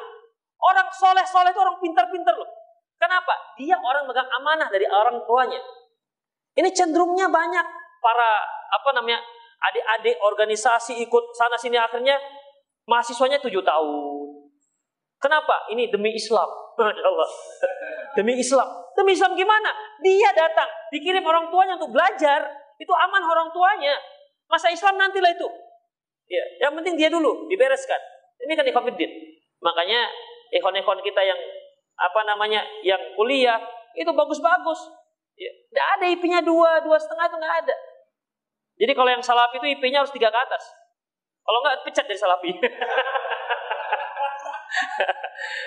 Orang soleh-soleh itu orang pintar-pintar loh. Kenapa? Dia orang megang amanah dari orang tuanya. Ini cenderungnya banyak para apa namanya adik-adik organisasi ikut sana sini akhirnya mahasiswanya tujuh tahun. Kenapa? Ini demi Islam. Allah. Demi Islam. Demi Islam gimana? Dia datang, dikirim orang tuanya untuk belajar. Itu aman orang tuanya. Masa Islam nantilah itu. Ya, yang penting dia dulu dibereskan. Ini kan ikhwafiddin. Makanya ikhwan-ikhwan kita yang apa namanya yang kuliah itu bagus-bagus. Ya, tidak ada IP-nya dua, dua setengah itu nggak ada. Jadi kalau yang salaf itu IP-nya harus tiga ke atas. Kalau nggak pecat dari salafi.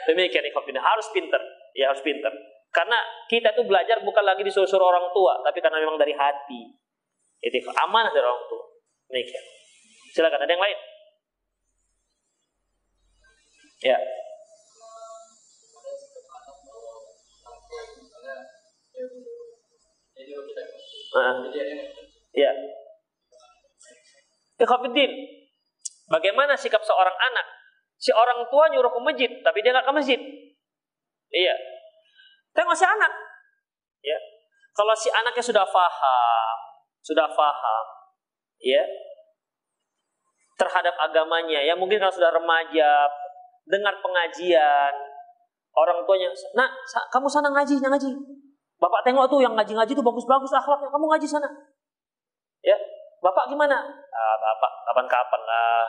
Demikian ikhwan harus pinter, ya harus pinter. Karena kita tuh belajar bukan lagi disuruh-suruh orang tua, tapi karena memang dari hati. Itu amanah dari orang tua. Demikian. Silakan ada yang lain. Ya. Uh, ya. Ikhwafiddin, bagaimana sikap seorang anak? Si orang tua nyuruh ke masjid, tapi dia nggak ke masjid. Iya. Tapi masih anak. Ya. Kalau si anaknya sudah faham, sudah faham, ya, terhadap agamanya, ya mungkin kalau sudah remaja, dengar pengajian, orang tuanya, nak, kamu sana ngaji, ngaji. Bapak tengok tuh yang ngaji-ngaji tuh bagus-bagus akhlaknya, kamu ngaji sana. Ya, bapak gimana? Ah, bapak kapan-kapan lah.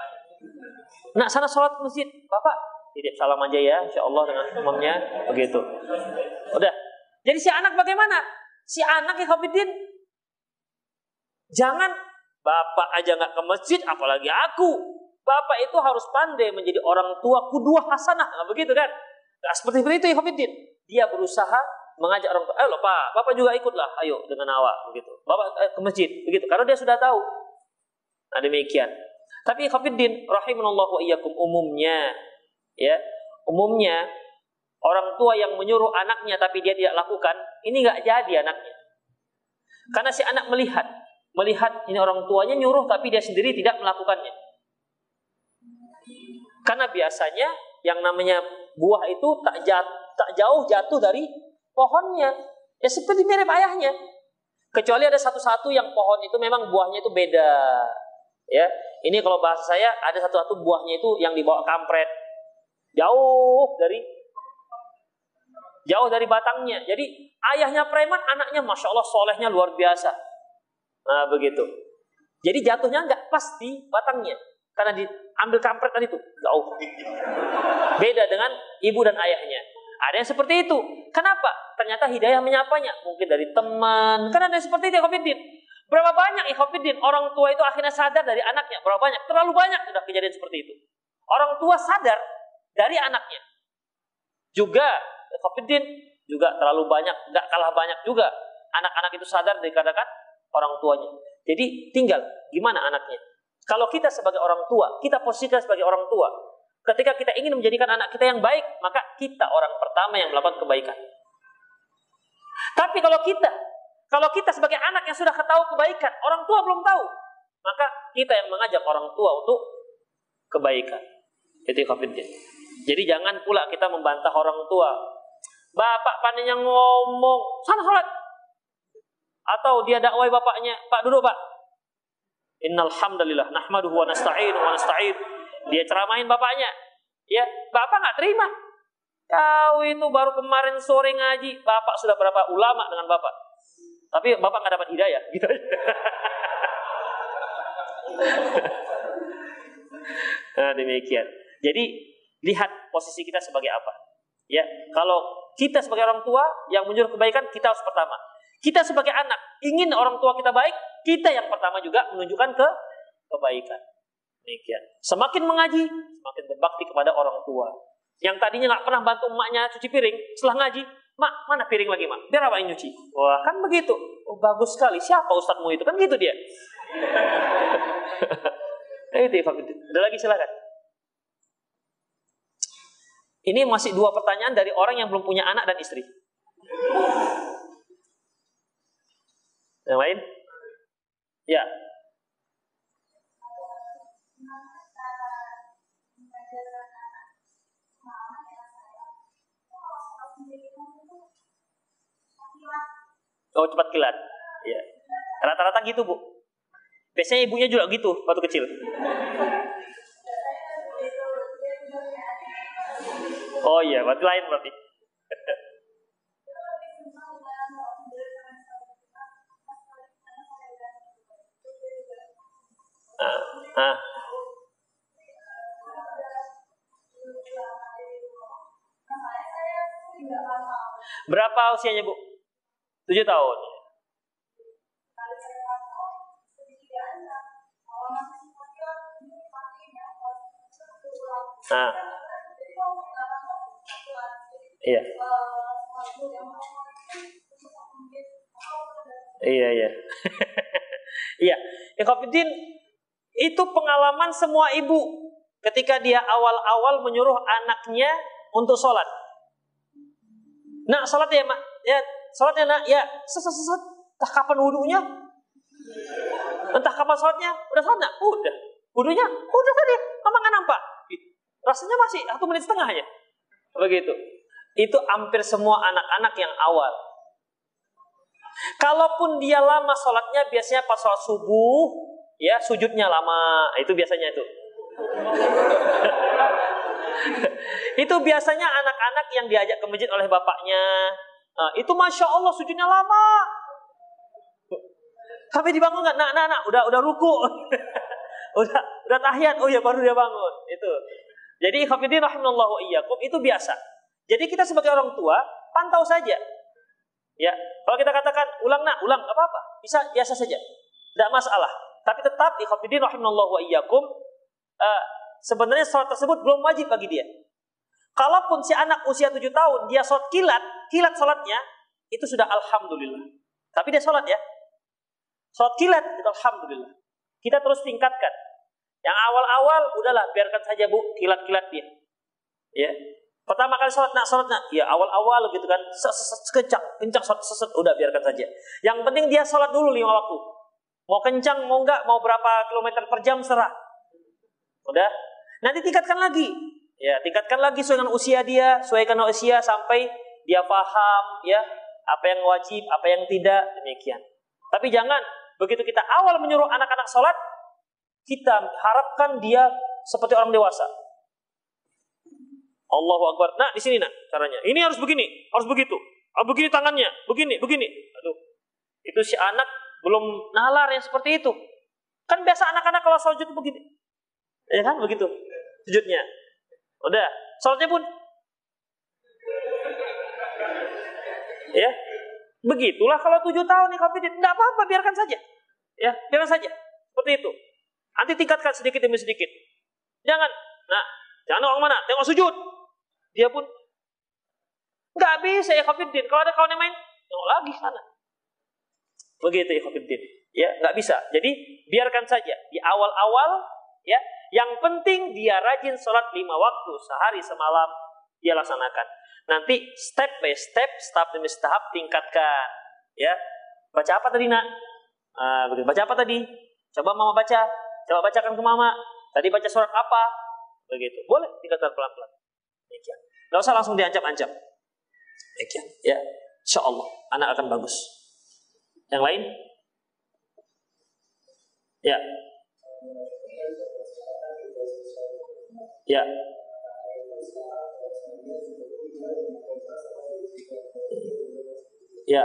Nak sana sholat masjid, bapak titip salam aja ya, insya Allah dengan imamnya begitu. Udah. Jadi si anak bagaimana? Si anak ya Khafidin, jangan bapak aja nggak ke masjid, apalagi aku. Bapak itu harus pandai menjadi orang tua kudua hasanah, nah, begitu kan? Nah, seperti itu ya Khafidin. Dia berusaha mengajak orang tua, loh pak, bapak juga ikutlah, ayo dengan awak begitu. Bapak eh, ke masjid, begitu. Karena dia sudah tahu. Nah demikian. Tapi Khafiddin rahimahullah wa iyyakum umumnya ya, umumnya orang tua yang menyuruh anaknya tapi dia tidak lakukan, ini nggak jadi anaknya. Karena si anak melihat, melihat ini orang tuanya nyuruh tapi dia sendiri tidak melakukannya. Karena biasanya yang namanya buah itu tak tak jauh jatuh dari pohonnya. Ya seperti mirip ayahnya. Kecuali ada satu-satu yang pohon itu memang buahnya itu beda. Ya, ini kalau bahasa saya ada satu-satu buahnya itu yang dibawa kampret. Jauh dari jauh dari batangnya. Jadi ayahnya preman, anaknya masya Allah solehnya luar biasa. Nah begitu. Jadi jatuhnya nggak pasti batangnya karena diambil kampret tadi itu jauh. Beda dengan ibu dan ayahnya. Ada yang seperti itu. Kenapa? Ternyata hidayah menyapanya. Mungkin dari teman. Karena ada yang seperti itu, Ikhwafiddin. Berapa banyak Ikhwafiddin orang tua itu akhirnya sadar dari anaknya? Berapa banyak? Terlalu banyak sudah kejadian seperti itu. Orang tua sadar dari anaknya. Juga Ikhwafiddin juga terlalu banyak, nggak kalah banyak juga anak-anak itu sadar dikarenakan orang tuanya. Jadi tinggal gimana anaknya. Kalau kita sebagai orang tua, kita posisikan sebagai orang tua, Ketika kita ingin menjadikan anak kita yang baik, maka kita orang pertama yang melakukan kebaikan. Tapi kalau kita, kalau kita sebagai anak yang sudah ketahui kebaikan, orang tua belum tahu, maka kita yang mengajak orang tua untuk kebaikan. Itu kafirnya. Jadi jangan pula kita membantah orang tua. Bapak pandainya ngomong, sana salat. Atau dia dakwai bapaknya, Pak duduk Pak. Innal hamdalillah nahmaduhu wa nasta'inu wa nasta'in dia ceramahin bapaknya. Ya, bapak nggak terima. Kau itu baru kemarin sore ngaji, bapak sudah berapa ulama dengan bapak. Tapi bapak nggak dapat hidayah, gitu aja. nah, demikian. Jadi lihat posisi kita sebagai apa. Ya, kalau kita sebagai orang tua yang menyuruh kebaikan, kita harus pertama. Kita sebagai anak ingin orang tua kita baik, kita yang pertama juga menunjukkan ke kebaikan. Demikian. Semakin mengaji, semakin berbakti kepada orang tua. Yang tadinya nggak pernah bantu emaknya cuci piring, setelah ngaji, mak mana piring lagi mak? Biar apa yang nyuci? Wah kan begitu. Oh, bagus sekali. Siapa ustadzmu itu? Kan gitu dia. itu Ada lagi silakan. Ini masih dua pertanyaan dari orang yang belum punya anak dan istri. Yang lain? Ya, Oh cepat kilat. Ya. Rata-rata gitu bu. Biasanya ibunya juga gitu waktu kecil. Oh iya, berarti lain berarti. ah, ah. Berapa usianya bu? Tujuh tahun. Nah. Iya. Iya, iya. iya. Ikhwatiddin, itu pengalaman semua ibu ketika dia awal-awal menyuruh anaknya untuk sholat. Nak, sholat ya, Mak. Ya, sholat ya, Nak. Ya, sesat, sesat. Entah kapan wudhunya. Entah kapan sholatnya. Udah sholat, Nak? Udah. Wudhunya? Udah tadi. Mama nggak nampak. Rasanya masih satu menit setengah aja. Begitu. Itu hampir semua anak-anak yang awal. Kalaupun dia lama sholatnya, biasanya pas sholat subuh, ya sujudnya lama. Itu biasanya itu. itu biasanya anak-anak yang diajak ke masjid oleh bapaknya. Nah, itu masya Allah sujudnya lama. Tapi dibangun nggak? Nah, nah, nah, udah udah ruku, udah udah tahiyat. Oh ya baru dia bangun. Itu. Jadi khafidin rahimallahu iyyakum itu biasa. Jadi kita sebagai orang tua pantau saja. Ya, kalau kita katakan ulang nak, ulang apa-apa, bisa biasa saja. Tidak masalah. Tapi tetap ikhafidin rahimallahu iyyakum uh, sebenarnya sholat tersebut belum wajib bagi dia. Kalaupun si anak usia 7 tahun dia sholat kilat, kilat sholatnya itu sudah alhamdulillah. Tapi dia sholat ya. Sholat kilat itu alhamdulillah. Kita terus tingkatkan. Yang awal-awal udahlah biarkan saja bu kilat-kilat dia. Ya. Pertama kali sholat nak sholat nak, ya awal-awal gitu kan, kencang, kencang sholat seset, udah biarkan saja. Yang penting dia sholat dulu lima waktu. Mau kencang, mau enggak, mau berapa kilometer per jam serah. Udah. Nanti tingkatkan lagi. Ya, tingkatkan lagi sesuai dengan usia dia, sesuaikan usia sampai dia paham ya apa yang wajib, apa yang tidak, demikian. Tapi jangan begitu kita awal menyuruh anak-anak sholat, kita harapkan dia seperti orang dewasa. Allahu Akbar. Nah, di sini nak caranya. Ini harus begini, harus begitu. Oh, begini tangannya, begini, begini. Aduh. Itu si anak belum nalar yang seperti itu. Kan biasa anak-anak kalau sujud itu begini. Ya kan begitu. Sujudnya. Udah, sholatnya pun ya begitulah kalau tujuh tahun nih kalau tidak apa-apa biarkan saja ya biarkan saja seperti itu nanti tingkatkan sedikit demi sedikit jangan nah jangan orang mana tengok sujud dia pun nggak bisa ya. Kalau ada kawan yang main, tengok lagi sana. Begitu ya. Ya, nggak bisa. Jadi biarkan saja di awal-awal ya. Yang penting dia rajin sholat lima waktu sehari semalam dia laksanakan. Nanti step by step, step demi tahap tingkatkan. Ya, baca apa tadi nak? Begitu. Baca apa tadi? Coba mama baca. Coba bacakan ke mama. Tadi baca surat apa? Begitu. Boleh tingkatkan pelan-pelan. Demikian. Gak usah langsung diancam-ancam. Demikian. Ya, insya Allah anak akan bagus. Yang lain? Ya. Ya. Ya.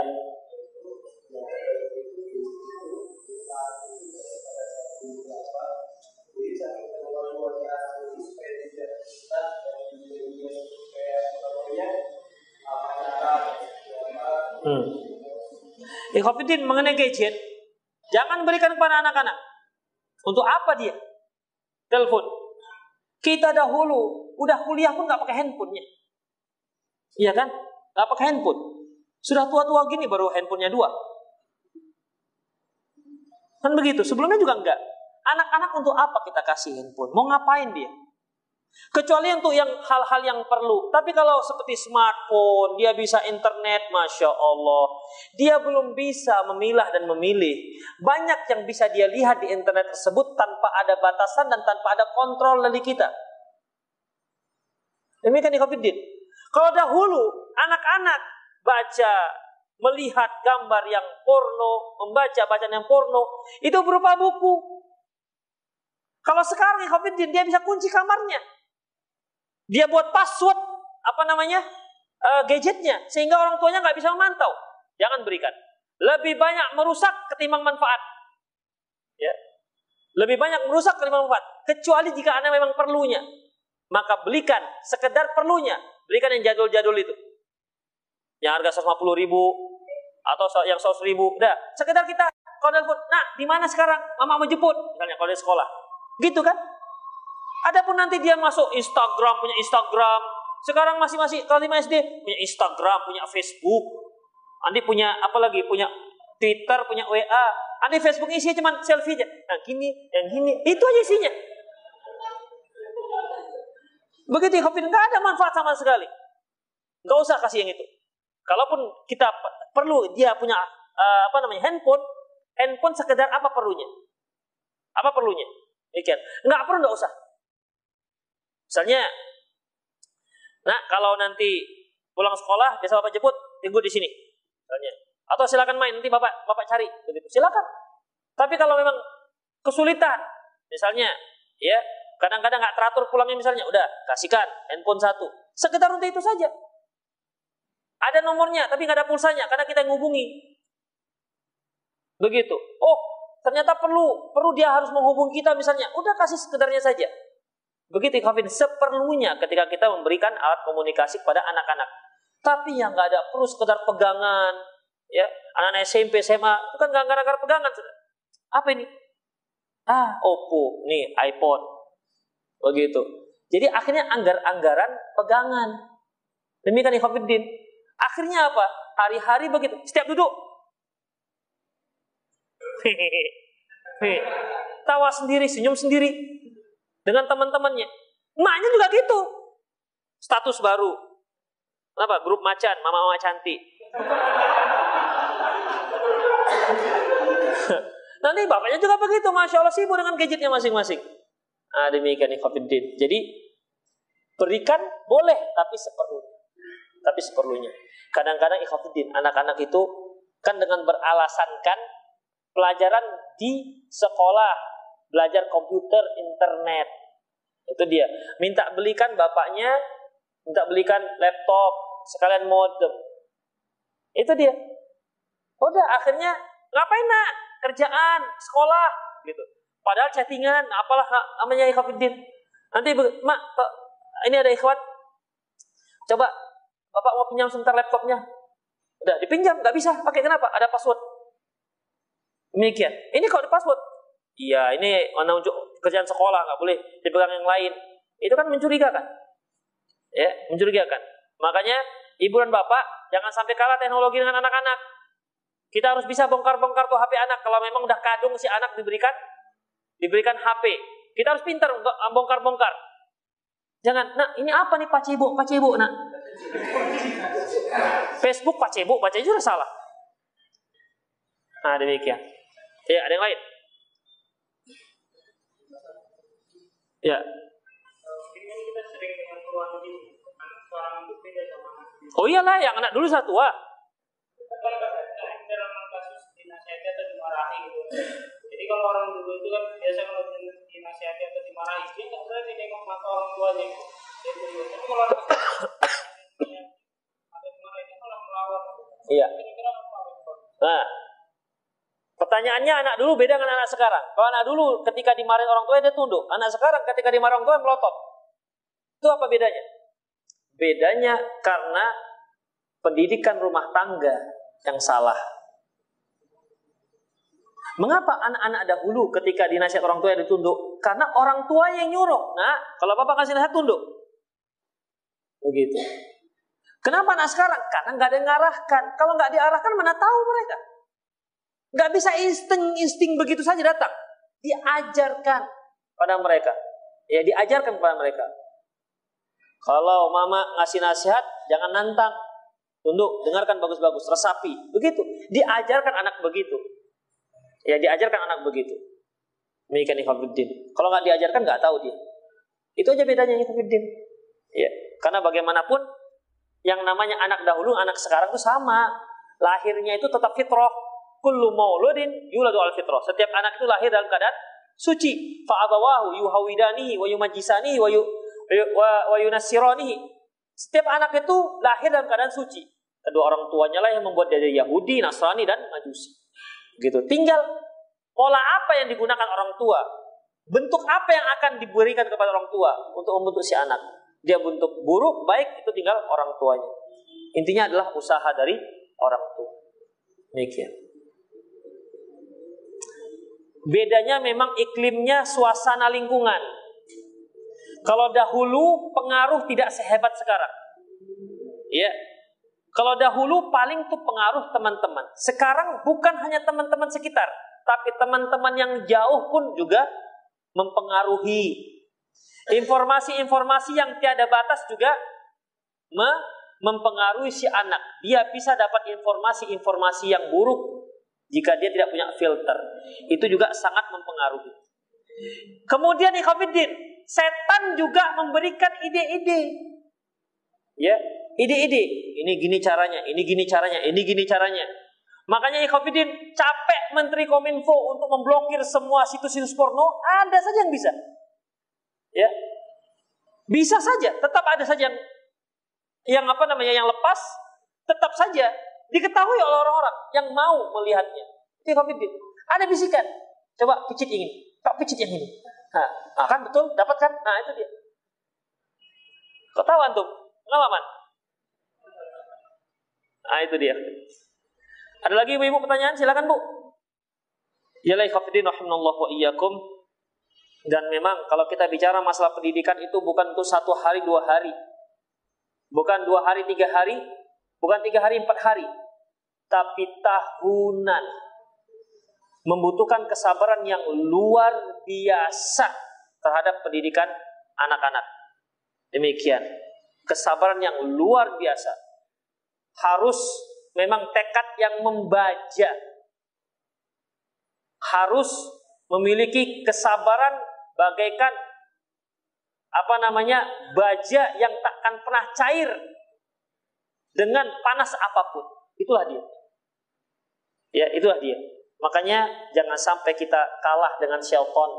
Hmm. Ikhwafidin mengenai gadget, jangan berikan kepada anak-anak. Untuk apa dia? Telepon. Kita dahulu, udah kuliah pun nggak pakai handphonenya. Iya kan? Nggak pakai handphone. Sudah tua-tua gini baru handphonenya dua. Kan begitu. Sebelumnya juga enggak. Anak-anak untuk apa kita kasih handphone? Mau ngapain dia? Kecuali untuk yang hal-hal yang perlu. Tapi kalau seperti smartphone, dia bisa internet, masya Allah. Dia belum bisa memilah dan memilih. Banyak yang bisa dia lihat di internet tersebut tanpa ada batasan dan tanpa ada kontrol dari kita. Demikian di Covid Kalau dahulu anak-anak baca, melihat gambar yang porno, membaca bacaan yang porno, itu berupa buku. Kalau sekarang di Covid dia bisa kunci kamarnya. Dia buat password apa namanya uh, gadgetnya sehingga orang tuanya nggak bisa memantau. Jangan berikan. Lebih banyak merusak ketimbang manfaat. Ya. Lebih banyak merusak ketimbang manfaat. Kecuali jika anda memang perlunya, maka belikan sekedar perlunya. Belikan yang jadul-jadul itu. Yang harga 150 ribu atau yang 100 ribu. Udah, sekedar kita kalau nah di mana sekarang? Mama mau jemput, misalnya kalau di sekolah. Gitu kan? Adapun nanti dia masuk Instagram, punya Instagram. Sekarang masih masih kelas 5 SD punya Instagram, punya Facebook. Nanti punya apa lagi? Punya Twitter, punya WA. Nanti Facebook isinya cuma selfie aja. Nah, gini, yang gini, itu aja isinya. Begitu Hafid nggak ada manfaat sama sekali. Nggak usah kasih yang itu. Kalaupun kita perlu dia punya uh, apa namanya handphone, handphone sekedar apa perlunya? Apa perlunya? Demikian. Nggak perlu nggak usah. Misalnya, nah kalau nanti pulang sekolah biasa bapak jemput, tunggu di sini. Misalnya. Atau silakan main nanti bapak bapak cari begitu. Silakan. Tapi kalau memang kesulitan, misalnya, ya kadang-kadang nggak teratur pulangnya misalnya, udah kasihkan handphone satu. Sekedar untuk itu saja. Ada nomornya, tapi nggak ada pulsanya karena kita ngubungi. Begitu. Oh, ternyata perlu, perlu dia harus menghubungi kita misalnya. Udah kasih sekedarnya saja. Begitu Kafin, seperlunya ketika kita memberikan alat komunikasi kepada anak-anak. Tapi yang nggak ada perlu sekedar pegangan, ya anak-anak SMP, SMA itu kan nggak gara-gara pegangan. Apa ini? Ah, Oppo, nih iPhone, begitu. Jadi akhirnya anggar-anggaran pegangan. Demikian Ikhwanuddin. Akhirnya apa? Hari-hari begitu. Setiap duduk. Tawa sendiri, senyum sendiri. Dengan teman-temannya. Maknya juga gitu. Status baru. Kenapa? Grup macan, mama-mama cantik. Nanti bapaknya juga begitu. Masya Allah sibuk dengan gadgetnya masing-masing. Nah, demikian ikhwafiddin. Jadi, berikan boleh, tapi seperlunya. Tapi seperlunya. Kadang-kadang ikhwatuddin, anak-anak itu kan dengan beralasankan pelajaran di sekolah, belajar komputer, internet. Itu dia. Minta belikan bapaknya, minta belikan laptop, sekalian modem. Itu dia. Udah akhirnya ngapain nak? Kerjaan, sekolah, gitu. Padahal chattingan, apalah namanya ikhwatuddin. Nanti mak, ini ada ikhwat. Coba Bapak mau pinjam sebentar laptopnya. Udah dipinjam, nggak bisa. Pakai kenapa? Ada password. Demikian. Ini kok ada password? Iya, ini mana kerjaan sekolah nggak boleh dipegang yang lain. Itu kan mencurigakan. Ya, mencurigakan. Makanya ibu dan bapak jangan sampai kalah teknologi dengan anak-anak. Kita harus bisa bongkar-bongkar tuh HP anak. Kalau memang udah kadung si anak diberikan diberikan HP, kita harus pintar untuk bongkar-bongkar. Jangan, nah ini apa nih Pak Cebo, Pak Cebo, nak? Facebook Pak Cebo, baca juga salah. Nah demikian. Ya, ada yang lain? Ya. Oh iyalah, yang anak dulu satu ah. Jadi kalau orang dulu itu kan biasa kalau dinasihati atau dimarahi dia nggak berani nengok mata orang tuanya. Tapi kalau orang Iya. Nah, pertanyaannya anak dulu beda dengan anak sekarang. Kalau anak dulu ketika dimarahin orang tua dia tunduk. Anak sekarang ketika dimarahin orang tua melotot. Itu apa bedanya? Bedanya karena pendidikan rumah tangga yang salah. Mengapa anak-anak dahulu ketika dinasihat orang tua ditunduk? Karena orang tua yang nyuruh. Nah, kalau bapak kasih nasihat tunduk. Begitu. Kenapa anak sekarang? Karena nggak ada yang ngarahkan. Kalau nggak diarahkan, mana tahu mereka? Nggak bisa insting-insting begitu saja datang. Diajarkan pada mereka. Ya, diajarkan pada mereka. Kalau mama ngasih nasihat, jangan nantang. Tunduk, dengarkan bagus-bagus, resapi. Begitu. Diajarkan anak begitu. Ya, diajarkan anak begitu. Demikian Ikhwanuddin. Kalau nggak diajarkan, nggak tahu dia. Itu aja bedanya Ikhwanuddin. Ya, karena bagaimanapun yang namanya anak dahulu, anak sekarang itu sama. Lahirnya itu tetap fitrah. Kullu mauludin yuladu al fitrah. Setiap anak itu lahir dalam keadaan suci. Fa abawahu yuhawidanihi wa yumajjisanihi wa, yu, wa, wa. Setiap anak itu lahir dalam keadaan suci. Kedua orang tuanya lah yang membuat dia Yahudi, Nasrani dan Majusi. Gitu. Tinggal pola apa yang digunakan orang tua, bentuk apa yang akan diberikan kepada orang tua untuk membentuk si anak dia bentuk buruk, baik itu tinggal orang tuanya. Intinya adalah usaha dari orang tua. Demikian. Bedanya memang iklimnya suasana lingkungan. Kalau dahulu pengaruh tidak sehebat sekarang. Ya. Kalau dahulu paling tuh pengaruh teman-teman. Sekarang bukan hanya teman-teman sekitar, tapi teman-teman yang jauh pun juga mempengaruhi. Informasi-informasi yang tiada batas juga me mempengaruhi si anak. Dia bisa dapat informasi-informasi yang buruk jika dia tidak punya filter. Itu juga sangat mempengaruhi. Kemudian ikhwatiddin, setan juga memberikan ide-ide. Ya, ide-ide. Ini gini caranya, ini gini caranya, ini gini caranya. Makanya ikhwatiddin capek Menteri Kominfo untuk memblokir semua situs-situs porno, ada saja yang bisa. Ya. Bisa saja, tetap ada saja yang yang apa namanya yang lepas, tetap saja diketahui oleh orang-orang yang mau melihatnya. Itu ikhwatiddin. Ada bisikan. Coba picit ini, tak picit yang ini. Nah, kan betul, dapat kan? Nah, itu dia. Kau tahu antum? Pengalaman? Nah, itu dia. Ada lagi ibu-ibu pertanyaan? Silakan Bu. Ya ikhwatiddin rahimanallahu wa iyyakum. Dan memang kalau kita bicara masalah pendidikan itu bukan untuk satu hari dua hari, bukan dua hari tiga hari, bukan tiga hari empat hari, tapi tahunan. Membutuhkan kesabaran yang luar biasa terhadap pendidikan anak-anak. Demikian, kesabaran yang luar biasa. Harus memang tekad yang membaja. Harus memiliki kesabaran bagaikan apa namanya baja yang takkan pernah cair dengan panas apa pun. Itulah dia. Ya, itulah dia. Makanya jangan sampai kita kalah dengan syaitan.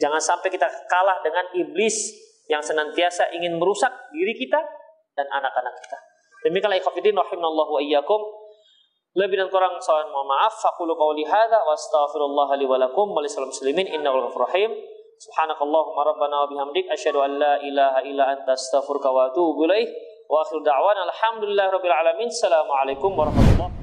Jangan sampai kita kalah dengan iblis yang senantiasa ingin merusak diri kita dan anak-anak kita. Demikianlah ikhwatiddin rahimallahu wa iyyakum. Lebih dan kurang saya mohon maaf. Faqulu qawli hadza wa astaghfirullah li wa lakum wa lisal muslimin innahu ghafurur rahim. Subhanakallahumma rabbana wa bihamdik asyhadu an la ilaha illa anta astaghfiruka wa atubu ilaik. وآخر دعوانا الحمد لله رب العالمين. السلام عليكم ورحمة الله.